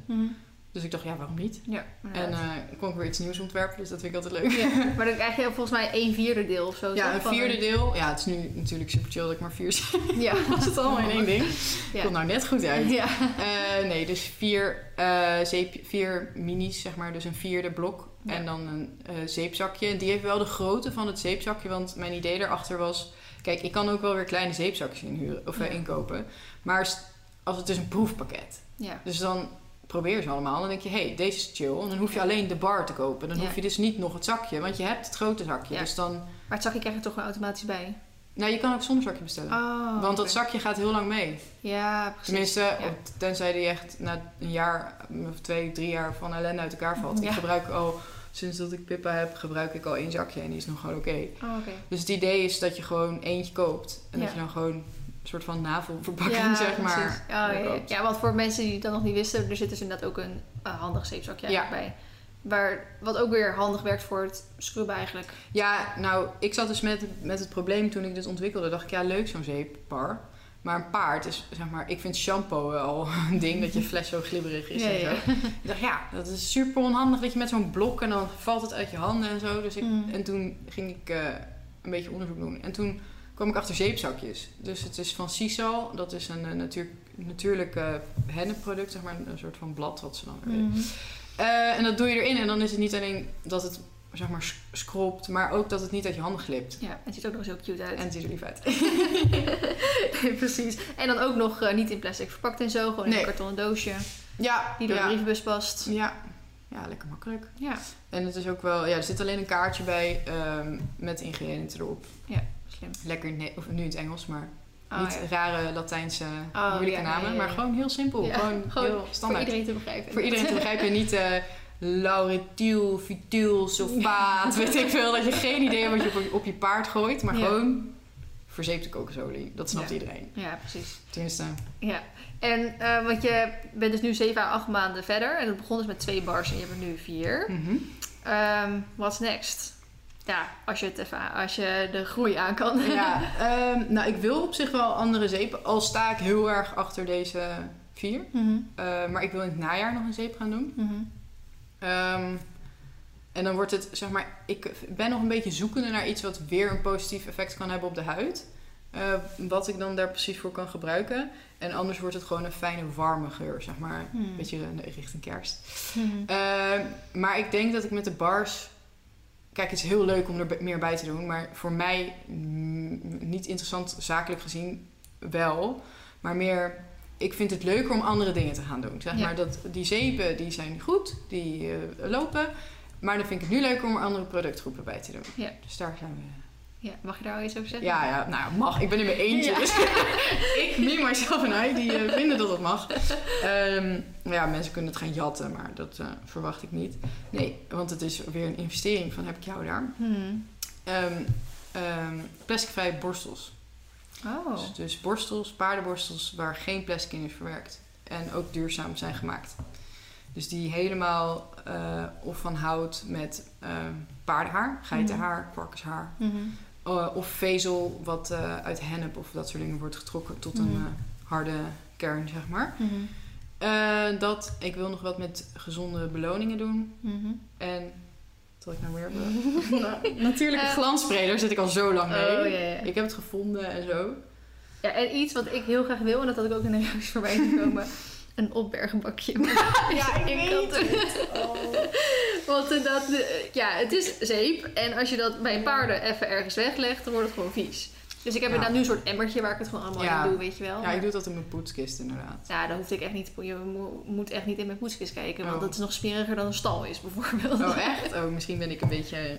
Dus ik dacht, ja, waarom niet? Ja, En eh kon ik weer iets nieuws ontwerpen, dus dat vind ik altijd leuk. Ja, <laughs> maar dan krijg je volgens mij een vierde deel of zo. Ja, een vierde deel. Ja, het is nu natuurlijk super chill dat ik maar vier zie. Ja. <laughs> Was het allemaal in één ding? Ja. Komt nou net goed uit. Ja. Eh, nee, dus vier, eh, zeep, vier minis, zeg maar. Dus een vierde blok. Ja. En dan een zeepzakje. En die heeft wel de grootte van het zeepzakje. Want mijn idee daarachter was... Kijk, ik kan ook wel weer kleine zeepzakjes inhuren, of, inkopen. Maar als het is een proefpakket. ja. Dus dan probeer ze allemaal. Dan denk je, hé, hey, deze is chill. En dan hoef je alleen de bar te kopen. Dan hoef je dus niet nog het zakje. Want je hebt het grote zakje. Dus dan... Maar het zakje krijg je toch gewoon automatisch bij. Nou, je kan ook zonder zakje bestellen. Oh, Want dat zakje gaat heel lang mee. Ja, precies. Tenminste, Ja. tenzij die echt na een jaar of twee, drie jaar van ellende uit elkaar valt. Ja. Ik gebruik al, sinds dat ik Pippa heb, gebruik ik al één zakje en die is nog gewoon oké. Oh, oké. Dus het idee is dat je gewoon eentje koopt. En Ja. dat je dan gewoon een soort van navelverpakking, Ja, zeg maar. Oh, ja, ja. want voor mensen die het dan nog niet wisten, er zit dus inderdaad ook een handig zeepzakje Ja. bij. Waar, wat ook weer handig werkt voor het scrubben eigenlijk. Ja, nou, ik zat dus met, met het probleem toen ik dit ontwikkelde. Dacht ik, ja, leuk zo'n zeepbar. Maar een paard is, zeg maar, ik vind shampoo al <laughs> een ding dat je <laughs> fles zo glibberig is Ja, en zo. ja. Ik dacht, ja, dat is super onhandig dat je met zo'n blok en dan valt het uit je handen en zo. Dus ik, Mm. En toen ging ik eh, een beetje onderzoek doen. En toen kwam ik achter zeepzakjes. Dus het is van Sisal. Dat is een eh, natuur, natuurlijk hennepproduct, zeg maar. Een soort van blad wat ze dan weer eh, en dat doe je erin. En dan is het niet alleen dat het zeg maar scrobt, maar ook dat het niet uit je handen glipt. Ja, het ziet ook nog eens heel cute uit. En het ziet er lief uit. Nee, <laughs> precies. En dan ook nog eh, niet in plastic verpakt en zo, gewoon in Nee. een kartonnen doosje Ja, die door ja, de brievenbus past. ja. Ja, lekker makkelijk. Ja, En het is ook wel, ja, er zit alleen een kaartje bij ehm, met ingrediënten erop. Slim. Lekker, in, of nu in het Engels, maar Oh, niet ja. rare Latijnse Oh, moeilijke ja, namen, maar gewoon heel simpel. Gewoon, gewoon heel Voor standaard. iedereen te begrijpen. Voor iedereen te begrijpen. Niet eh lauretiel, futiel, sulfaat. Weet ik veel. Dat je geen idee hebt wat je op, je- op je paard gooit. Maar gewoon verzeepte kokosolie. Dat snapt iedereen. Ja, precies. Tenminste. Ja. En eh, want je bent dus nu 7 à 8 maanden verder. En het begon dus met twee bars en je hebt er nu vier. Ehm what's next? Ja, als je, het even, als je de groei aan kan. Ja, <laughs> ehm, nou ik wil op zich wel andere zeepen. Al sta ik heel erg achter deze vier. Mhm, Eh, maar ik wil in het najaar nog een zeep gaan doen. mhm. Ehm, en dan wordt het, zeg maar, ik ben nog een beetje zoekende naar iets wat weer een positief effect kan hebben op de huid. Eh, wat ik dan daar precies voor kan gebruiken. En anders wordt het gewoon een fijne warme geur, zeg maar. Een beetje eh, richting kerst. Mhm. Ehm, maar ik denk dat ik met de bars. Kijk, het is heel leuk om er meer bij te doen. Maar voor mij niet interessant zakelijk gezien wel. Maar meer, ik vind het leuker om andere dingen te gaan doen. Zeg Ja. maar dat die zeepen die zijn goed, die eh, lopen. Maar dan vind ik het nu leuker om er andere productgroepen bij te doen. Ja. Dus daar zijn we. Ja, mag je daar al iets over zeggen? Ja, ja, nou mag. Ik ben in mijn eentje. Ja. Dus <laughs> ik, me, myself en hij, die eh, vinden dat het mag. Ehm, ja, mensen kunnen het gaan jatten, maar dat eh, verwacht ik niet. Nee, want het is weer een investering van heb ik jou daar. Mhm. Ehm ehm, plasticvrije borstels. Oh. Dus, dus borstels, paardenborstels waar geen plastic in is verwerkt. En ook duurzaam zijn gemaakt. Dus die helemaal eh, of van hout met paardenhaar, geitenhaar, kwarkenshaar. Mhm. Uh, of vezel wat uh, uit hennep of dat soort dingen wordt getrokken tot een Mhm. uh, harde kern, zeg maar. Mhm. Dat, ik wil nog wat met gezonde beloningen doen. Mhm. En, wat ik nou weer nou, <laughs> Natuurlijke Eh. glansspray, daar zit ik al zo lang mee. Oh, ja, ja. Ik heb het gevonden en zo. Ja, en iets wat ik heel graag wil, en dat had ik ook in de reacties voorbij zien komen. <laughs> Een opbergenbakje. <laughs> Ja, ik weet het. Oh. <laughs> Want eh, dat, eh, ja, het is zeep. En als je dat bij paarden even ergens weglegt, dan wordt het gewoon vies. Dus ik heb Ja. inderdaad nu een soort emmertje waar ik het gewoon allemaal Ja. in doe, weet je wel. Ja, ik doe dat in mijn poetskist inderdaad. Ja, dan hoef ik echt niet. Je mo- moet echt niet in mijn poetskist kijken, want Oh. dat is nog smeriger dan een stal is, <laughs> bijvoorbeeld. Oh, echt? Oh, misschien ben ik een beetje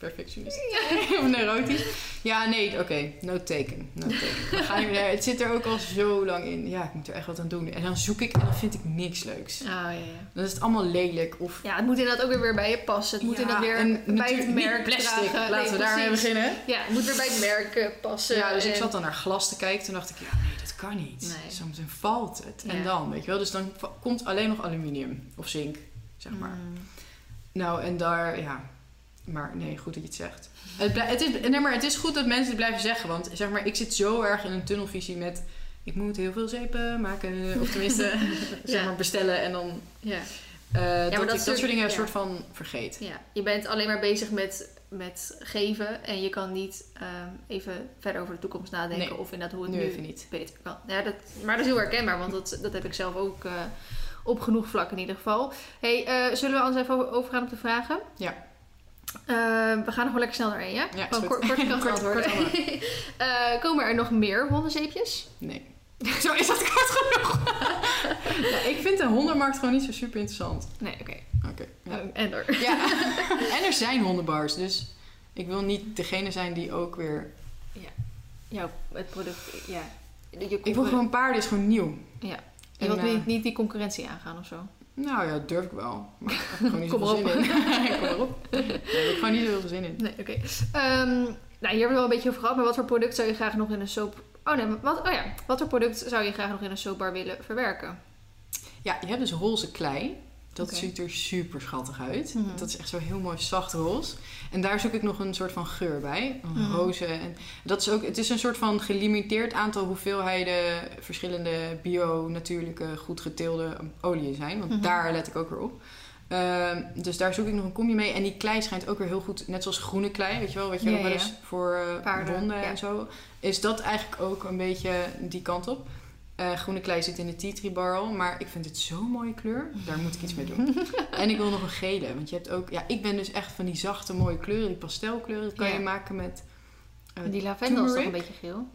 perfectionist. <laughs> of neurotisch. Ja, nee, oké. No taken. No taken. Dan ga ik, het zit er ook al zo lang in. Ja, ik moet er echt wat aan doen. En dan zoek ik en dan vind ik niks leuks. Oh, ja, ja. Dan is het allemaal lelijk. Of ja, het moet inderdaad ook weer weer bij je passen. Het moet Ja, inderdaad weer en bij het merk plastic. dragen. Laten Nee, we daarmee beginnen. Ja, het moet weer bij het merk eh, passen. Ja, dus ik zat dan naar glas te kijken. Toen dacht ik, ja, nee, dat kan niet. Nee. Soms dan valt het. En dan, weet je wel. Dus dan komt alleen nog aluminium of zink, zeg maar. Mm. Nou, en daar, ja. Maar nee, goed dat je het zegt. Het, het, is, nee, maar het is goed dat mensen het blijven zeggen. Want zeg maar, ik zit zo erg in een tunnelvisie met... Ik moet heel veel zeepen maken. Of tenminste, <laughs> zeg maar bestellen. En dan... Ja. eh, dat, dat ik dat soort- dingen een soort van vergeet. ja, je bent alleen maar bezig met, met geven en je kan niet ehm, even verder over de toekomst nadenken Nee, of inderdaad hoe het Nu nu, even niet. beter kan. Ja, dat, maar dat is heel herkenbaar, want dat, dat heb ik zelf ook eh, op genoeg vlakken in ieder geval. Hey, eh, zullen we anders even over- overgaan op de vragen? Ja. Eh, we gaan nog wel lekker snel doorheen, ja? Ja, <laughs> kort, kort, kort. <laughs> Eh, komen er nog meer hondenzeepjes? Nee. <laughs> Zo is dat kort genoeg. ja, ik vind de hondenmarkt gewoon niet zo super interessant. Nee, oké. Oké. ja. Eh, en door. Ja. en er zijn hondenbars, dus ik wil niet degene zijn die ook weer... Jouw, het product, ja. Je Ik wil gewoon paarden is gewoon nieuw. Ja. Je En, wilt niet, niet die concurrentie aangaan of zo. Nou ja, durf ik wel. Maar <laughs> ik heb gewoon niet Kom zin in. <laughs> <laughs> Kom maar op. Nee, ik heb er gewoon niet zoveel zin in. Nee, oké. Ehm, nou, hier hebben we wel een beetje over gehad, maar wat voor product zou je graag nog in een soap... Oh nee, wat, oh ja. Wat voor product zou je graag nog in een soapbar willen verwerken? Ja, je hebt dus roze klei. Dat ziet er super schattig uit. Mhm. Dat is echt zo heel mooi zacht roze. En daar zoek ik nog een soort van geur bij. Een Mhm. roze. En dat is ook, het is een soort van gelimiteerd aantal hoeveelheden verschillende bio-natuurlijke, goed geteelde oliën zijn. Want Mhm. daar let ik ook weer op. Ehm, dus daar zoek ik nog een combi mee. En die klei schijnt ook weer heel goed, net zoals groene klei, weet je wel, wat je Ja, wel ja. voor Paarden, ja. en zo. Is dat eigenlijk ook een beetje die kant op. Eh, groene klei zit in de tea tree barrel. Maar ik vind het zo'n mooie kleur. Daar moet ik iets mee doen. <laughs> en ik wil nog een gele. Want je hebt ook... Ja, ik ben dus echt van die zachte mooie kleuren. Die pastelkleuren. Dat kan Ja. je maken met... eh, Die lavendel is toch een beetje geel?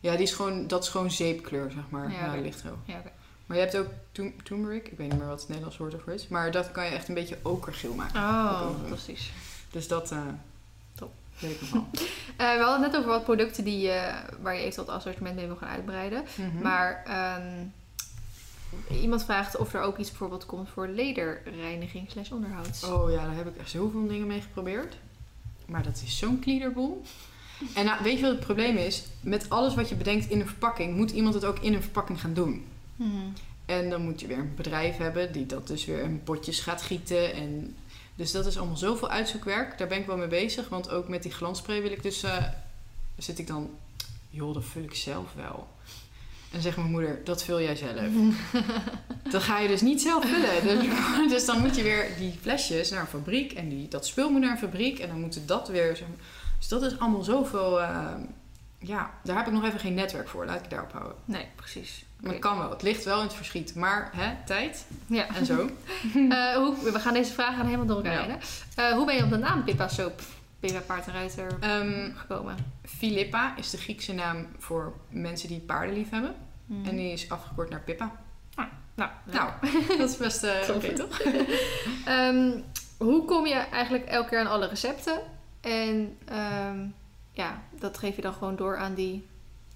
Ja, die is gewoon, dat is gewoon zeepkleur, zeg maar. Ja, oké. lichtgeel. Ja. Maar je hebt ook tu- turmeric. Ik weet niet meer wat het Nederlands woord ervoor is. Maar dat kan je echt een beetje okergeel maken. Oh, fantastisch. Dus dat... eh Wel. <laughs> Eh, we hadden het net over wat producten die, je waar je eventueel het assortiment mee wil gaan uitbreiden. Mhm. Maar ehm, iemand vraagt of er ook iets bijvoorbeeld komt voor lederreiniging slash onderhoud. Oh ja, daar heb ik echt zoveel dingen mee geprobeerd. Maar dat is zo'n kliederboel. <laughs> En nou, weet je wat het probleem is? Met alles wat je bedenkt in een verpakking, moet iemand het ook in een verpakking gaan doen. Mhm. En dan moet je weer een bedrijf hebben die dat dus weer in potjes gaat gieten. En dus dat is allemaal zoveel uitzoekwerk. Daar ben ik wel mee bezig. Want ook met die glansspray wil ik dus... eh, zit ik dan... Joh, dat vul ik zelf wel. En dan zegt mijn moeder, dat vul jij zelf. <laughs> Dan ga je dus niet zelf vullen. Dus, <laughs> dus dan moet je weer die flesjes naar een fabriek. En die, dat spul moet naar een fabriek. En dan moet dat weer... Zo, dus dat is allemaal zoveel... eh, ja, daar heb ik nog even geen netwerk voor. Laat ik daarop houden. Nee, precies. Oké. het kan wel. Het ligt wel in het verschiet. Maar hè, tijd Ja. en zo. <laughs> Eh, hoe, we gaan deze vragen helemaal door elkaar Ja. Eh, hoe ben je op de naam Pippa Soap, Pippa Paard en Ruiter Ehm, gekomen? Philippa is de Griekse naam voor mensen die paarden lief hebben. Mhm. En die is afgekort naar Pippa. Nou, Nou, <laughs> dat is best Top. oké toch? <laughs> Ehm, hoe kom je eigenlijk elke keer aan alle recepten? En ehm, ja, dat geef je dan gewoon door aan die,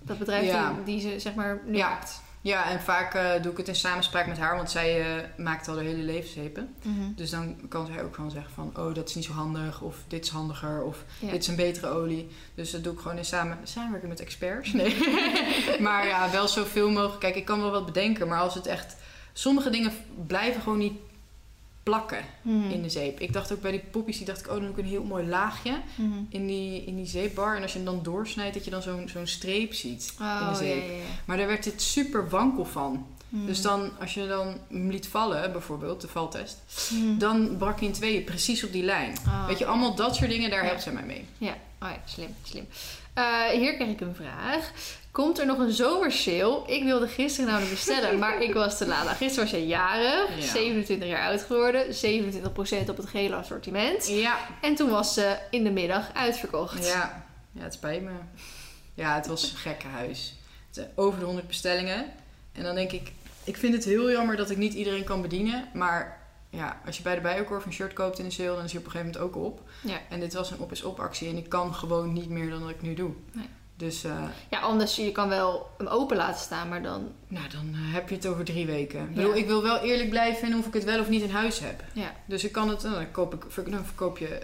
dat bedrijf Ja. die, die ze zeg maar nu Ja. maakt. Ja, en vaak eh, doe ik het in samenspraak met haar, want zij eh, maakt al de hele levenszepen. Mhm. Dus dan kan zij ook gewoon zeggen van, oh dat is niet zo handig, of dit is handiger, of Ja. dit is een betere olie. Dus dat doe ik gewoon in samen, samenwerking met experts. Nee. <laughs> maar ja, wel zoveel mogelijk. Kijk, ik kan wel wat bedenken, maar als het echt... Sommige dingen blijven gewoon niet plakken Mhm. in de zeep. Ik dacht ook bij die poppies, die dacht ik, oh dan doe ik een heel mooi laagje Mhm. in die, in die zeepbar. En als je hem dan doorsnijdt, dat je dan zo'n zo'n streep ziet. Oh, in de zeep. ja, ja, ja. Maar daar werd dit super wankel van. Mhm. Dus dan, als je dan hem liet vallen, bijvoorbeeld, de valtest, dan brak hij in tweeën, precies op die lijn. Oh, Weet je, allemaal dat soort dingen, daar helpt zij mij mee. Ja, oh slim, slim. Eh, hier krijg ik een vraag. Komt er nog een zomersale? Ik wilde gisteren namelijk bestellen, <laughs> maar ik was te laat. Nou, gisteren was je jarig, Ja. 27 jaar oud geworden, 27% op het gele assortiment. Ja, En toen was ze in de middag uitverkocht. ja. ja het spijt me. Ja, het was een gekke huis. Eh, Over de 100 bestellingen. En dan denk ik, ik vind het heel jammer dat ik niet iedereen kan bedienen. Maar ja, als je bij de Bijenkorf een shirt koopt in een sale, dan is hij op een gegeven moment ook op. Ja. En dit was een op is op actie en ik kan gewoon niet meer dan dat ik nu doe. Nee. Dus eh, Ja, anders je kan wel hem open laten staan, maar dan... nou, dan eh, heb je het over drie weken. Ik, bedoel, ik wil wel eerlijk blijven in of ik het wel of niet in huis heb. Ja. Dus ik kan het, nou, dan, koop ik, dan verkoop je eh,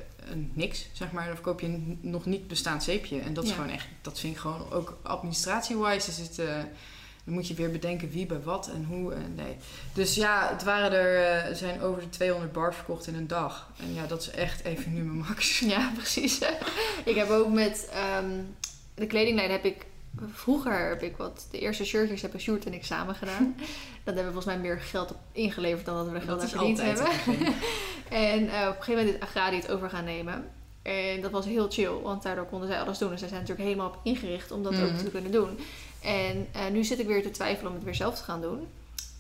niks, zeg maar. Dan verkoop je een nog niet bestaand zeepje. En dat is Ja. gewoon echt, dat vind ik gewoon ook administratie-wise is het... eh, dan moet je weer bedenken wie bij wat en hoe. En nee. Dus ja, het waren er, eh, er zijn over de 200 bars verkocht in een dag. En ja, dat is echt even nu mijn max. Ja, precies. <laughs> ik heb ook met ehm, de kledinglijn heb ik... Vroeger heb ik wat... De eerste shirtjes hebben Sjoerd en ik samen gedaan. <laughs> Dat hebben we volgens mij meer geld op ingeleverd dan dat we er geld aan verdiend hebben. <laughs> En eh, op een gegeven moment is Agradi het over gaan nemen. En dat was heel chill, want daardoor konden zij alles doen. En zij zijn natuurlijk helemaal op ingericht om dat ook Mhm. te kunnen doen. En eh, nu zit ik weer te twijfelen om het weer zelf te gaan doen.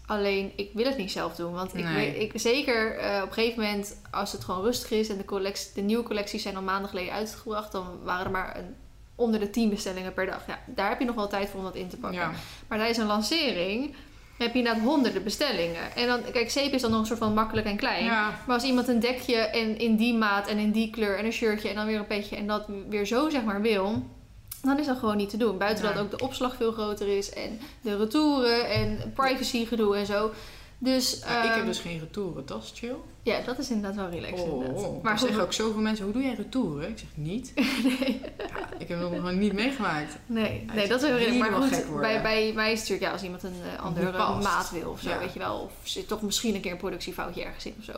Alleen, ik wil het niet zelf doen. Want ik, weet, ik zeker eh, op een gegeven moment, als het gewoon rustig is... en de, collectie, de nieuwe collecties zijn al maanden geleden uitgebracht... dan waren er maar een, onder de 10 bestellingen per dag. Ja, daar heb je nog wel tijd voor om dat in te pakken. Ja. Maar tijdens een lancering heb je inderdaad honderden bestellingen. En dan, kijk, zeep is dan nog een soort van makkelijk en klein. Ja. Maar als iemand een dekje en in die maat en in die kleur en een shirtje en dan weer een petje en dat weer zo zeg maar wil, dan is dat gewoon niet te doen. Buiten dat ook de opslag veel groter is en de retouren en privacy gedoe en zo. Dus Ja, ik heb ehm, dus geen retouren, dat is chill. ja, dat is inderdaad wel relaxed. inderdaad. Oh, Maar maar zeggen ook zoveel mensen, hoe doe jij retouren? Ik zeg niet. nee, <laughs> Ja, ik heb het nog niet meegemaakt. nee, Ja, nee, dat is heel redelijk. Maar goed, bij, bij mij is het natuurlijk ja, als iemand een eh, andere maat wil of zo, Ja. weet je wel. Of zit toch misschien een keer een productiefoutje ergens in of zo.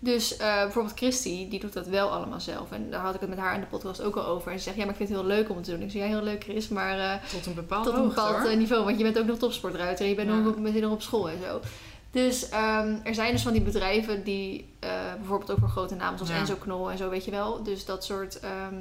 Dus eh, bijvoorbeeld Christy, die doet dat wel allemaal zelf. En daar had ik het met haar in de podcast ook al over. En ze zegt, ja, maar ik vind het heel leuk om het te doen. Ik zeg, ja, heel leuk Chris, maar eh, Tot een bepaald tot een bepaald niveau. Want je bent ook nog topsportruiter en je bent nog meteen nog op school en zo. Dus ehm, er zijn dus van die bedrijven die eh, bijvoorbeeld ook voor grote namen zoals Ja. Enzo Knol en zo, weet je wel. Dus dat soort ehm,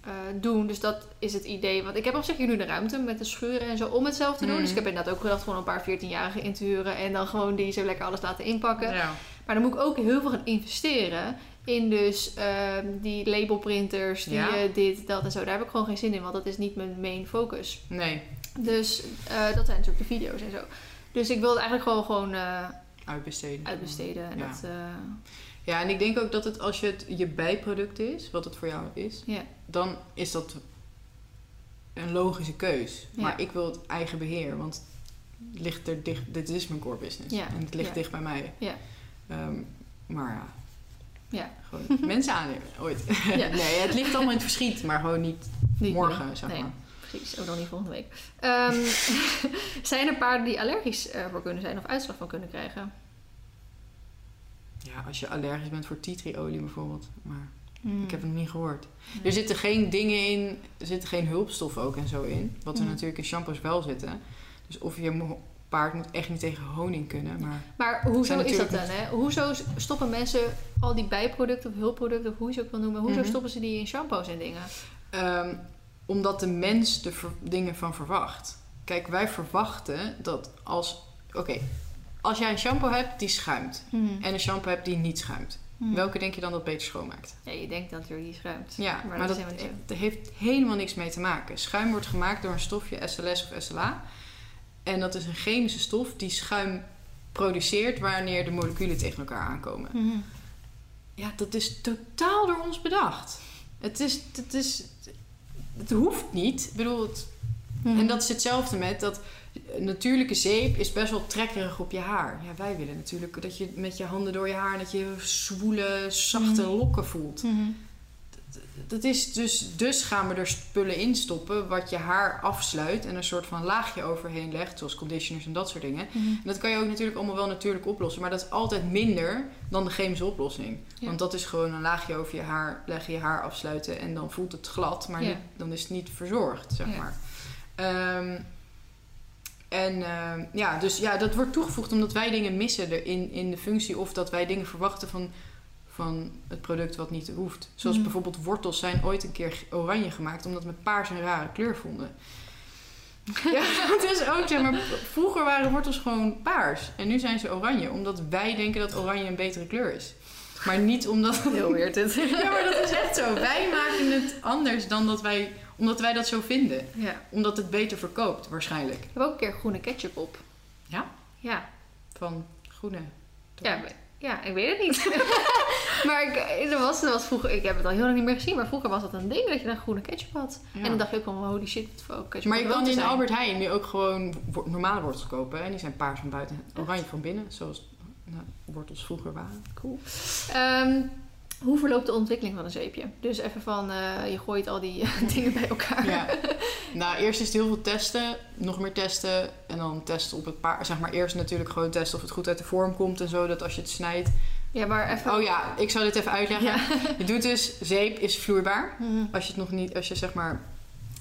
eh, doen. Dus dat is het idee. Want ik heb op zich hier nu de ruimte met de schuren en zo om het zelf te doen. Mhm. Dus ik heb inderdaad ook gedacht gewoon een paar 14-jarigen in te huren. En dan gewoon die zo lekker alles laten inpakken. Ja. Maar dan moet ik ook heel veel gaan investeren. In dus ehm, die labelprinters, die Ja. eh, dit, dat en zo. Daar heb ik gewoon geen zin in. Want dat is niet mijn main focus. Nee, Dus dat zijn natuurlijk de video's en zo. Dus ik wil het eigenlijk gewoon, gewoon eh, uitbesteden. uitbesteden. En Ja. dat, eh, Ja, en ik denk ook dat het als je het je bijproduct is, wat het voor jou is, dan is dat een logische keus. Ja. Maar ik wil het eigen beheer, want het ligt er dicht, dit is mijn core business. Ja, En het ligt dicht bij mij. Ja. Ehm, maar ja, Ja. gewoon mensen aannemen, ooit. <laughs> Nee, het ligt allemaal in het verschiet, maar gewoon niet, Niet morgen, meer. zeg Nee. Precies, ook nog niet volgende week. Ehm, <laughs> zijn er paarden die allergisch eh, voor kunnen zijn of uitslag van kunnen krijgen? Ja, als je allergisch bent voor tea tree olie bijvoorbeeld. Maar Hmm. ik heb het nog niet gehoord. Nee. Er zitten geen dingen in, er zitten geen hulpstoffen ook en zo in. Wat er Mm. natuurlijk in shampoos wel zitten. Dus of je paard moet echt niet tegen honing kunnen. Maar Maar hoezo is dat dan? Hè? Hoezo stoppen mensen al die bijproducten of hulpproducten, of hoe je ze ook wil noemen, hoezo Mhm. stoppen ze die in shampoos en dingen? Ehm, omdat de mens er ver- dingen van verwacht. Kijk, wij verwachten dat als... Oké, als jij een shampoo hebt die schuimt. En een shampoo hebt die niet schuimt. Hmm. Welke denk je dan dat beter schoonmaakt? Ja, je denkt dat er die schuimt. Ja, maar, maar, dat, heeft helemaal niks mee te maken. Schuim wordt gemaakt door een stofje SLS of SLA. En dat is een chemische stof die schuim produceert wanneer de moleculen tegen elkaar aankomen. Mhm. Ja, dat is totaal door ons bedacht. Het is... Het, is, het hoeft niet. Ik bedoel, het, Mhm. En dat is hetzelfde met dat natuurlijke zeep is best wel trekkerig op je haar. Ja, wij willen natuurlijk dat je met je handen door je haar... dat je zwoele, zachte Mhm. lokken voelt. Mhm. Dat is dus, dus gaan we er spullen in stoppen wat je haar afsluit en een soort van laagje overheen legt, zoals conditioners en dat soort dingen. Mhm. En dat kan je ook natuurlijk allemaal wel natuurlijk oplossen, maar dat is altijd minder dan de chemische oplossing. Ja. Want dat is gewoon een laagje over je haar, leggen je haar afsluiten en dan voelt het glad, maar Ja. niet, dan is het niet verzorgd, zeg Ja. maar. Ehm, en ehm, ja, dus ja, dat wordt toegevoegd omdat wij dingen missen er in, in de functie of dat wij dingen verwachten van, van het product wat niet hoeft. Zoals Mhm. bijvoorbeeld wortels zijn ooit een keer oranje gemaakt omdat we paars een rare kleur vonden. <laughs> ja, het is <laughs> ook zeg maar, vroeger waren wortels gewoon paars en nu zijn ze oranje omdat wij denken dat oranje een betere kleur is. Maar niet omdat. <laughs> Heel weird dit. Ja, maar dat is echt zo. Wij maken het anders dan dat wij, omdat wij dat zo vinden. ja. Omdat het beter verkoopt, waarschijnlijk. Heb ook een keer groene ketchup op. Ja? Ja. Van groene. Ja, ja, ik weet het niet. <laughs> maar ik, er, was, er was vroeger, ik heb het al heel lang niet meer gezien, maar vroeger was dat een ding dat je dan groene ketchup had. Ja. En dan dacht je ook van, holy shit, voor ketchup Maar je kan in. Albert Heijn nu ook gewoon wo- normale wortels kopen. En die zijn paars van buiten en oranje van binnen. Zoals nou, wortels vroeger waren. Cool. Ehm, hoe verloopt de ontwikkeling van een zeepje? Dus even van, eh, je gooit al die <laughs> dingen bij elkaar. Ja. <laughs> nou, eerst is het heel veel testen. Nog meer testen. En dan testen op het paard. Zeg maar eerst natuurlijk gewoon testen of het goed uit de vorm komt en zo. Dat als je het snijdt. Ja, maar even... Oh ja, ik zal dit even uitleggen. Ja. <laughs> Je doet dus, zeep is vloeibaar. Mhm. Als je het nog niet, als je zeg maar,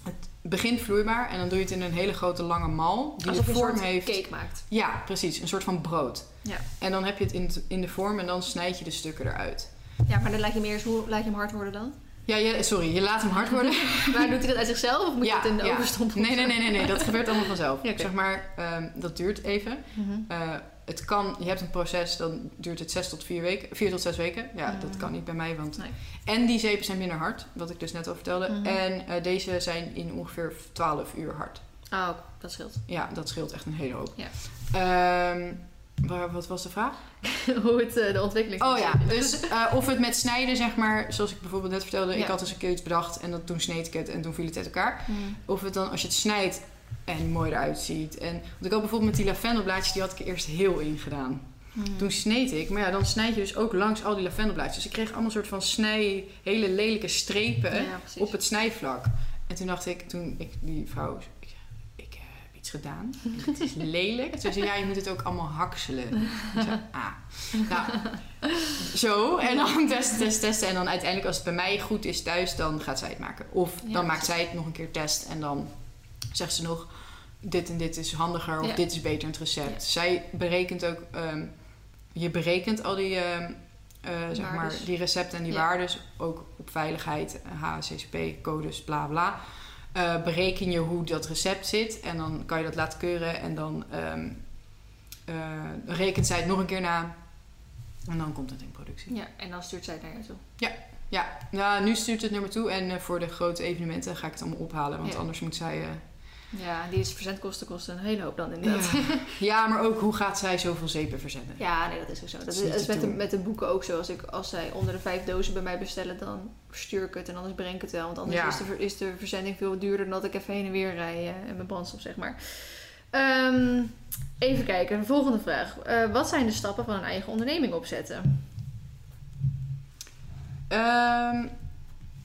het begint vloeibaar en dan doe je het in een hele grote lange mal die Alsof de een vorm soort heeft. cake maakt. Ja, precies, een soort van brood. Ja. En dan heb je het in, het- in de vorm en dan snijd je de stukken eruit. Ja, maar dan laat je meer eens, hoe laat je hem hard worden dan? Ja, je, sorry, je laat hem hard worden. <laughs> Maar doet hij dat uit zichzelf of moet Ja, je het in de ja. oven stompen? Nee, nee, nee, nee, nee, dat gebeurt allemaal vanzelf. Ja. Zeg maar, ehm, dat duurt even. Mhm. Eh, het kan, je hebt een proces, dan duurt het zes tot vier weken, vier tot zes weken. Ja, Mhm. dat kan niet bij mij, want... Nee. En die zeepen zijn minder hard, wat ik dus net al vertelde. Mhm. En eh, deze zijn in ongeveer 12 uur hard. Oh, dat scheelt. Ja, dat scheelt echt een hele hoop. Ja. Ehm, waar, wat was de vraag? <laughs> hoe het, eh, de ontwikkeling Oh ja, dus eh, of het met snijden, zeg maar, zoals ik bijvoorbeeld net vertelde. Ja. Ik had dus een keer iets bedacht en dat, toen sneed ik het en toen viel het uit elkaar. Mhm. Of het dan, als je het snijdt en mooi eruit ziet. En, want ik had bijvoorbeeld met die lavendelblaadjes, die had ik er eerst heel in gedaan. Mhm. Toen sneed ik, maar ja, dan snijd je dus ook langs al die lavendelblaadjes. Dus ik kreeg allemaal soort van snij, hele lelijke strepen Ja, op het snijvlak. En toen dacht ik, toen ik die vrouw, ik, zei, ik eh, heb iets gedaan. <laughs> Het is lelijk. Toen zei ja, je moet het ook allemaal hakselen. Ik zei, ah. Nou, zo. En dan <laughs> testen, testen, testen. En dan uiteindelijk, als het bij mij goed is thuis, dan gaat zij het maken. Of Ja, dan maakt zij het nog een keer test. En dan zegt ze nog, dit en dit is handiger. Of Ja. dit is beter in het recept. Ja. Zij berekent ook, ehm, je berekent al die... ehm, eh, zeg maar, die recepten en die Ja. waardes, ook op veiligheid, HACCP, codes, bla bla. Eh, bereken je hoe dat recept zit en dan kan je dat laten keuren en dan ehm, eh, rekent zij het nog een keer na en dan komt het in productie. Ja, en dan stuurt zij het naar jou toe. Ja, nou, nu stuurt het naar me toe en eh, voor de grote evenementen ga ik het allemaal ophalen, want Ja. anders moet zij. Ja, die is verzendkosten kosten een hele hoop dan inderdaad. ja. <laughs> ja, maar ook hoe gaat zij zoveel zeepen verzenden? Ja, nee, dat is ook zo. Dat is met, de, met de boeken ook zo. Als, ik, als zij onder de vijf dozen bij mij bestellen, dan stuur ik het en anders breng ik het wel. Want anders Ja. is, de, is de verzending veel duurder dan dat ik even heen en weer rij eh, en mijn brandstof, zeg maar. Ehm, even kijken, de volgende vraag. Eh, wat zijn de stappen van een eigen onderneming opzetten? Ehm,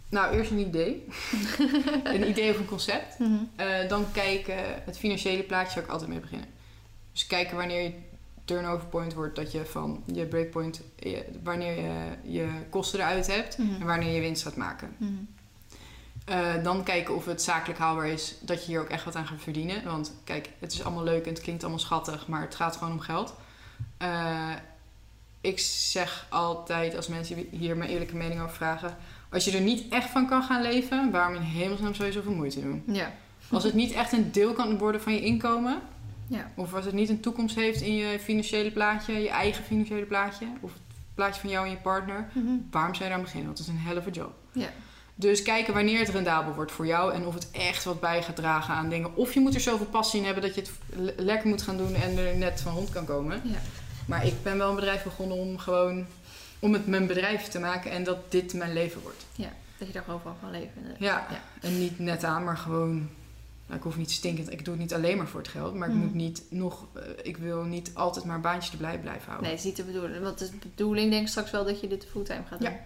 nou, eerst een idee. <laughs> een idee of een concept. Eh, dan kijken, het financiële plaatje zou ik altijd mee beginnen. Dus kijken wanneer je turnover point wordt, dat je van je breakpoint, je- wanneer je je kosten eruit hebt Mhm. en wanneer je winst gaat maken. Mhm. Eh, dan kijken of het zakelijk haalbaar is, dat je hier ook echt wat aan gaat verdienen. Want kijk, het is allemaal leuk en het klinkt allemaal schattig, maar het gaat gewoon om geld. Eh, ik zeg altijd als mensen hier mijn eerlijke mening over vragen: als je er niet echt van kan gaan leven, waarom in hemelsnaam zou je zoveel moeite doen? Ja. Als het niet echt een deel kan worden van je inkomen, Ja. of als het niet een toekomst heeft in je financiële plaatje, je eigen financiële plaatje, of het plaatje van jou en je partner, Mhm. waarom zou je daar beginnen? Want het is een hell of a job. Ja. Dus kijken wanneer het rendabel wordt voor jou en of het echt wat bij gaat dragen aan dingen. Of je moet er zoveel passie in hebben dat je het le- lekker moet gaan doen en er net van rond kan komen. Ja. Maar ik ben wel een bedrijf begonnen om gewoon om het mijn bedrijf te maken en dat dit mijn leven wordt. Dat je daar gewoon van kan leven. Ja, Ja. en niet net aan, maar gewoon. Nou, ik hoef niet stinkend. Ik doe het niet alleen maar voor het geld, maar ik Mhm. moet niet nog. eh, ik wil niet altijd maar baantjes erbij blijven houden. Nee, het is niet de bedoeling. Want de bedoeling denk ik straks wel dat je dit fulltime gaat doen. Ja.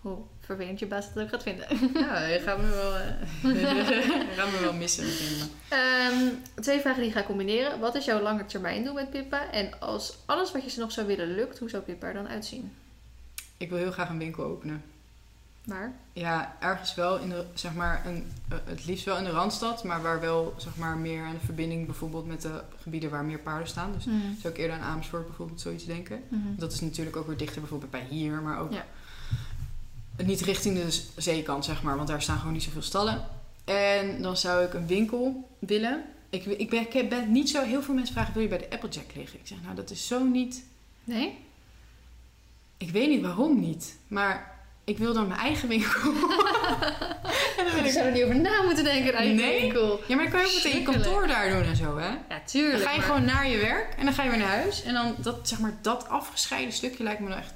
Hoe vervelend je baas dat ook gaat vinden. Ja, je gaat me wel, eh, <laughs> je gaat me wel missen. Ehm, twee vragen die ik ga combineren. Wat is jouw lange termijn doel met Pippa? En als alles wat je nog zou willen lukt, hoe zou Pippa er dan uitzien? Ik wil heel graag een winkel openen. Waar? Ja, ergens wel in de, zeg maar, een, eh, het liefst wel in de Randstad, maar waar wel, zeg maar, meer aan de verbinding bijvoorbeeld met de gebieden waar meer paarden staan. Dus zou ik eerder aan Amersfoort bijvoorbeeld zoiets denken. Mhm. Dat is natuurlijk ook weer dichter bijvoorbeeld bij hier, maar ook Ja. Niet richting de zeekant, zeg maar, want daar staan gewoon niet zoveel stallen. En dan zou ik een winkel willen. Ik, ik, ben, ik ben niet zo, heel veel mensen vragen, wil je bij de Applejack liggen? Ik zeg, nou, dat is zo niet, Nee? ik weet niet waarom niet, maar ik wil dan mijn eigen winkel. <laughs> <laughs> en dan wil Ik zou er niet over na moeten denken. eigen Nee? winkel. ja, maar dan kan je ook meteen je kantoor daar doen en zo, hè? Ja, Dan tuurlijk. ga je maar- gewoon naar je werk en dan ga je weer naar huis. En dan dat, zeg maar, dat afgescheiden stukje lijkt me nou echt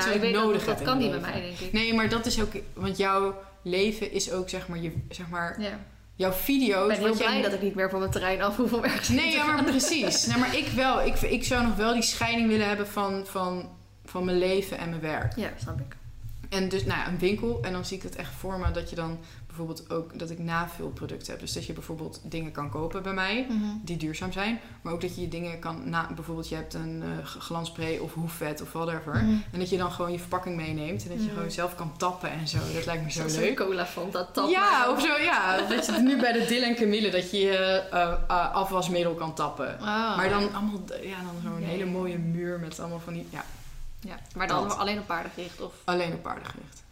ja, wat ik weet dat- nodig dat, heb kan niet bij mij, denk ik. Nee, maar dat is ook... Want jouw leven is ook, zeg maar, je, zeg maar Ja. jouw video's... Ik ben heel jij blij dat ik niet meer van mijn terrein af hoef om ergens Nee, ja, gaan. maar precies. Nee, maar ik wel. Ik, ik zou nog wel die scheiding willen hebben van, van, van mijn leven en mijn werk. Ja, snap ik. En dus, nou ja, een winkel. En dan zie ik het echt voor me dat je dan bijvoorbeeld ook... Dat ik navulproducten heb. Dus dat je bijvoorbeeld dingen kan kopen bij mij... Mhm. die duurzaam zijn. Maar ook dat je je dingen kan... Na, bijvoorbeeld je hebt een eh, glanspray of hoefvet of whatever. Mhm. En dat je dan gewoon je verpakking meeneemt. En dat je Mhm. gewoon zelf kan tappen en zo. Dat lijkt me zo leuk. cola vond dat tap. ja, of zo, ja. Dat je het nu bij de Dill en Camille, dat je je eh, eh, afwasmiddel kan tappen. Oh. Maar dan allemaal, ja, dan zo'n hele mooie muur met allemaal van die, ja, Ja, maar dan Dat. alleen op paarden gericht of... alleen op paardengericht.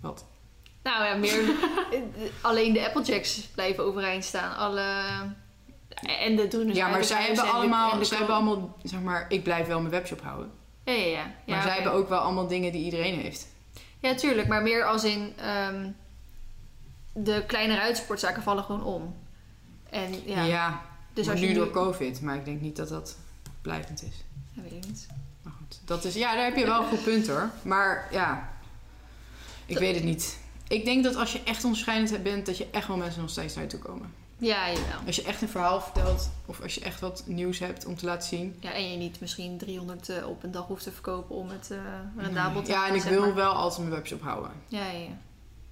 Wat? Nou ja, meer <laughs> alleen de Applejacks blijven overeind staan. Alle... En de doen dus ja, maar zij hebben allemaal, zij zij hebben allemaal, zeg maar, ik blijf wel mijn webshop houden. Ja, ja, ja. Maar zij hebben ook wel allemaal dingen die iedereen heeft. Ja, tuurlijk. Maar meer als in... ehm, de kleinere uitsportzaken vallen gewoon om. En ja, Ja, dus als je nu door COVID, maar ik denk niet dat dat blijvend is. Ja, weet ik niet. Maar goed, dat is, ja, daar heb je wel een goed punt hoor. Maar ja, ik weet het niet. Ik denk dat als je echt onderscheidend bent, dat je echt wel mensen nog steeds naar je toe komen. Ja, jawel. Als je echt een verhaal vertelt, of als je echt wat nieuws hebt om te laten zien. Ja, en je niet misschien 300 eh, op een dag hoeft te verkopen om het eh rendabel te Ja, en ik wil maar. wel altijd mijn webshop houden. Ja, ja, ja.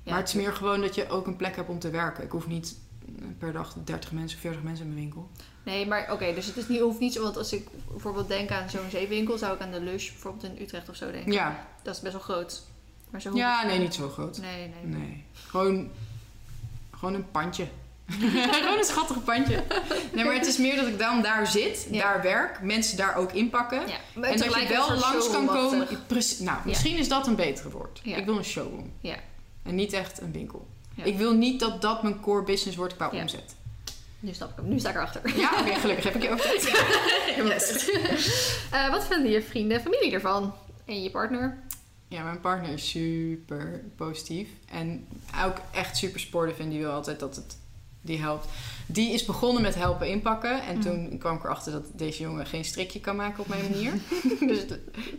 Ja, maar het is meer gewoon dat je ook een plek hebt om te werken. Ik hoef niet eh, per dag 30 mensen, 40 mensen in mijn winkel. Nee, maar oké, dus het is niet, hoeft niet zo. Want als ik bijvoorbeeld denk aan zo'n zeewinkel, zou ik aan de Lush bijvoorbeeld in Utrecht of zo denken. Ja, Dat is best wel groot. Maar zo ja nee, niet zo groot. Nee, nee. Nee, gewoon, gewoon een pandje. <laughs> Gewoon een schattig pandje. Nee, maar het is meer dat ik dan daar zit, Ja. daar werk, mensen daar ook inpakken. Ja, maar En dat je wel langs kan komen. Precies, nou, misschien is dat een betere woord. Ja. Ik wil een showroom. Ja. En niet echt een winkel. Ja. Ik wil niet dat dat mijn core business wordt qua Ja. omzet. Nu, snap ik hem. nu sta ik erachter. Ja, oké, gelukkig heb ik je overtuigd. Yes. <laughs> <laughs> Eh, wat vinden je vrienden en familie ervan? En je partner? Ja, mijn partner is super positief. En ook echt super sportief. En die wil altijd dat het die helpt. Die is begonnen met helpen inpakken. En Mhm. toen kwam ik erachter dat deze jongen geen strikje kan maken op mijn manier. <laughs> dus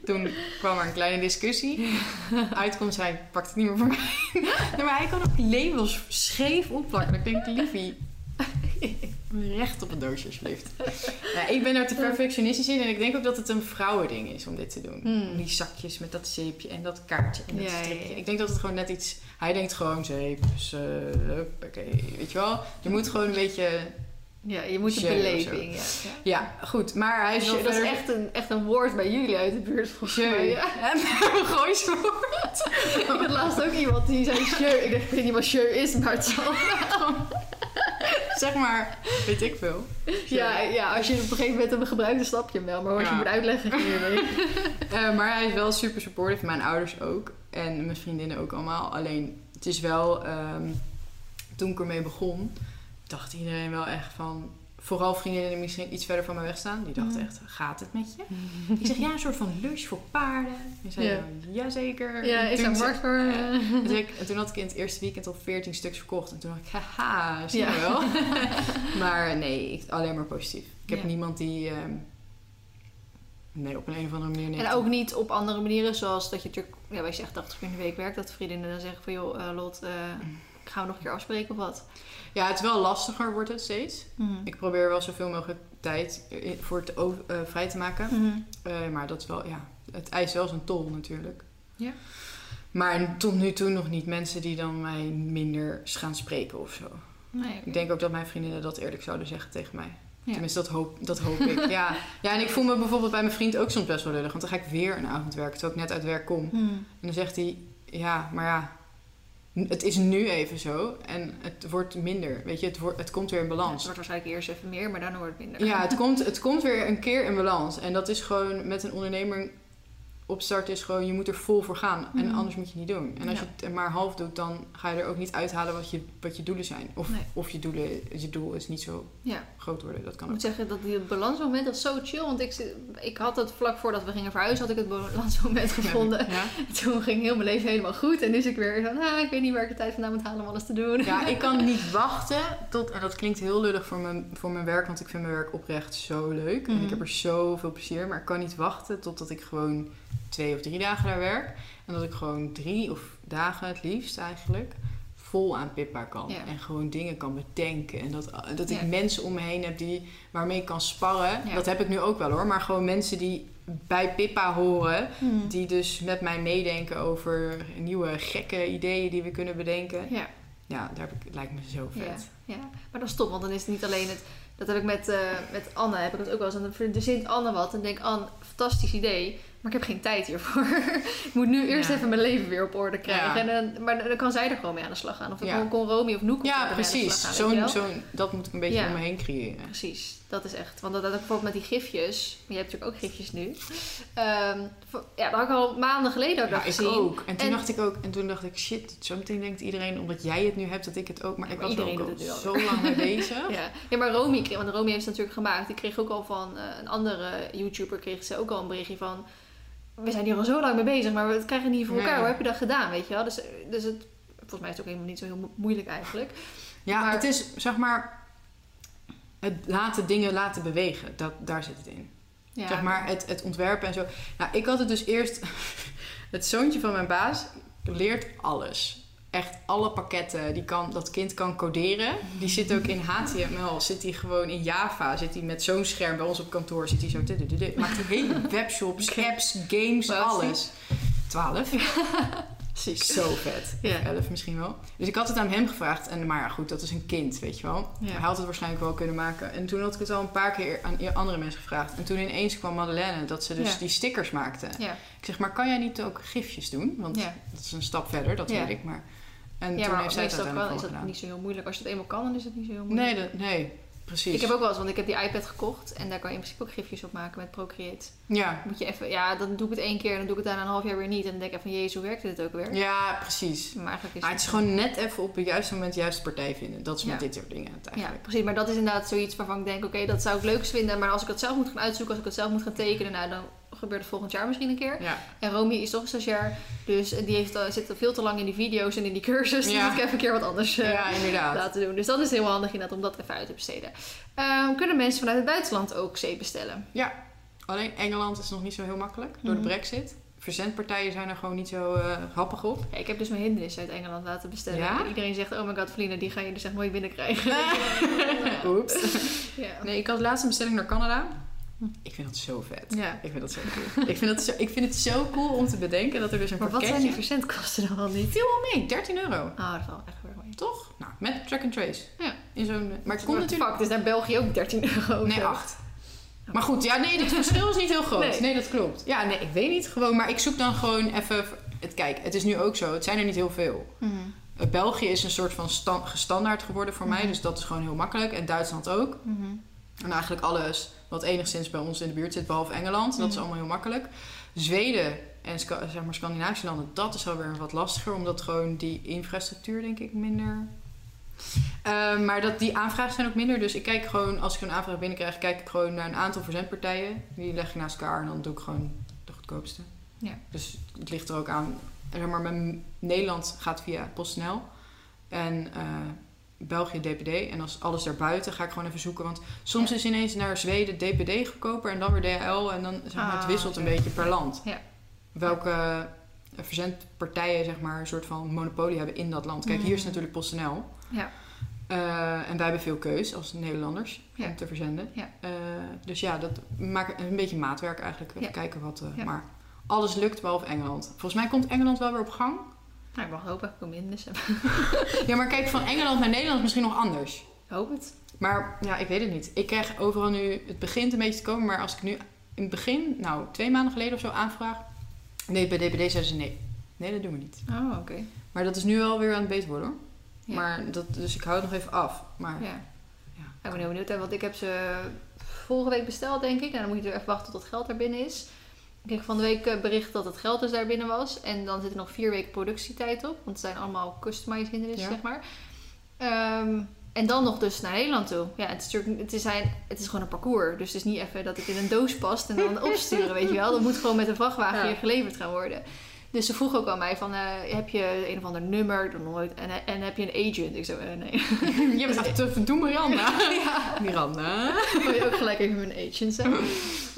toen kwam er een kleine discussie. <laughs> Uitkomst, hij pakt het niet meer voor mij. <laughs> nee, maar hij kan ook labels scheef opplakken. Dan denk ik, liefie, recht op het doosje alsjeblieft. <laughs> Ik ben er te perfectionistisch in. En ik denk ook dat het een vrouwending is om dit te doen. Hmm. Die zakjes met dat zeepje en dat kaartje en dat Ja, ja. Ik denk dat het gewoon net iets... Hij denkt gewoon zeep, eh, huppakee, weet je wel. Je moet gewoon een beetje... Ja, je moet of beleving. Ja. Ja. Ja, goed. Maar hij is wel Dat is echt een, echt een woord bij jullie uit de buurt volgens mij. Ja. <laughs> Gooi zo woord. Ik had laatst ook iemand die zei jeu. Ik dacht, ik weet niet wat jeu is, maar het zal. <laughs> <laughs> Zeg maar, weet ik veel. Ja, ja, als je op een gegeven moment hem gebruikt, dan snap je hem wel. Maar als je moet uitleggen, kun je niet. Eh, maar hij is wel super supportive. Mijn ouders ook. En mijn vriendinnen ook allemaal. Alleen, het is wel... ehm, toen ik ermee begon, dacht iedereen wel echt van... Vooral vriendinnen die misschien iets verder van me weg staan. Die dachten Mhm. echt, gaat het met je? <laughs> Ik zeg, ja, een soort van lunch voor paarden. En zei, Ja. jazeker. Ja, is ze- markt voor? Ja. eh? Dus ik, en toen had ik in het eerste weekend al 14 stuks verkocht. En toen dacht ik, haha, zie je Ja. wel. <laughs> maar nee, ik, alleen maar positief. Ik heb niemand die... ehm, nee, op een, een of andere manier niet. En ook niet op andere manieren, zoals dat je natuurlijk, ja, wij zeggen 80 uur in de week werkt, dat vriendinnen dan zeggen van joh, eh, Lot, eh, gaan we nog een keer afspreken of wat? Ja, het is wel lastiger wordt het steeds. Mhm. Ik probeer wel zoveel mogelijk tijd voor het over- eh, vrij te maken. Mhm. Eh, maar dat is wel, ja, het eist wel zijn tol natuurlijk. Ja. Maar tot nu toe nog niet mensen die dan mij minder gaan spreken of zo. Nee. Ik denk ook dat mijn vriendinnen dat eerlijk zouden zeggen tegen mij. Ja. Tenminste, dat hoop, dat hoop ik. <laughs> Ja. ja, en ik voel me bijvoorbeeld bij mijn vriend ook soms best wel lullig. Want dan ga ik weer een avond werken, terwijl ik net uit werk kom. Mhm. En dan zegt hij, ja, maar ja, het is nu even zo. En het wordt minder, weet je, het, wordt, het komt weer in Ja, het balans. wordt waarschijnlijk eerst even meer, maar daarna wordt het minder. Ja, het <laughs> komt, het komt weer een keer in balans. En dat is gewoon met een ondernemer opstarten is gewoon, je moet er vol voor gaan. En Mhm. anders moet je het niet doen. En als Ja. je het maar half doet, dan ga je er ook niet uithalen wat je, wat je doelen zijn. Of, Nee. of je, doelen, je doel is niet zo Ja. groot worden. Dat Ik kan moet ook. zeggen dat die balansmoment dat is zo chill. Want ik, ik had het vlak voordat we gingen verhuizen, had ik het balansmoment <laughs> gevonden. Ja? Toen ging heel mijn leven helemaal goed. En nu zit ik weer van, ah, ik weet niet waar ik de tijd vandaan moet halen om alles te doen. ja, ik kan <laughs> niet wachten tot... En dat klinkt heel lullig voor mijn, voor mijn werk, want ik vind mijn werk oprecht zo leuk. En Mhm. ik heb er zoveel plezier. Maar ik kan niet wachten totdat ik gewoon twee of drie dagen daar werk. En dat ik gewoon drie of dagen het liefst eigenlijk vol aan Pippa kan. Ja. En gewoon dingen kan bedenken. En dat, dat ik Ja. mensen om me heen heb die, waarmee ik kan sparren. Ja. Dat heb ik nu ook wel hoor. Maar gewoon mensen die bij Pippa horen. Mhm. Die dus met mij meedenken over nieuwe gekke ideeën die we kunnen bedenken. Ja. Ja, daar heb ik, lijkt me zo vet. Ja, maar dat is top, want dan is het niet alleen het. Dat heb ik met, eh, met Anne, heb ik het ook wel eens. En dan verzint Anne wat en denk Anne, fantastisch idee. Maar ik heb geen tijd hiervoor. <laughs> ik moet nu eerst Ja. even mijn leven weer op orde krijgen. Ja. En dan, maar dan kan zij er gewoon mee aan de slag gaan. Of dan Ja. kon Romy of Noek Ja, ermee aan de slag precies. Zo'n, dat moet ik een beetje om me heen creëren. Precies, dat is echt. Want dat, dat bijvoorbeeld met die gifjes. Je hebt natuurlijk ook gifjes nu. Ehm, ja, dat had ik al maanden geleden ook Ja, nog ik gezien. ook. En toen En- dacht ik ook, en toen dacht ik, shit, zo meteen denkt iedereen, omdat jij het nu hebt, dat ik het ook. Maar Ja, ik was er ook al zo lang mee <laughs> bezig. Ja. ja, maar Romy, want Romy heeft het natuurlijk gemaakt. Die kreeg ook al van eh, een andere YouTuber, kreeg ze ook al een berichtje van... We zijn hier al zo lang mee bezig, maar we krijgen het niet voor elkaar. Nee. Hoe heb je dat gedaan, weet je wel? Dus, dus het, volgens mij is het ook helemaal niet zo heel mo- moeilijk eigenlijk. Ja, Maar- het is zeg maar het laten dingen laten bewegen. Dat, daar zit het in. Ja, Zeg maar het, het ontwerpen en zo. Nou, ik had het dus eerst. <laughs> Het zoontje van mijn baas leert alles. Echt alle pakketten. Die kan, dat kind kan coderen. Die zit ook in HTML. Zit hij gewoon in Java. Zit hij met zo'n scherm bij ons op kantoor. Zit hij zo. du- Maakt hij hele <laughs> webshops, apps, games, alles. 12. <laughs> Precies. Zo vet. Ja. 11 misschien wel. Dus ik had het aan hem gevraagd. En, maar ja, goed, dat is een kind, weet je wel. Ja. Hij had het waarschijnlijk wel kunnen maken. En toen had ik het al een paar keer aan andere mensen gevraagd. En toen ineens kwam Madeleine dat ze dus Ja. die stickers maakte. Ik zeg, maar kan jij niet ook gifjes doen? Want dat is een stap verder, dat weet ik. Maar En ja, toen maar heeft zij het meestal kan, uiteindelijk is dat gedaan. niet zo heel moeilijk. Als je het eenmaal kan, dan is het niet zo heel moeilijk. Nee, dat, nee, precies. Ik heb ook wel eens, want ik heb die iPad gekocht en daar kan je in principe ook gifjes op maken met Procreate. Ja, Moet je even, ja, dan doe ik het één keer en dan doe ik het daarna een half jaar weer niet. En dan denk ik van, jezus, hoe werkt dit ook weer? ja, precies. Maar eigenlijk is Maar het is gewoon net even op het juiste moment de juiste partij vinden. Dat is met Ja. dit soort dingen het Ja, eigenlijk. precies. Maar dat is inderdaad zoiets waarvan ik denk, oké, dat zou ik leuk vinden. Maar als ik het zelf moet gaan uitzoeken, als ik het zelf moet gaan tekenen, nou, dan gebeurt het volgend jaar misschien een keer. Ja, En Romy is toch een stagiair, dus die heeft, al- zit veel te lang in die video's en in die cursus. Dus Ja. ik even een keer wat anders eh, ja inderdaad. laten doen. Dus dat is heel handig inderdaad om dat even uit te besteden. Ehm, kunnen mensen vanuit het buitenland ook zeep bestellen? Ja, alleen Engeland is nog niet zo heel makkelijk door de Mhm. brexit. Verzendpartijen zijn er gewoon niet zo eh, happig op. Ja, ik heb dus mijn hindernis uit Engeland laten bestellen. Ja? En iedereen zegt, oh my god, Feline, die ga je dus echt nooit binnenkrijgen. <laughs> Oeps. <laughs> ja. Nee, ik had laatst een bestelling naar Canada. Ik vind dat zo vet. ja. Ik vind dat zo cool. ik, vind dat zo, ik vind het zo cool om te bedenken dat er dus een Maar wat zijn die verzendkosten dan wel niet? Viel wel mee, 13 euro. Ah, dat valt echt wel mee. Toch? Nou, met track and trace. Ja. In zo'n... Maar het komt natuurlijk... Fuck, dus naar België ook 13 euro. Nee, zo. 8. Maar goed, ja, nee, het verschil is niet heel groot. Nee. Nee. dat klopt. Ja, nee, ik weet niet gewoon, maar ik zoek dan gewoon even. Het, kijk, het is nu ook zo, het zijn er niet heel veel. Mhm. Eh, België is een soort van stan- gestandaard geworden voor mij, Mhm. dus dat is gewoon heel makkelijk. En Duitsland ook. Mhm. En eigenlijk alles wat enigszins bij ons in de buurt zit, behalve Engeland, dat is Mhm. allemaal heel makkelijk. Zweden en zeg maar Scandinavische landen, dat is alweer wat lastiger, omdat gewoon die infrastructuur, denk ik, minder. Eh, maar dat, die aanvragen zijn ook minder. Dus ik kijk gewoon, als ik een aanvraag binnenkrijg, kijk ik gewoon naar een aantal verzendpartijen. Die leg ik naast elkaar en dan doe ik gewoon de goedkoopste. Ja. Dus het ligt er ook aan. Zeg maar, mijn Nederland gaat via PostNL. En eh, België DPD. En als alles daarbuiten ga ik gewoon even zoeken. Want soms Ja. is ineens naar Zweden DPD goedkoper en dan weer DHL. En dan zeg maar, het Ah, wisselt een beetje per land. Ja. Welke eh, verzendpartijen zeg maar, een soort van monopolie hebben in dat land. Kijk, hier is Mm. natuurlijk PostNL. Ja. Eh, en wij hebben veel keus als Nederlanders Ja. om te verzenden. Ja. Eh, dus ja, dat maakt een beetje maatwerk eigenlijk. Even Ja. kijken wat. Maar alles lukt behalve Engeland. Volgens mij komt Engeland wel weer op gang. Nou, ik mag hopen. Ik kom in, dus Ja, maar kijk, van Engeland naar Nederland is misschien nog anders. ik hoop het. Maar ja, ik weet het niet. Ik krijg overal nu, het begint een beetje te komen, maar als ik nu in het begin, nou twee maanden geleden of zo aanvraag. Nee, bij DPD zeiden ze nee. Nee, dat doen we niet. Oh, oké. Maar dat is nu wel weer aan het beter worden hoor. Ja. Maar dat, dus ik hou het nog even af. Maar Ja. Ja. Ik ben heel benieuwd, hè, want ik heb ze vorige week besteld, denk ik. En dan moet je er even wachten tot het geld er binnen is. Ik kreeg van de week eh, bericht dat het geld dus daar binnen was. En dan zit er nog vier weken productietijd op. Want het zijn allemaal customized hindernissen, Ja. zeg maar. Ehm, en dan nog dus naar Nederland toe. Ja, het is, natuurlijk, het, is zijn, het is gewoon een parcours. Dus het is niet even dat het in een doos past en dan <laughs> opsturen, weet je wel. Dat moet gewoon met een vrachtwagen Ja. hier geleverd gaan worden. Dus ze vroeg ook aan mij van, eh, heb je een of ander nummer? Dan nooit. En, en heb je een agent? Ik zo, eh, nee. <laughs> je bent echt te doen Miranda. <laughs> ja. Miranda. <laughs> Wil je ook gelijk even mijn agent zijn.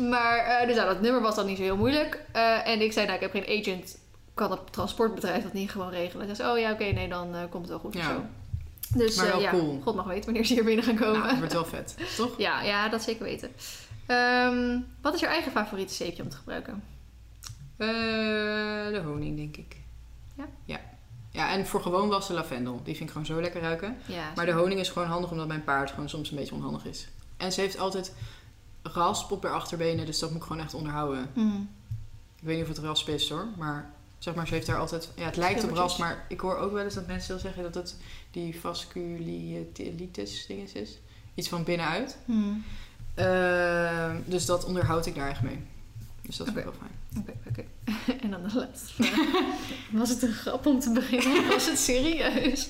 Maar, eh, dus nou, dat nummer was dan niet zo heel moeilijk. Eh, en ik zei, nou, ik heb geen agent. Kan het transportbedrijf dat niet gewoon regelen? Ze zei, oh ja, oké, nee, dan eh, komt het wel goed of Ja. zo. Dus Maar eh, wel ja, cool. God mag weten wanneer ze hier binnen gaan komen. Nou, dat wordt wel vet, toch? ja, ja, dat zeker weten. Ehm, wat is je eigen favoriete zeepje om te gebruiken? Eh, de honing, denk ik. Ja? Ja. Ja, en voor gewoon wassen lavendel. Die vind ik gewoon zo lekker ruiken. Ja, Maar de honing is gewoon handig omdat mijn paard gewoon soms een beetje onhandig is. En ze heeft altijd rasp op haar achterbenen, dus dat moet ik gewoon echt onderhouden. Mm. Ik weet niet of het rasp is hoor, maar zeg maar, ze heeft daar altijd... Ja, het lijkt op rasp, maar ik hoor ook wel eens dat mensen wel zeggen dat het die vasculitis dinges is. Iets van binnenuit. Mm. Dus dat onderhoud ik daar echt mee. Dus dat vind ik wel fijn. Oké, oké. <laughs> En dan de laatste vraag. Was het een grap om te beginnen? <laughs> Was het serieus?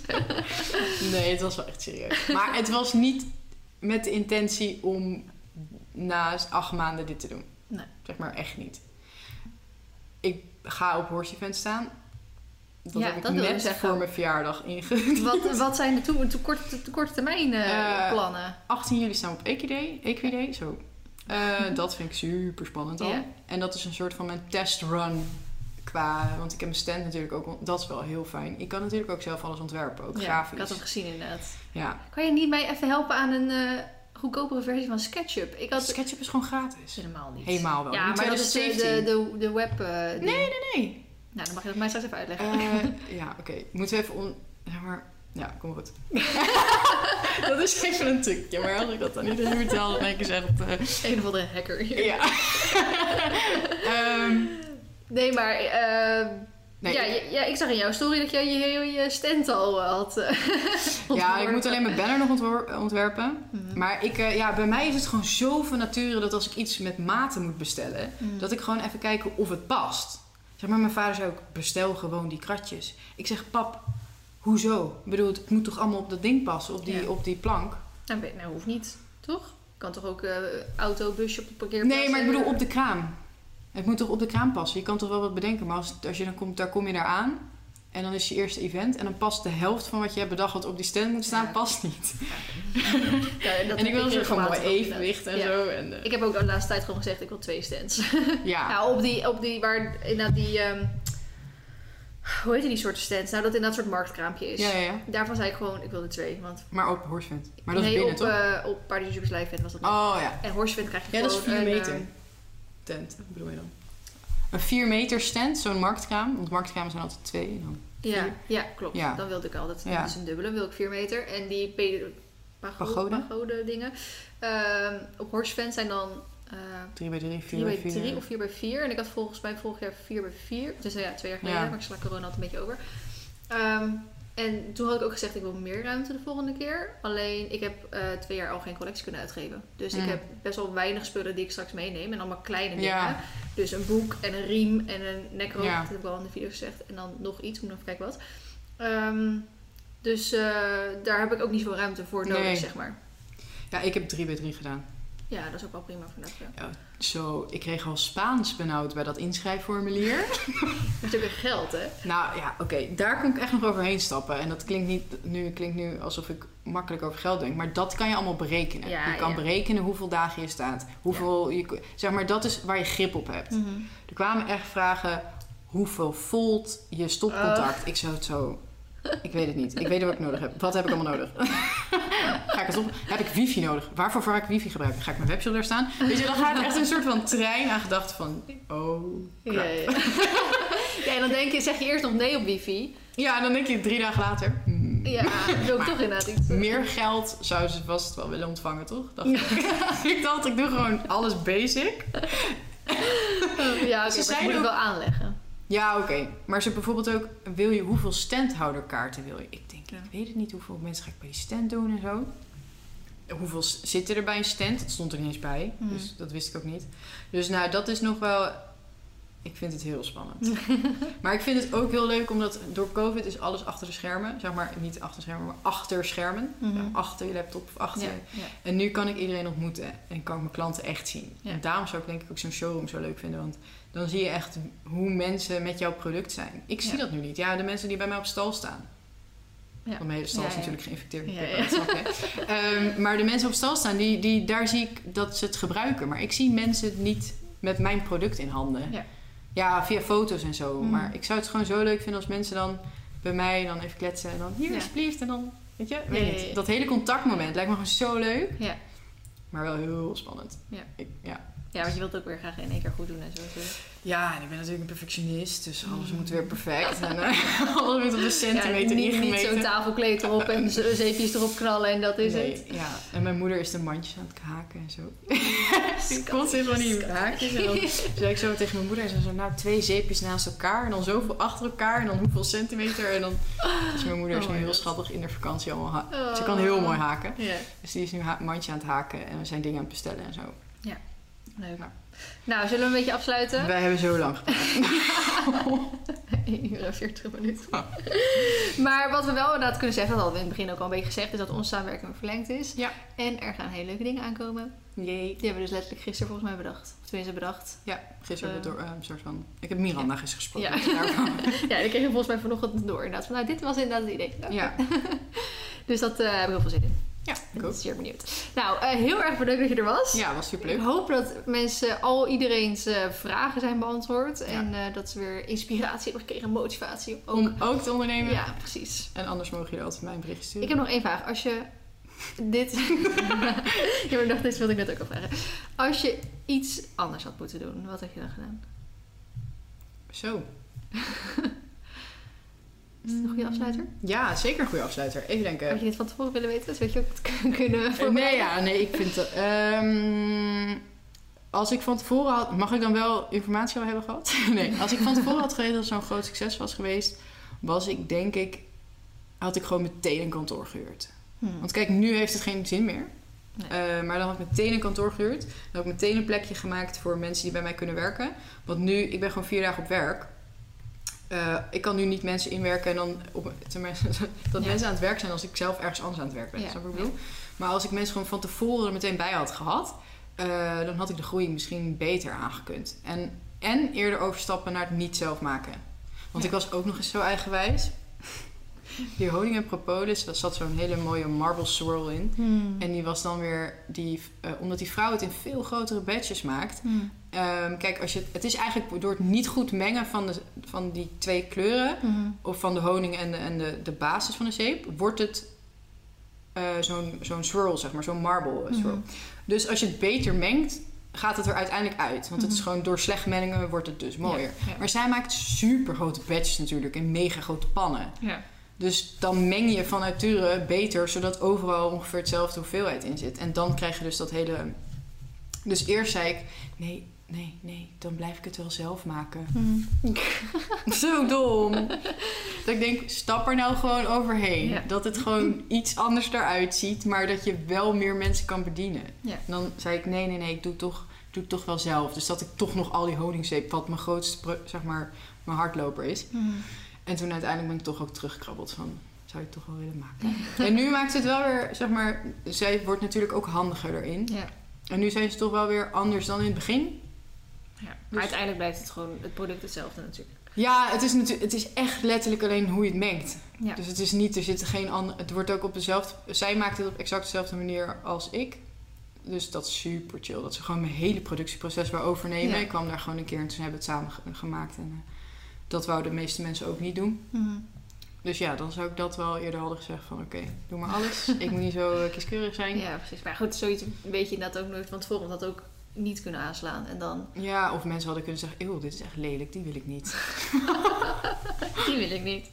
Nee, het was wel echt serieus. Maar het was niet met de intentie om na acht maanden dit te doen. Nee. Zeg maar echt niet. Ik ga op horse event staan. Dat Ja, heb ik dat net zeggen. voor mijn verjaardag ingevuld. Wat, wat zijn de, to- de korte, de korte termijn eh, Eh, plannen? 18 juli staan we op. Equiday, zo. Eh, dat vind ik super spannend al. En dat is een soort van mijn testrun qua... Want ik heb mijn stand natuurlijk ook... Dat is wel heel fijn. Ik kan natuurlijk ook zelf alles ontwerpen. Ook Ja, grafisch. ik had hem gezien inderdaad. Ja. Kan je niet mij even helpen aan een eh, goedkopere versie van SketchUp? Ik had SketchUp is gewoon gratis. helemaal niet. Helemaal wel. Ja, maar dat is de, 2017. de, de, de web eh, ding. Nee, nee. Nou, dan mag je dat mij straks even uitleggen. Eh, <laughs> ja, oké. Moeten we even... On... Ja, maar... Ja, kom goed. <laughs> dat is even een tukje. Maar als ik dat dan niet aan jullie vertel, dan denk ik echt... eh, Een of andere hacker hier. ja. <laughs> Ehm, Nee, maar eh, Nee, ja, ik- ja, ik zag in jouw story dat jij je, je, je stand al eh, had. eh, <laughs> ja, ik moet alleen mijn banner nog ontwerpen. Mhm. Maar ik, ja, bij mij is het gewoon zo van nature dat als ik iets met maten moet bestellen, Mhm. dat ik gewoon even kijken of het past. Zeg maar, mijn vader zei ook, bestel gewoon die kratjes. Ik zeg, pap, hoezo? Ik bedoel, het moet toch allemaal op dat ding passen, op die, Ja. op die plank? Nou, nou, hoeft niet, toch? Kan toch ook eh auto, busje op de parkeerplaats... Nee, maar ik bedoel hebben? op de kraam. Het moet toch op de kraam passen? Je kan toch wel wat bedenken, maar als, als je dan komt, daar kom je daar aan. En dan is je eerste event. En dan past de helft van wat je hebt bedacht wat op die stand moet staan, Ja. past niet. Ja, <laughs> dat en ik wil soort van mooi evenwicht en zo. En, eh, Ik heb ook de laatste tijd gewoon gezegd, ik wil twee stands. <laughs> ja. Ja, op die, op die, waar inderdaad die, ehm, hoe heet die soorten stands? Nou, dat inderdaad een soort marktkraampje is. Ja, ja, ja. Daarvan zei ik gewoon, ik wil er twee. Want Maar op Horsevent. Maar dat is nee, binnen, op, toch? eh, op Paardjes Live Event was dat. Oh ja. En Horsevent krijg je Ja, dat is gewoon 4 een, meter. ehm, Tent, bedoel je dan? Een 4 meter stand, zo'n marktkraam. Want marktkramen zijn altijd twee. En dan... ja, Vier? ja, klopt. Ja. Dan wilde ik altijd, Ja. dat is een dubbele, wil ik 4 meter. En die pagode, Pagode? pagode dingen. Ehm, op Horsevent zijn dan 3 bij 3, 4 3 bij bij 4. 3 of 4 bij 4. En ik had volgens mij vorig jaar 4 bij 4. Dus ja, twee jaar geleden, Ja. maar ik sla corona altijd een beetje over. Ehm, en toen had ik ook gezegd, ik wil meer ruimte de volgende keer. Alleen, ik heb eh, twee jaar al geen collectie kunnen uitgeven. Dus ik Mm. heb best wel weinig spullen die ik straks meeneem. En allemaal kleine dingen. Ja. Dus een boek en een riem en een nekroop. Ja. Dat heb ik al in de video gezegd. En dan nog iets, moet nog even kijken wat. Ehm, dus eh, daar heb ik ook niet zoveel ruimte voor nodig, Nee. zeg maar. Ja, ik heb 3 bij 3 gedaan. Ja, dat is ook wel prima voor dat. Ja. Zo, ik kreeg al Spaans benauwd bij dat inschrijfformulier. <laughs> Dat is ook weer geld, hè? nou ja, oké, daar kon ik echt nog overheen stappen. En dat klinkt niet nu, klinkt nu alsof ik makkelijk over geld denk. Maar dat kan je allemaal berekenen. Ja, je kan ja. berekenen hoeveel dagen je staat. Hoeveel je, zeg maar, dat is waar je grip op hebt. Er kwamen echt vragen hoeveel volt je stopcontact. Ik zou het zo. Ik weet het niet. Ik weet wat ik nodig heb. Wat heb ik allemaal nodig? <laughs> Ga ik het op? Heb ik wifi nodig? Waarvoor ga ik wifi gebruiken? Ga ik mijn webshop daar staan? Weet je, dan gaat er echt een soort van trein aan gedachten van... Oh, Ja, crap. ja. <laughs> ja, en dan denk je, zeg je eerst nog nee op wifi. Ja, en dan denk je drie dagen later... hmm, Ja, wil ik toch inderdaad iets. Meer geld zou ze vast wel willen ontvangen, toch? Dacht ik. <laughs> ik dacht, ik doe gewoon alles basic. Ja, Ze maar zijn je moet ook- wel aanleggen. Ja, oké. Maar ze bijvoorbeeld ook, wil je hoeveel standhouderkaarten wil je? Ik denk, Ja. ik weet het niet, hoeveel mensen ga ik bij die stand doen en zo. Hoeveel zitten er bij een stand? Dat stond er niet eens bij, Mhm. dus dat wist ik ook niet. Dus nou, dat is nog wel, ik vind het heel spannend. <laughs> maar ik vind het ook heel leuk, omdat door COVID is alles achter de schermen. Zeg maar, niet achter de schermen, maar achter schermen. Mhm. Achter je laptop of achter. Ja, ja. En nu kan ik iedereen ontmoeten en kan ik mijn klanten echt zien. En daarom zou ik denk ik ook zo'n showroom zo leuk vinden. Want dan zie je echt hoe mensen met jouw product zijn. Ik zie Ja. dat nu niet. Ja, de mensen die bij mij op stal staan. Ja. Want mijn hele stal Ja, is natuurlijk geïnfecteerd. Met je. <laughs> Ehm, maar de mensen op stal staan, die, die, daar zie ik dat ze het gebruiken. Maar ik zie mensen niet met mijn product in handen. Ja. Ja, via foto's en zo. Mhm. Maar ik zou het gewoon zo leuk vinden als mensen dan bij mij dan even kletsen. En dan hier alsjeblieft. En dan, weet je, weet. Dat hele contactmoment lijkt me gewoon zo leuk. Ja. Maar wel heel spannend. Ja. Ik, ja. Ja, want je wilt het ook weer graag in één keer goed doen en zo. ja, en ik ben natuurlijk een perfectionist. Dus alles moet weer perfect. En uh, <laughs> alles moet op de centimeter ja, niet, niet ingemeten. zo'n tafelkleed erop en zeepjes erop knallen en dat is Nee, het. Ja, en mijn moeder is de mandjes aan het haken en zo. <laughs> ik kon ze van die haakjes. En dan <laughs> zei ik zo tegen mijn moeder, en ze zo, nou twee zeepjes naast elkaar. En dan zoveel achter elkaar. En dan hoeveel centimeter. En dan... Dus mijn moeder is Oh nu heel schattig in de vakantie allemaal. Oh. Ze kan heel mooi haken. Ja, Dus die is nu mandje aan het haken. En we zijn dingen aan het bestellen en zo. leuk. Nou. Nou, zullen we een beetje afsluiten? Wij hebben zo lang gepraat. <laughs> 1 uur en 40 minuten. maar wat we wel inderdaad kunnen zeggen, dat hadden we in het begin ook al een beetje gezegd, is dat onze samenwerking verlengd is. Ja. En er gaan hele leuke dingen aankomen. Jee. Die hebben we dus letterlijk gisteren volgens mij bedacht. Of tenminste bedacht. Ja, gisteren Eh. door een soort van... Ik heb Miranda gisteren gesproken. Ja. <laughs> Ja, die kregen we volgens mij vanochtend door. Inderdaad, van, nou, dit was inderdaad het idee. ja. <laughs> Dus dat eh heb ik heel veel zin in. Ja, ik ben zeer benieuwd. Nou, eh, heel erg bedankt dat je er was. Ja, was superleuk. Ik hoop dat mensen al iedereen's eh, vragen zijn beantwoord. Ja. En eh, dat ze weer inspiratie hebben gekregen, motivatie ook. Om ook te ondernemen. Ja, precies. En anders mogen jullie altijd mijn bericht sturen. Ik heb nog één vraag. Als je dit... <laughs> ja, maar nog, dit wilde ik net ook al vragen. Als je iets anders had moeten doen, wat had je dan gedaan? Zo. <laughs> Is het een goede afsluiter? Ja, zeker een goede afsluiter. Even denken. Had je dit van tevoren willen weten? Zodat je ook het <laughs> kunnen Eh, Nee, voorbereiden? ja, nee, ik vind dat... ehm, als ik van tevoren had... Mag ik dan wel informatie al hebben gehad? <laughs> nee, als ik van tevoren had geweten dat zo'n groot succes was geweest... was ik denk ik... had ik gewoon meteen een kantoor gehuurd. Hmm. Want kijk, nu heeft het geen zin meer. Nee. Eh, maar dan had ik meteen een kantoor gehuurd. Dan had ik meteen een plekje gemaakt voor mensen die bij mij kunnen werken. Want nu, ik ben gewoon vier dagen op werk. Eh, ik kan nu niet mensen inwerken en dan op, tenminste, <laughs> dat Ja. mensen aan het werk zijn als ik zelf ergens anders aan het werk ben. Ja. Snap ik bedoel? Maar als ik mensen gewoon van tevoren er meteen bij had gehad, eh, dan had ik de groei misschien beter aangekund. En, en eerder overstappen naar het niet zelf maken. Want Ja. ik was ook nog eens zo eigenwijs. Die honing en propolis, daar zat zo'n hele mooie marble swirl in. Hmm. En die was dan weer, die, eh, omdat die vrouw het in veel grotere batches maakt. Hmm. Ehm, kijk, als je, het is eigenlijk door het niet goed mengen van, de, van die twee kleuren, Hmm. of van de honing en de, en de, de basis van de zeep, wordt het eh, zo'n zo'n swirl, zeg maar, zo'n marble eh, swirl. Dus als je het beter mengt, gaat het er uiteindelijk uit. Want het is gewoon door slecht mengen wordt het dus mooier. Ja, ja. Maar zij maakt super grote batches natuurlijk in mega grote pannen. Ja. Dus dan meng je van nature beter, zodat overal ongeveer hetzelfde hoeveelheid in zit. En dan krijg je dus dat hele. Dus eerst zei ik: nee, nee, nee, dan blijf ik het wel zelf maken. Hmm. <laughs> Zo dom. <laughs> dat ik denk: stap er nou gewoon overheen. Ja. Dat het gewoon <laughs> iets anders eruit ziet, maar dat je wel meer mensen kan bedienen. Ja. En dan zei ik: nee, nee, nee, ik doe het toch, doe het toch wel zelf. Dus dat ik toch nog al die honingzeep, wat mijn grootste, zeg maar, mijn hardloper is. Hmm. En toen uiteindelijk ben ik toch ook teruggekrabbeld van... zou je het toch wel willen maken? <laughs> en nu maakt het wel weer, zeg maar... Zij wordt natuurlijk ook handiger erin. Ja. En nu zijn ze toch wel weer anders dan in het begin. Ja. Maar Dus- uiteindelijk blijft het gewoon het product hetzelfde natuurlijk. Ja, het is, natuurlijk, het is echt letterlijk alleen hoe je het mengt. Ja. Dus het is niet, er zit geen ander... Het wordt ook op dezelfde... Zij maakt het op exact dezelfde manier als ik. Dus dat is super chill. Dat ze gewoon mijn hele productieproces weer overnemen. Ja. Ik kwam daar gewoon een keer en toen hebben we het samen ge- gemaakt. En eh, dat wouden de meeste mensen ook niet doen. Hmm. Dus ja, dan zou ik dat wel eerder hadden gezegd van oké, doe maar alles. <laughs> ik moet niet zo eh, kieskeurig zijn. Ja. Ja, precies. Maar goed, zoiets weet je inderdaad ook nooit van tevoren. Dat ook niet kunnen aanslaan. En dan, of mensen hadden kunnen zeggen, eeuw, dit is echt lelijk, die wil ik niet. <laughs> die wil ik niet.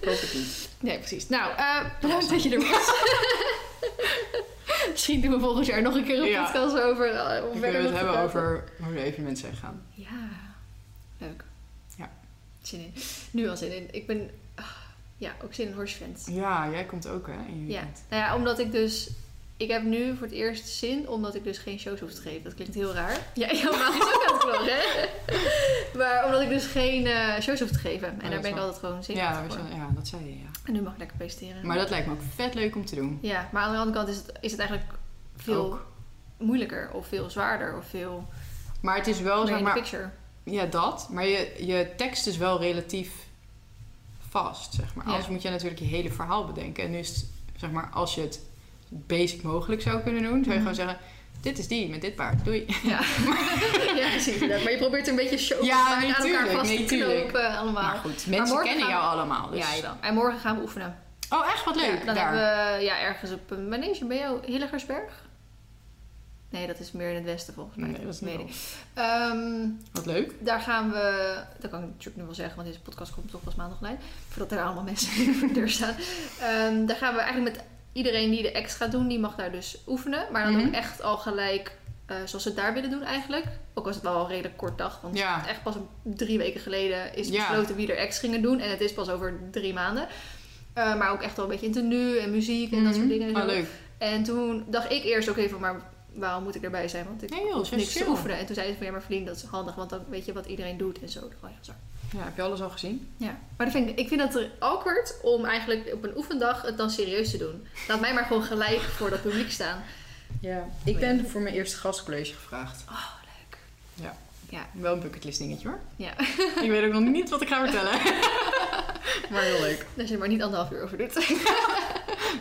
Koop het niet. Nee, precies. Nou, eh bedankt dat je er was. <laughs> Misschien doen we volgend jaar nog een keer een Ja. podcast over. eh, om We het hebben over hoe de evenementen zijn gegaan. Ja, leuk. Ja. Zin in. Nu al zin in. Ik ben ah, ja, ook zin in horsevent. Ja, jij komt ook hè, in je Ja. Nou ja, omdat ik dus... Ik heb nu voor het eerst zin, omdat ik dus geen shows hoef te geven. Dat klinkt heel raar. Ja, <laughs> maag is ook aan het hè? <laughs> Maar omdat ik dus geen eh, shows hoef te geven. En dat daar ben ik altijd gewoon zin Ja, in was- ja, dat zei je, ja. En nu mag ik lekker presenteren. Maar dat lijkt me ook vet leuk om te doen. Ja, maar aan de andere kant is het, is het eigenlijk veel Ook. moeilijker. Of veel zwaarder. Of veel Maar het is wel, zeg maar, picture. Ja dat. Maar je, je tekst is wel relatief vast, zeg maar. Ja. Anders moet je natuurlijk je hele verhaal bedenken. En nu is het, zeg maar, als je het basic mogelijk zou kunnen doen, zou je Mhm. gewoon zeggen, dit is die met dit paard, doei. Ja, <laughs> ja precies. Maar je probeert er een beetje show Ja, aan elkaar vast nee, te knopen allemaal. Maar goed, mensen kennen jou we- allemaal. Dus. Ja, jawel. En morgen gaan we oefenen. Oh, echt? Wat leuk. Ja, dan Daar. hebben we ja, ergens op een manege bij jou, Hillegersberg. Nee, dat is meer in het westen volgens mij. Nee, dat is niet. Ehm, Wat leuk. daar gaan we, dat kan ik natuurlijk nu wel zeggen, want deze podcast komt toch pas maandag online. Voordat er allemaal mensen <laughs> voor de deur staan. Ehm, daar gaan we eigenlijk met iedereen die de ex gaat doen, die mag daar dus oefenen. Maar dan Mhm. ook echt al gelijk eh, zoals ze het daar willen doen eigenlijk. Ook was het wel een redelijk kort dag, want Ja. echt pas drie weken geleden is Ja. besloten wie er ex gingen doen. En het is pas over drie maanden. Eh, maar ook echt wel een beetje in tenue en muziek en dat soort Mhm. dingen. En, Oh, zo. leuk. en toen dacht ik eerst ook even, maar waarom moet ik erbij zijn? Want ik Nee joh, hoef zo niks te oefenen. En toen zei ze van ja, maar vriend, dat is handig, want dan weet je wat iedereen doet en zo. Oh ja. Ja, heb je alles al gezien? Ja, maar dat vind ik, ik vind het awkward om eigenlijk op een oefendag het dan serieus te doen. Laat mij maar gewoon gelijk voor dat publiek staan. Ja. Ik ben voor mijn eerste gastcollege gevraagd. Oh, leuk. Ja. Ja. Wel een bucketlist dingetje hoor. Ja, ik weet ook nog niet wat ik ga vertellen. <laughs> maar heel leuk. als je er maar niet anderhalf uur over doet. <laughs>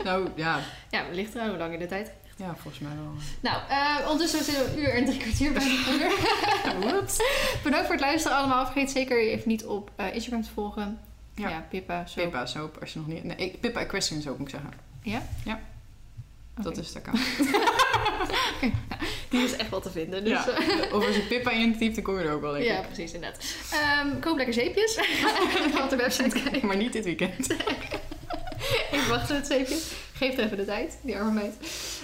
Nou ja, ja, het ligt eraan hoe lang in de tijd. Ja volgens mij wel. Nou, eh, ondertussen zitten we een uur en drie kwartier bij de uur. <laughs> Bedankt voor het luisteren allemaal. Vergeet zeker je even niet op eh, Instagram te volgen. Ja. Ja, Pippa. Zo. Pippa Soap, als je nog niet... Nee, ik- Pippa Equestrian Soap moet ik zeggen. Ja? Ja. Dat is het account. <laughs> Die is echt wel te vinden. Dus, Ja. eh, Of als je Pippa intypt, dan kom je er ook wel in. ja, precies, inderdaad. Ehm, koop lekker zeepjes. Ga <laughs> op de website kijken. Maar niet dit weekend. Ik wacht met zeepjes. Geef er even de tijd, die arme meid.